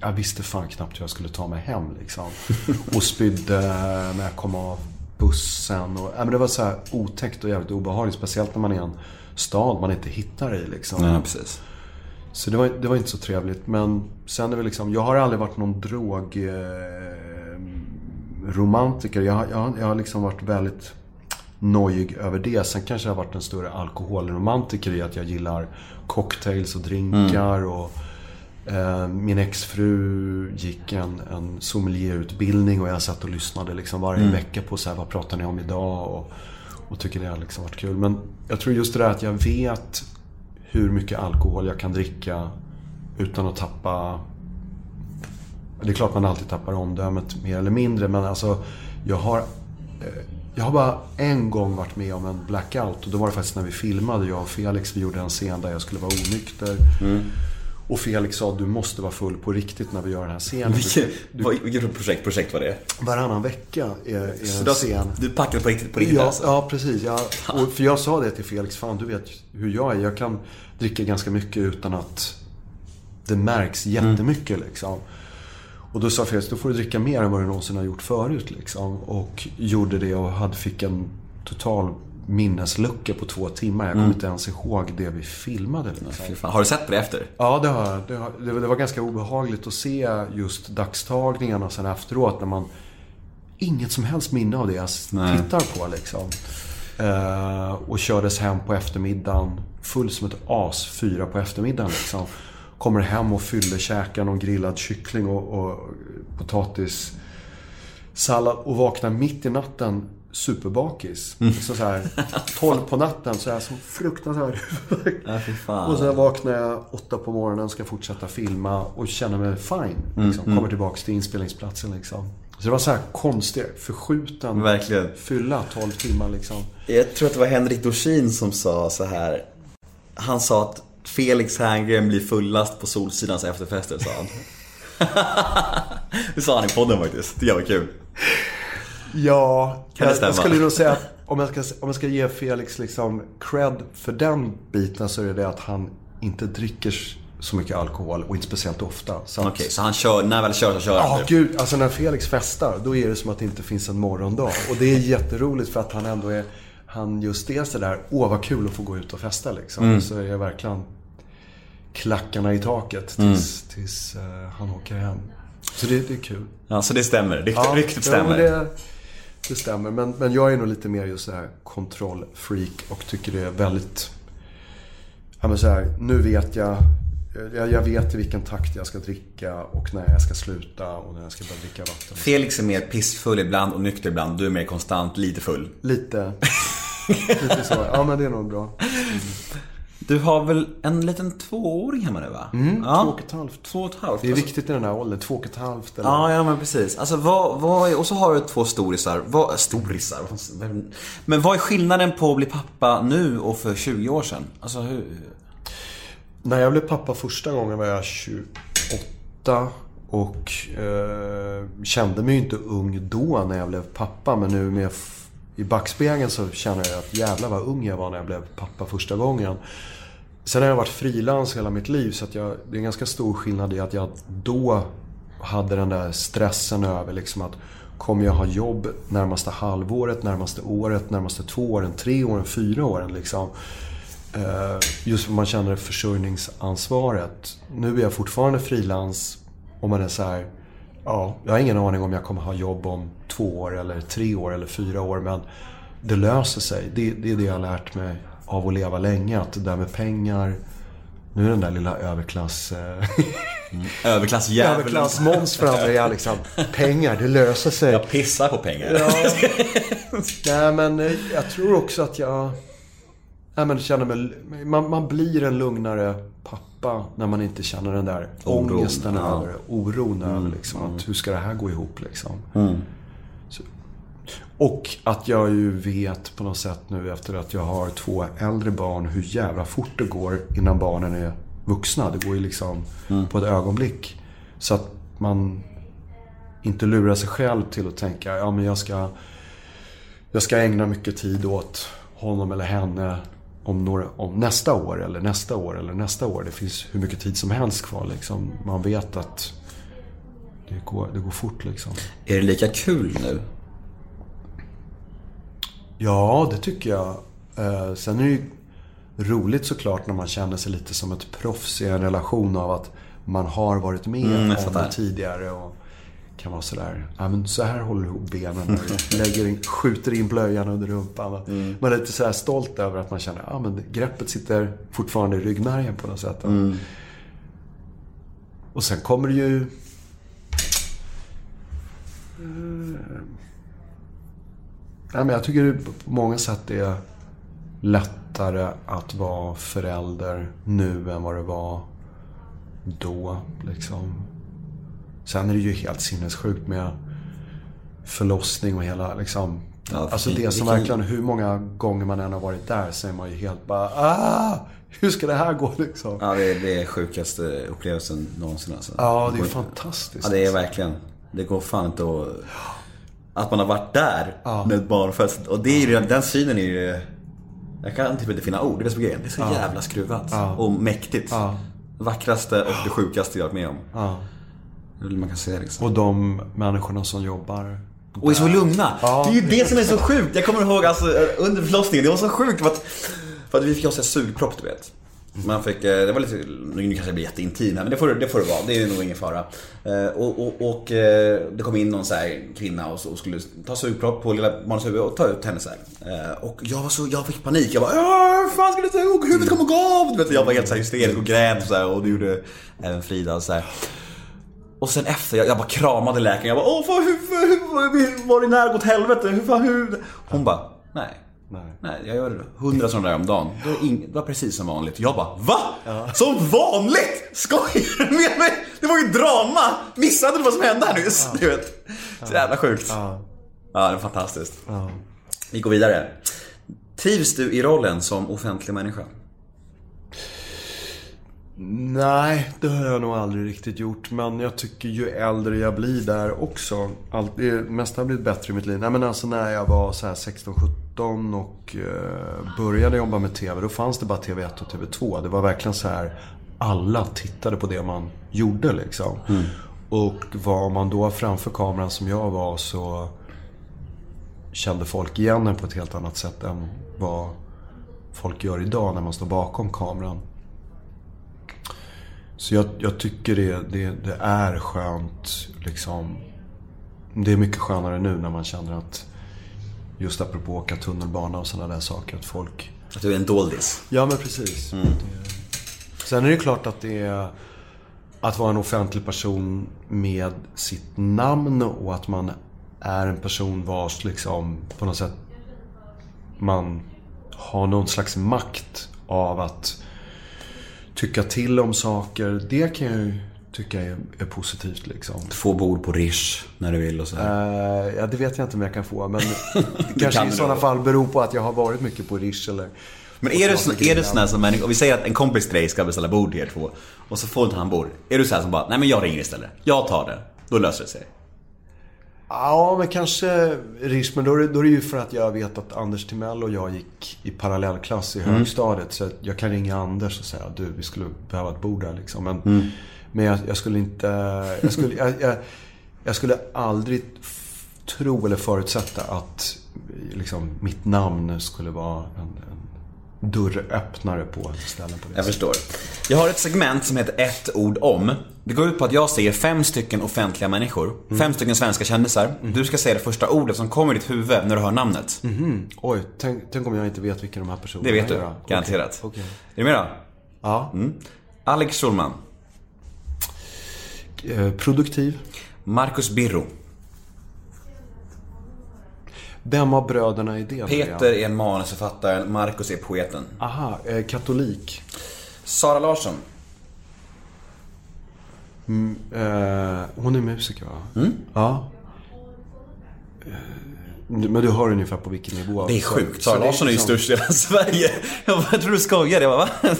jag visste fan knappt hur jag skulle ta mig hem liksom. Och spydde när jag kom av bussen. Och, men det var så här otäckt och jävligt obehagligt. Speciellt när man är i en stad man inte hittar i liksom. Ja, precis. Så det var, det var inte så trevligt. Men sen är det liksom, jag har aldrig varit någon drog... Eh, romantiker. Jag, har- jag, jag har liksom varit väldigt nojig över det. Sen kanske jag har varit en större alkoholromantiker i att jag gillar cocktails och drinkar. Och, eh, min exfru gick en, en sommelierutbildning och jag satt och lyssnade liksom varje vecka på så här, vad pratar ni om idag? Och, och tycker det har liksom varit kul. Men jag tror just det där att jag vet hur mycket alkohol jag kan dricka utan att tappa... Det är klart man alltid tappar omdömet mer eller mindre men alltså jag har... eh, Jag har bara en gång varit med om en blackout och då var det faktiskt när vi filmade, jag och Felix. Vi gjorde en scen där jag skulle vara onykter. Och Felix sa du måste vara full på riktigt när vi gör den här scenen. Vilket, vilket projekt, projekt var det? Varannan vecka är, är Så en har- scen. du packade på riktigt, på riktigt Ja, alltså? ja precis. Jag, och för jag sa det till Felix, fan du vet hur jag är. Jag kan dricka ganska mycket utan att det märks jättemycket liksom. Och då sa Felix, då får du dricka mer än vad du någonsin har gjort förut liksom. Och gjorde det och hade, fick en total minneslucka på två timmar. Jag kommer inte ens ihåg det vi filmade. Liksom. Har du sett det efter? Ja, det har jag. Det, har, det, var- ganska obehagligt att se just dagstagningarna sen efteråt när man inget som helst minne av det jag Nej. tittar på liksom. Eh, och kördes hem på eftermiddagen full som ett as, fyra på eftermiddagen liksom. Kommer hem och fyller käkar någon grillad kyckling och, och potatissallad och vaknar mitt i natten superbakis. Så, så här, 12 på natten så är jag så fruktansvärt Ja, och sen vaknar jag åtta på morgonen, ska fortsätta filma och känner mig fine. Liksom. Kommer tillbaks till inspelningsplatsen liksom. Så det var så här konstig, förskjuten Verkligen. fylla 12 timmar liksom. Jag tror att det var Henrik Dorsin som sa så här. Han sa att Felix Herngren blir fullast på Solsidans efterfester, sa han. det sa han i podden faktiskt. Det var kul. Ja, Kan det jag, stämma? jag skulle nog säga att om jag, ska, om jag ska ge Felix liksom cred för den biten så är det det att han inte dricker så mycket alkohol och inte speciellt ofta. Så att- Okej, så han kör, när väl kör så kör han. Ja, typ. gud. Alltså när Felix festar, då är det som att det inte finns en morgondag. Och det är jätteroligt för att han ändå är... Han just är sådär, åh vad kul att få gå ut och festa liksom. Så är jag verkligen klackarna i taket tills, tills eh, han åker hem. Så det, det är kul. Ja, så det stämmer. Rykt, Ja, ryktet stämmer. det, det stämmer. Men, men jag är nog lite mer just så här kontrollfreak och tycker det är väldigt... Ja men så här, nu vet jag... Jag, jag vet i vilken takt jag ska dricka och när jag ska sluta och när jag ska börja dricka vatten. Felix är mer pissfull ibland och nykter ibland. Du är mer konstant lite full. Lite. Lite så. Ja men det är nog bra. Du har väl en liten tvååring hemma nu va? Mm, ja. Två och ett halvt. Två och ett halvt. Det är alltså. viktigt i den här åldern. Två och ett halvt eller... Ja, ja men precis. Alltså vad, vad är, och så har du två storisar. Vad, storisar? Men vad är skillnaden på att bli pappa nu och för 20 år sedan? Alltså hur... När jag blev pappa första gången var jag 28 och eh, kände mig ju inte ung då när jag blev pappa. Men nu med i backspegeln så känner jag att jävlar vad ung jag var när jag blev pappa första gången. Sen har jag varit frilans hela mitt liv så att jag, det är en ganska stor skillnad i att jag då hade den där stressen över liksom att kommer jag ha jobb närmaste halvåret, närmaste året, närmaste två åren, tre åren, fyra åren liksom. Eh, just för man känner försörjningsansvaret. Nu är jag fortfarande frilans om man är så här, ja, jag har ingen aning om jag kommer ha jobb om två år eller tre år eller fyra år men det löser sig. Det, det är det jag har lärt mig av att leva länge. Att det där med pengar, nu är den där lilla överklass... Eh, Överklassjävel. överklass-Måns framme är liksom, pengar, det löser sig. Jag pissar på pengar. Ja. Nej men eh, jag tror också att jag... Nej, men känner mig, man, man blir en lugnare pappa när man inte känner den där Oron, ångesten ja. över Oron över liksom, att hur ska det här gå ihop liksom. Så, och att jag ju vet på något sätt nu efter att jag har två äldre barn hur jävla fort det går innan barnen är vuxna. Det går ju liksom på ett ögonblick. Så att man inte lurar sig själv till att tänka, ja men jag ska, jag ska ägna mycket tid åt honom eller henne om, några, om nästa år eller nästa år eller nästa år. Det finns hur mycket tid som helst kvar liksom. Man vet att det går, det går fort liksom. Är det lika kul nu? Ja, det tycker jag. Eh, sen är det ju roligt såklart när man känner sig lite som ett proffs i en relation av att man har varit med Mm, om det tidigare. Och kan vara sådär, ja men så här håller du ihop benen. Lägger in, skjuter in blöjan under rumpan. Mm. Man är lite så här stolt över att man känner, ja men greppet sitter fortfarande i ryggmärgen på något sätt. Mm. Och sen kommer det ju... Nej, men jag tycker det på många sätt är lättare att vara förälder nu än vad det var då. Liksom. Sen är det ju helt sinnessjukt med förlossning och hela liksom, Ja, Alltså det som verkligen, hur många gånger man än har varit där så är man ju helt bara ah, hur ska det här gå liksom? Ja, det är, det är sjukaste upplevelsen någonsin alltså. Ja, det är fantastiskt. Ja, det är verkligen. Det går fan inte att... Att man har varit där med ett barn. Och det är ju, den synen är ju... Jag kan typ inte finna ord, det är det som är grejen. Det är så jävla skruvat. Och mäktigt. Vackraste och det sjukaste jag varit med om. Man kan säga liksom. Och de människorna som jobbar. Och är så lugna. Det är ju det som är så sjukt. Jag kommer ihåg alltså under förlossningen, det var så sjukt för att, för att vi fick oss en sugpropp du vet. Man fick, eh, det var lite, nu kanske det blir jätteintimt här men det får, det får det vara, det är nog ingen fara. Eh, Och, och, och eh, det kom in någon så här kvinna och, så, och skulle ta sugpropp på lilla barnets huvud och ta ut henne så här. Och jag var så, jag fick panik. Jag bara "Åh, hur fan ska det ta och huvudet kommer gå av? Du vet, jag var helt så här hysterisk och grät och så här, och det gjorde även Frida och så här. Och sen efter, jag, jag bara kramade läkaren. Jag bara åh fan hur, hur, var det nära gått helvete? Hur fan hur? Hon bara nej. Nej. jag gör hundra sådana där om dagen. Det var, ing, det var precis som vanligt. Jag bara VA? Som vanligt? Skojar du med mig? Det var ju drama! Missade du vad som hände här nyss? Du vet. Så jävla sjukt. Ja, det är fantastiskt. Vi går vidare. Trivs du i rollen som offentlig människa? Nej, det har jag nog aldrig riktigt gjort. Men jag tycker ju äldre jag blir där också. Allt, det mesta har blivit bättre i mitt liv. Nej men alltså när jag var så här 16-17 och eh, började jobba med TV. Då fanns det bara TV1 och TV2. Det var verkligen så här. Alla tittade på det man gjorde liksom. Och var man då framför kameran som jag var så kände folk igen en på ett helt annat sätt än vad folk gör idag när man står bakom kameran. Så jag, jag tycker det, det, det är skönt liksom. Det är mycket skönare nu när man känner att just apropå åka tunnelbana och sådana där saker att folk... Att du är en doldis? Ja men precis. Det, sen är det klart att det är att vara en offentlig person med sitt namn och att man är en person vars liksom på något sätt man har någon slags makt av att tycka till om saker. Det kan jag ju tycka är, är positivt liksom. Få bord på Rish när du vill och så. Eh, ja, det vet jag inte om jag kan få. Men det kanske kan i sådana fall beror på att jag har varit mycket på Rish eller... Men är du, sån- är du sån här som människa, och vi säger att en kompis till dig ska beställa bord till er två och så får inte han bord. Är du så här som bara, nej men jag ringer istället. Jag tar det. Då löser det sig. Ja, men kanske Rish. Men då är, det, då är det ju för att jag vet att Anders Timell och jag gick i parallellklass i högstadiet. Så jag kan ringa Anders och säga du, vi skulle behöva ett bord där liksom. Men, men jag, jag skulle inte... Jag skulle, jag, jag, jag skulle aldrig tro eller förutsätta att liksom, mitt namn skulle vara en, en dörröppnare på ett ställe på det Jag förstår. Jag har ett segment som heter ett ord om. Det går ut på att jag säger fem stycken offentliga människor. Fem stycken svenska kändisar. Du ska säga det första ordet som kommer i ditt huvud när du hör namnet. Oj, tänk, tänk om jag inte vet vilka de här personerna Det vet du, är. garanterat. Okej. Är du med då? Ja. Alex Schulman. Eh, produktiv. Marcus Birro. Vem av bröderna är det? Peter är manusförfattaren, Marcus är poeten. Aha, eh, katolik. Sara Larsson. Eh, hon är musiker va? Ja. Eh, Men du hör ungefär på vilken nivå? Det är Så- sjukt. Sara Larsson är ju störst i hela Sverige. Jag, bara, tror du skojar. Jag bara, va?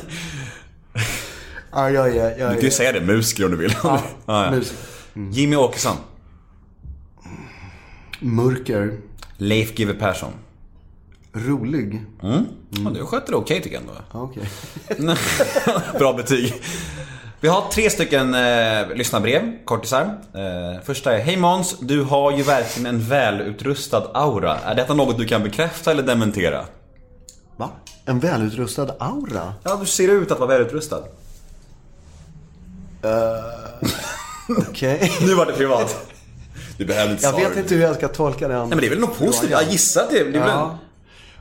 Ja, jag är... Jag Du kan ju säga det, musiker om du vill. Ja. Ja, musiker. Jimmy Åkesson. Mörker. Leif GW Persson. Rolig. Ja, du sköter det okej tycker jag ändå. Ja, Okej. Bra betyg. Vi har tre stycken eh, lyssnarbrev, kortisar. Eh, första är Hej Måns, du har ju verkligen en välutrustad aura. Är detta något du kan bekräfta eller dementera? Va? En välutrustad aura? Ja, du ser ut att vara välutrustad. Okej. Nu var det privat. Du behöver inte Jag vet inte hur jag ska tolka den. Nej men det är väl något positivt? Jag gissar att det, det är Ja.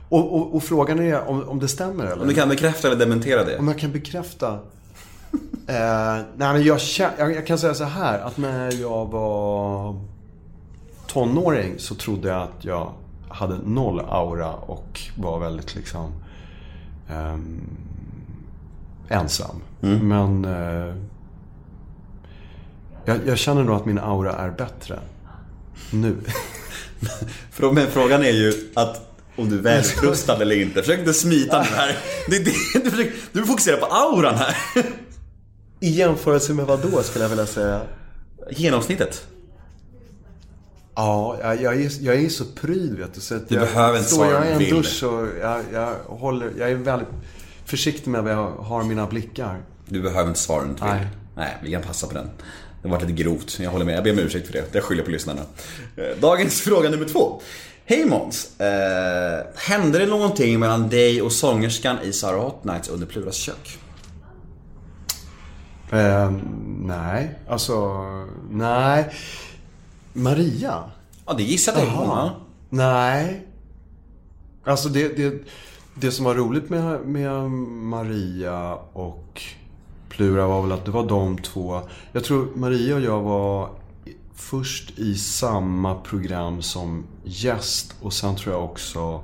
Och, och, och frågan är om, om det stämmer eller? Om du kan bekräfta eller dementera det. Om jag kan bekräfta? eh, nej men jag, jag, jag kan säga så här att när jag var tonåring så trodde jag att jag hade noll aura och var väldigt liksom ehm, ensam. Men eh, jag, jag känner nog att min aura är bättre nu. Men frågan är ju att om du är välutrustad eller inte. Försök inte smita nu här. Det, det, du, försöker, du fokuserar på auran här. I jämförelse med vad då skulle jag vilja säga? Genomsnittet. Ja, jag, jag, är, jag är så pryd vet du. Så att Du jag, behöver inte Står svara jag i en dusch och jag, jag håller, jag är väldigt försiktig med vad jag har mina blickar. Du behöver inte svara om du inte vill. Nej. Nej, vi kan passa på den. Det var lite grovt, jag håller med. Jag ber om ursäkt för det. Det skyller jag på lyssnarna. Eh, Dagens fråga nummer två. Hej Måns! Eh, hände det någonting mellan dig och sångerskan i Sarah Hot Nights under Pluras kök? Eh, nej, alltså, nej. Maria? Ja, det gissade jag på. Nej. Alltså det, det, det som var roligt med, med Maria och Plura var väl att det var de två. Jag tror Maria och jag var först i samma program som gäst och sen tror jag också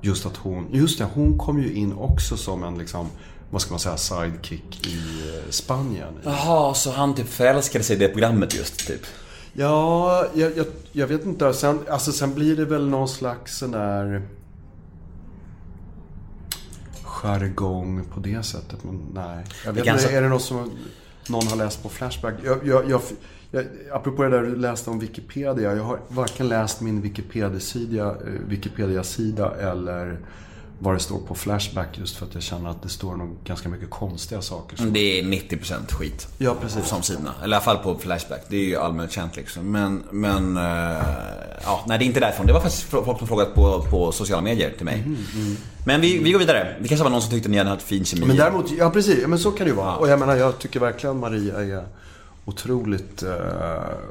just att hon, just det, hon kom ju in också som en liksom, vad ska man säga, sidekick i eh, Spanien. Jaha, så han typ förälskade sig i det programmet just, typ? Ja, jag, jag, jag vet inte. Sen, alltså, sen blir det väl någon slags sån där jargong på det sättet. Men nej. Jag vet inte, är det något som någon har läst på Flashback? Jag, jag, jag, jag, apropå det där du läste om Wikipedia. Jag har varken läst min Wikipedia-sida eh, Wikipedia-sida eller vad det står på Flashback just för att jag känner att det står nog ganska mycket konstiga saker. som- Det är 90% skit. Ja, precis. Som sidorna. Eller i alla fall på Flashback. Det är ju allmänt känt liksom. Men, men... eh, ja, nej det är inte därifrån. Det var faktiskt folk som frågat på, på sociala medier till mig. Men vi, vi går vidare. Det kanske var någon som tyckte ni hade haft fin kemi. Men däremot, ja precis, ja, men så kan det ju vara. Och jag menar, jag tycker verkligen Maria är otroligt eh,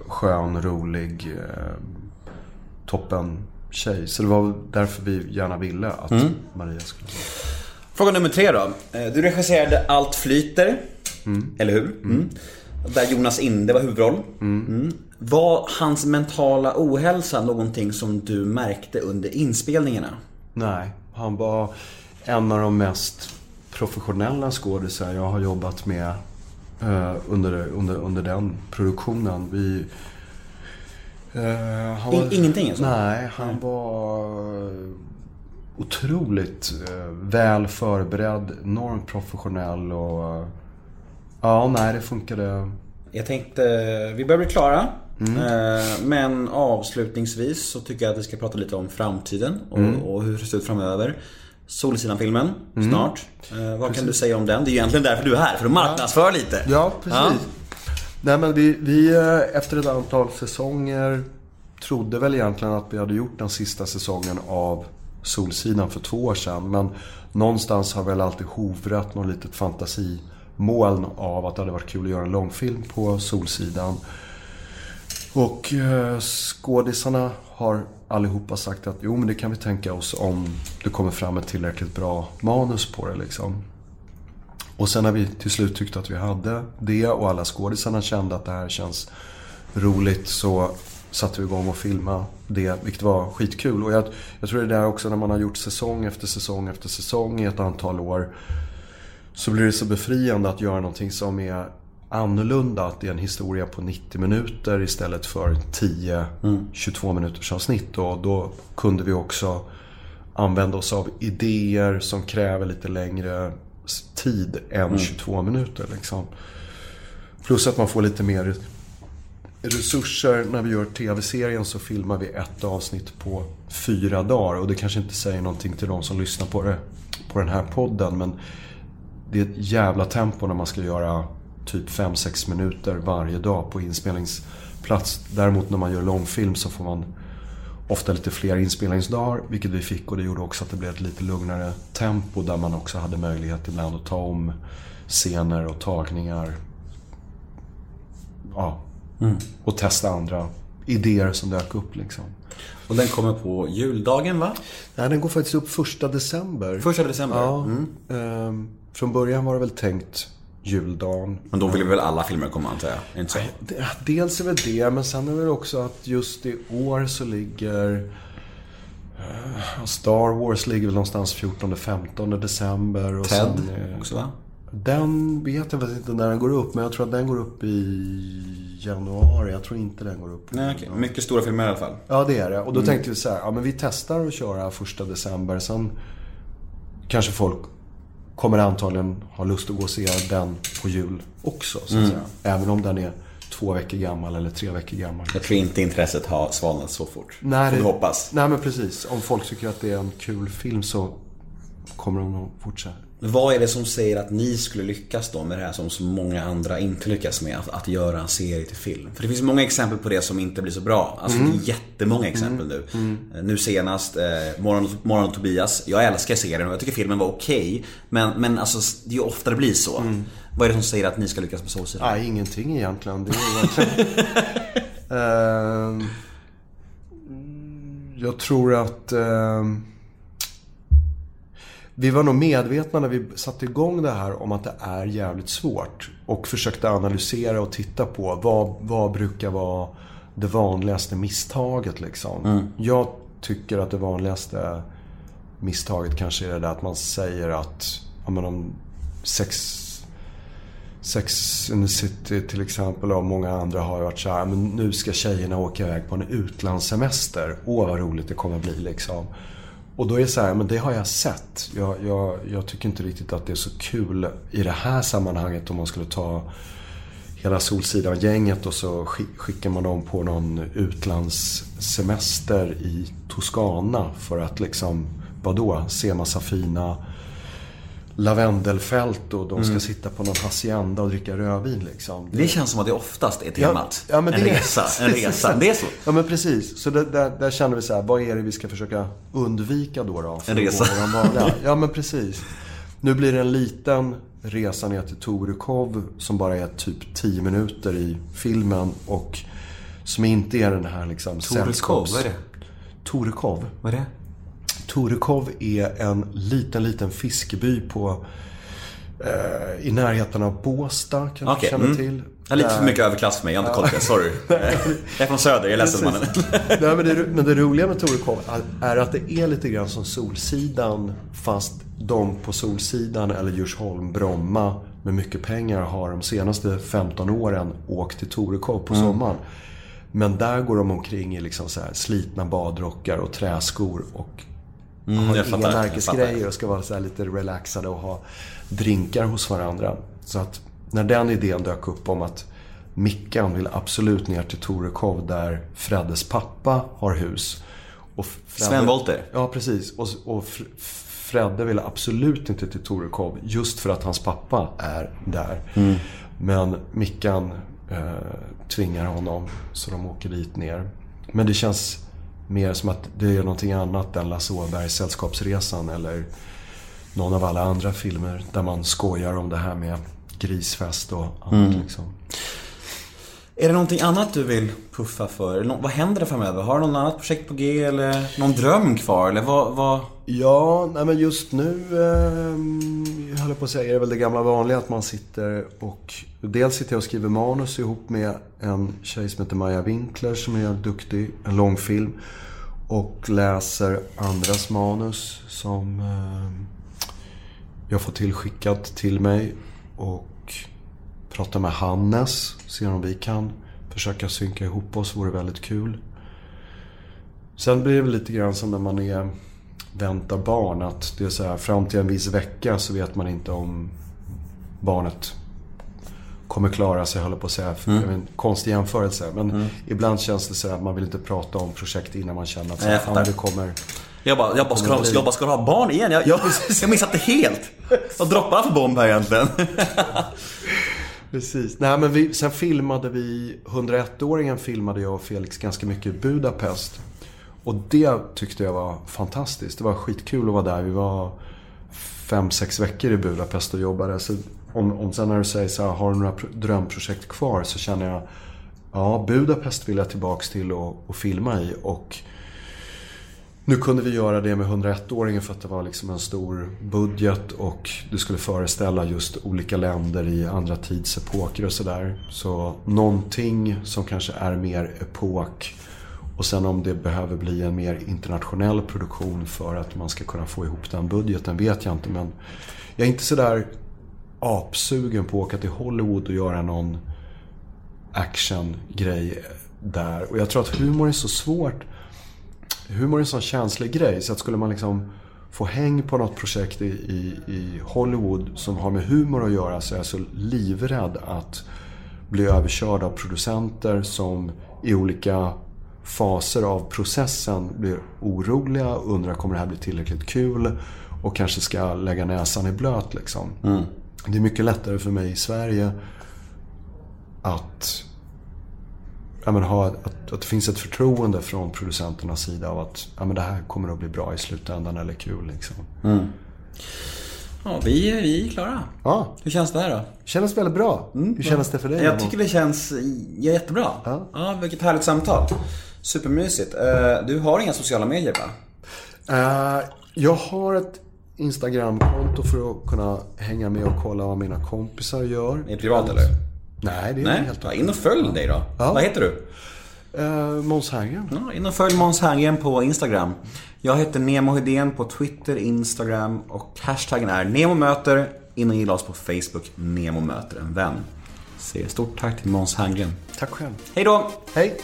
skön, rolig, eh, toppen tjej. Så det var därför vi gärna ville att Maria skulle vara. Fråga nummer tre då. Eh, Du regisserade Allt flyter. Eller hur? Mm. Där Jonas Inde var huvudroll. Mm. Var hans mentala ohälsa någonting som du märkte under inspelningarna? Nej, han var en av de mest professionella skådisar jag har jobbat med eh, under, under, under den produktionen. Vi, eh, In- ingenting alltså? Nej, han var otroligt eh, väl förberedd, enormt professionell och... eh, Ja, nej det funkade. Jag tänkte, vi börjar bli klara. Eh, Men avslutningsvis så tycker jag att vi ska prata lite om framtiden och, och hur det ser ut framöver. Solsidan-filmen, snart. Eh, vad kan du säga om den? Det är ju egentligen därför du är här, för att marknadsföra lite. Ja, precis. Nej, men vi, vi eh, efter ett antal säsonger trodde väl egentligen att vi hade gjort den sista säsongen av Solsidan för två år sedan. Men någonstans har väl alltid hovrat något litet fantasimoln av att det hade varit kul att göra en långfilm på Solsidan. Och eh, skådisarna har allihopa sagt att jo men det kan vi tänka oss om det kommer fram ett tillräckligt bra manus på det liksom. Och sen när vi till slut tyckte att vi hade det och alla skådisarna kände att det här känns roligt så satte vi igång och filmade det, vilket var skitkul. Och jag, jag tror det är där också när man har gjort säsong efter säsong efter säsong i ett antal år så blir det så befriande att göra någonting som är annorlunda. Att det är en historia på 90 minuter istället för 10 22 minuters avsnitt. Och då kunde vi också använda oss av idéer som kräver lite längre tid än 22 minuter. Liksom. Plus att man får lite mer resurser. När vi gör tv-serien så filmar vi ett avsnitt på fyra dagar. Och det kanske inte säger någonting till de som lyssnar på, det, på den här podden. Men det är ett jävla tempo när man ska göra typ 5-6 minuter varje dag på inspelningsplats. Däremot när man gör långfilm så får man ofta lite fler inspelningsdagar, vilket vi fick. Och det gjorde också att det blev ett lite lugnare tempo där man också hade möjlighet ibland att ta om scener och tagningar. Ja. Och testa andra idéer som dök upp liksom. Och den kommer på juldagen va? Nej, den går faktiskt upp första december. Första december? Ja. Mm. Ehm, från början var det väl tänkt juldagen. Men då vill väl alla filmer komma antar jag? Inte så? Dels är väl det, men sen är det också att just i år så ligger eh, Star Wars ligger väl någonstans 14-15 december. Och Ted sen, också va? Den vet jag faktiskt inte när den går upp, men jag tror att den går upp i januari. Jag tror inte den går upp. Nej, okej. Mycket stora filmer i alla fall. Ja, det är det. Och då Mm. tänkte vi så här, ja men vi testar att köra första december. Sen kanske folk kommer antagligen ha lust att gå och se den på jul också, så att Mm. säga. Även om den är två veckor gammal eller tre veckor gammal. Jag tror inte intresset har svalnat så fort. Nej, Får vi hoppas. Nej, men precis. Om folk tycker att det är en kul film så kommer de nog fortsätta. Vad är det som säger att ni skulle lyckas då med det här som så många andra inte lyckas med? Att, att göra en serie till film. För det finns många exempel på det som inte blir så bra. Alltså Mm. det är jättemånga exempel nu. Eh, Nu senast, eh, Morgon, Morgon och Tobias. Jag älskar serien och jag tycker filmen var okej. men, men alltså det är ju ofta det blir så. Vad är det som säger att ni ska lyckas med Solsidan? Nej, ingenting egentligen. Det är verkligen... Ehm, jag tror att... ehm, vi var nog medvetna när vi satte igång det här om att det är jävligt svårt. Och försökte analysera och titta på vad, vad brukar vara det vanligaste misstaget liksom. Jag tycker att det vanligaste misstaget kanske är det där att man säger att ja, men om sex Sex and the City till exempel och många andra har varit så här, men nu ska tjejerna åka iväg på en utlandssemester. Åh vad roligt det kommer bli liksom. Och då är det så här, men det har jag sett. Jag, jag, jag tycker inte riktigt att det är så kul i det här sammanhanget om man skulle ta hela Solsidan-gänget och så skickar man dem på någon utlandssemester i Toscana för att liksom, vadå, se massa fina lavendelfält och de ska sitta på någon hacienda och dricka rödvin liksom. Det känns som att det oftast är temat. Ja, men en det resa, en resa. Det är så. Ja men precis. Så det, där, där känner vi så här, vad är det vi ska försöka undvika då? då En resa. Ja men precis. Nu blir det en liten resa ner till Torekov som bara är typ 10 minuter i filmen och som inte är den här liksom sällskaps- vad är det? Torekov. Vad är det? Torekov är en liten, liten fiskeby på eh, i närheten av Båstad, kanske Okej, du känner mm. till. Är lite för mycket överklass för mig, jag har inte koll på det. Sorry. Jag är från söder, jag är ledsen mannen. Nej, men, det, men det roliga med Torekov är- att det är lite grann som Solsidan fast de på Solsidan eller Djursholm, Bromma med mycket pengar har de senaste 15 åren åkt till Torekov på Mm. sommaren. Men där går de omkring i liksom så här slitna badrockar och träskor och Mm, jag inga märkesgrejer och ska vara så lite relaxade och ha drinkar hos varandra. Så att när den idén dök upp om att Mickan vill absolut ner till Torekov där Freddes pappa har hus. Och Fredde, Sven Wollter. Ja, precis. Och, och Fr- Fredde vill absolut inte till Torekov just för att hans pappa är där. Mm. Men Mickan eh, tvingar honom så de åker dit ner. Men det känns mer som att det är någonting annat än Lasse Åbergs Sällskapsresan eller någon av alla andra filmer där man skojar om det här med grisfest och annat Mm. liksom. Är det någonting annat du vill puffa för? Nå- Vad händer det framöver? Har du något annat projekt på G eller någon dröm kvar? Eller vad... vad... Ja, nej men just nu eh, jag höll på att säga, är det väl det gamla vanliga att man sitter och... Dels sitter jag och skriver manus ihop med en tjej som heter Maja Winkler som är duktig, en långfilm. Och läser andras manus som eh, jag får tillskickat till mig. Och pratar med Hannes, ser om vi kan försöka synka ihop oss, vore väldigt kul. Sen blir det väl lite grann som när man är väntar barn. Att det är så här, fram till en viss vecka så vet man inte om barnet kommer klara sig, håller på att säga. Mm. en konstig jämförelse. Men ibland känns det så att man vill inte prata om projekt innan man känner att så fan, det kommer... Jag bara, jag bara, ska, du, ha- jag bara, ska du ha barn igen? Jag, jag, jag missat det helt. Vad droppar han för bomb här egentligen? Precis. Nej, men vi, sen filmade vi, 101-åringen filmade jag och Felix ganska mycket i Budapest. Och det tyckte jag var fantastiskt. Det var skitkul att vara där. Vi var fem, sex veckor i Budapest och jobbade. Så om, om sen när du säger så här, har du några drömprojekt kvar? Så känner jag, ja, Budapest vill jag tillbaks till och, och filma i. Och nu kunde vi göra det med 101-åringen för att det var liksom en stor budget och det skulle föreställa just olika länder i andra tidsepoker och sådär. Så någonting som kanske är mer epok och sen om det behöver bli en mer internationell produktion för att man ska kunna få ihop den budgeten vet jag inte. Men jag är inte sådär apsugen på att åka till Hollywood och göra någon actiongrej där. Och jag tror att humor är så svårt. Humor är en sån känslig grej. Så att skulle man liksom få häng på något projekt i, i, i Hollywood som har med humor att göra så är jag så livrädd att bli överkörd av producenter som i olika faser av processen blir oroliga och undrar kommer det här bli tillräckligt kul och kanske ska lägga näsan i blöt liksom. Det är mycket lättare för mig i Sverige att, ja, men ha, att, att det finns ett förtroende från producenternas sida av att ja, men det här kommer att bli bra i slutändan eller kul. Liksom. Ja, vi, är- vi är klara. Ja, Hur känns det här då? känns väldigt bra. Hur känns det för dig? Jag tycker det känns ja, jättebra. Ja. Ja, vilket härligt samtal. Supermysigt. Eh, Du har inga sociala medier va? Eh, jag har ett Instagramkonto för att kunna hänga med och kolla vad mina kompisar gör. Är det privat eller? Nej, det är Nej, helt ja, in och följ dig då. Ja. Vad heter du? Uh, Måns Herngren. Ja, in och följ Måns Herngren på Instagram. Jag heter Nemo Hedén på Twitter, Instagram och hashtaggen är NEMOMÖTER. In och gilla oss på Facebook, Nemo möter en vän. Säger stort tack till Måns Herngren. Tack själv. Hej då! Hej!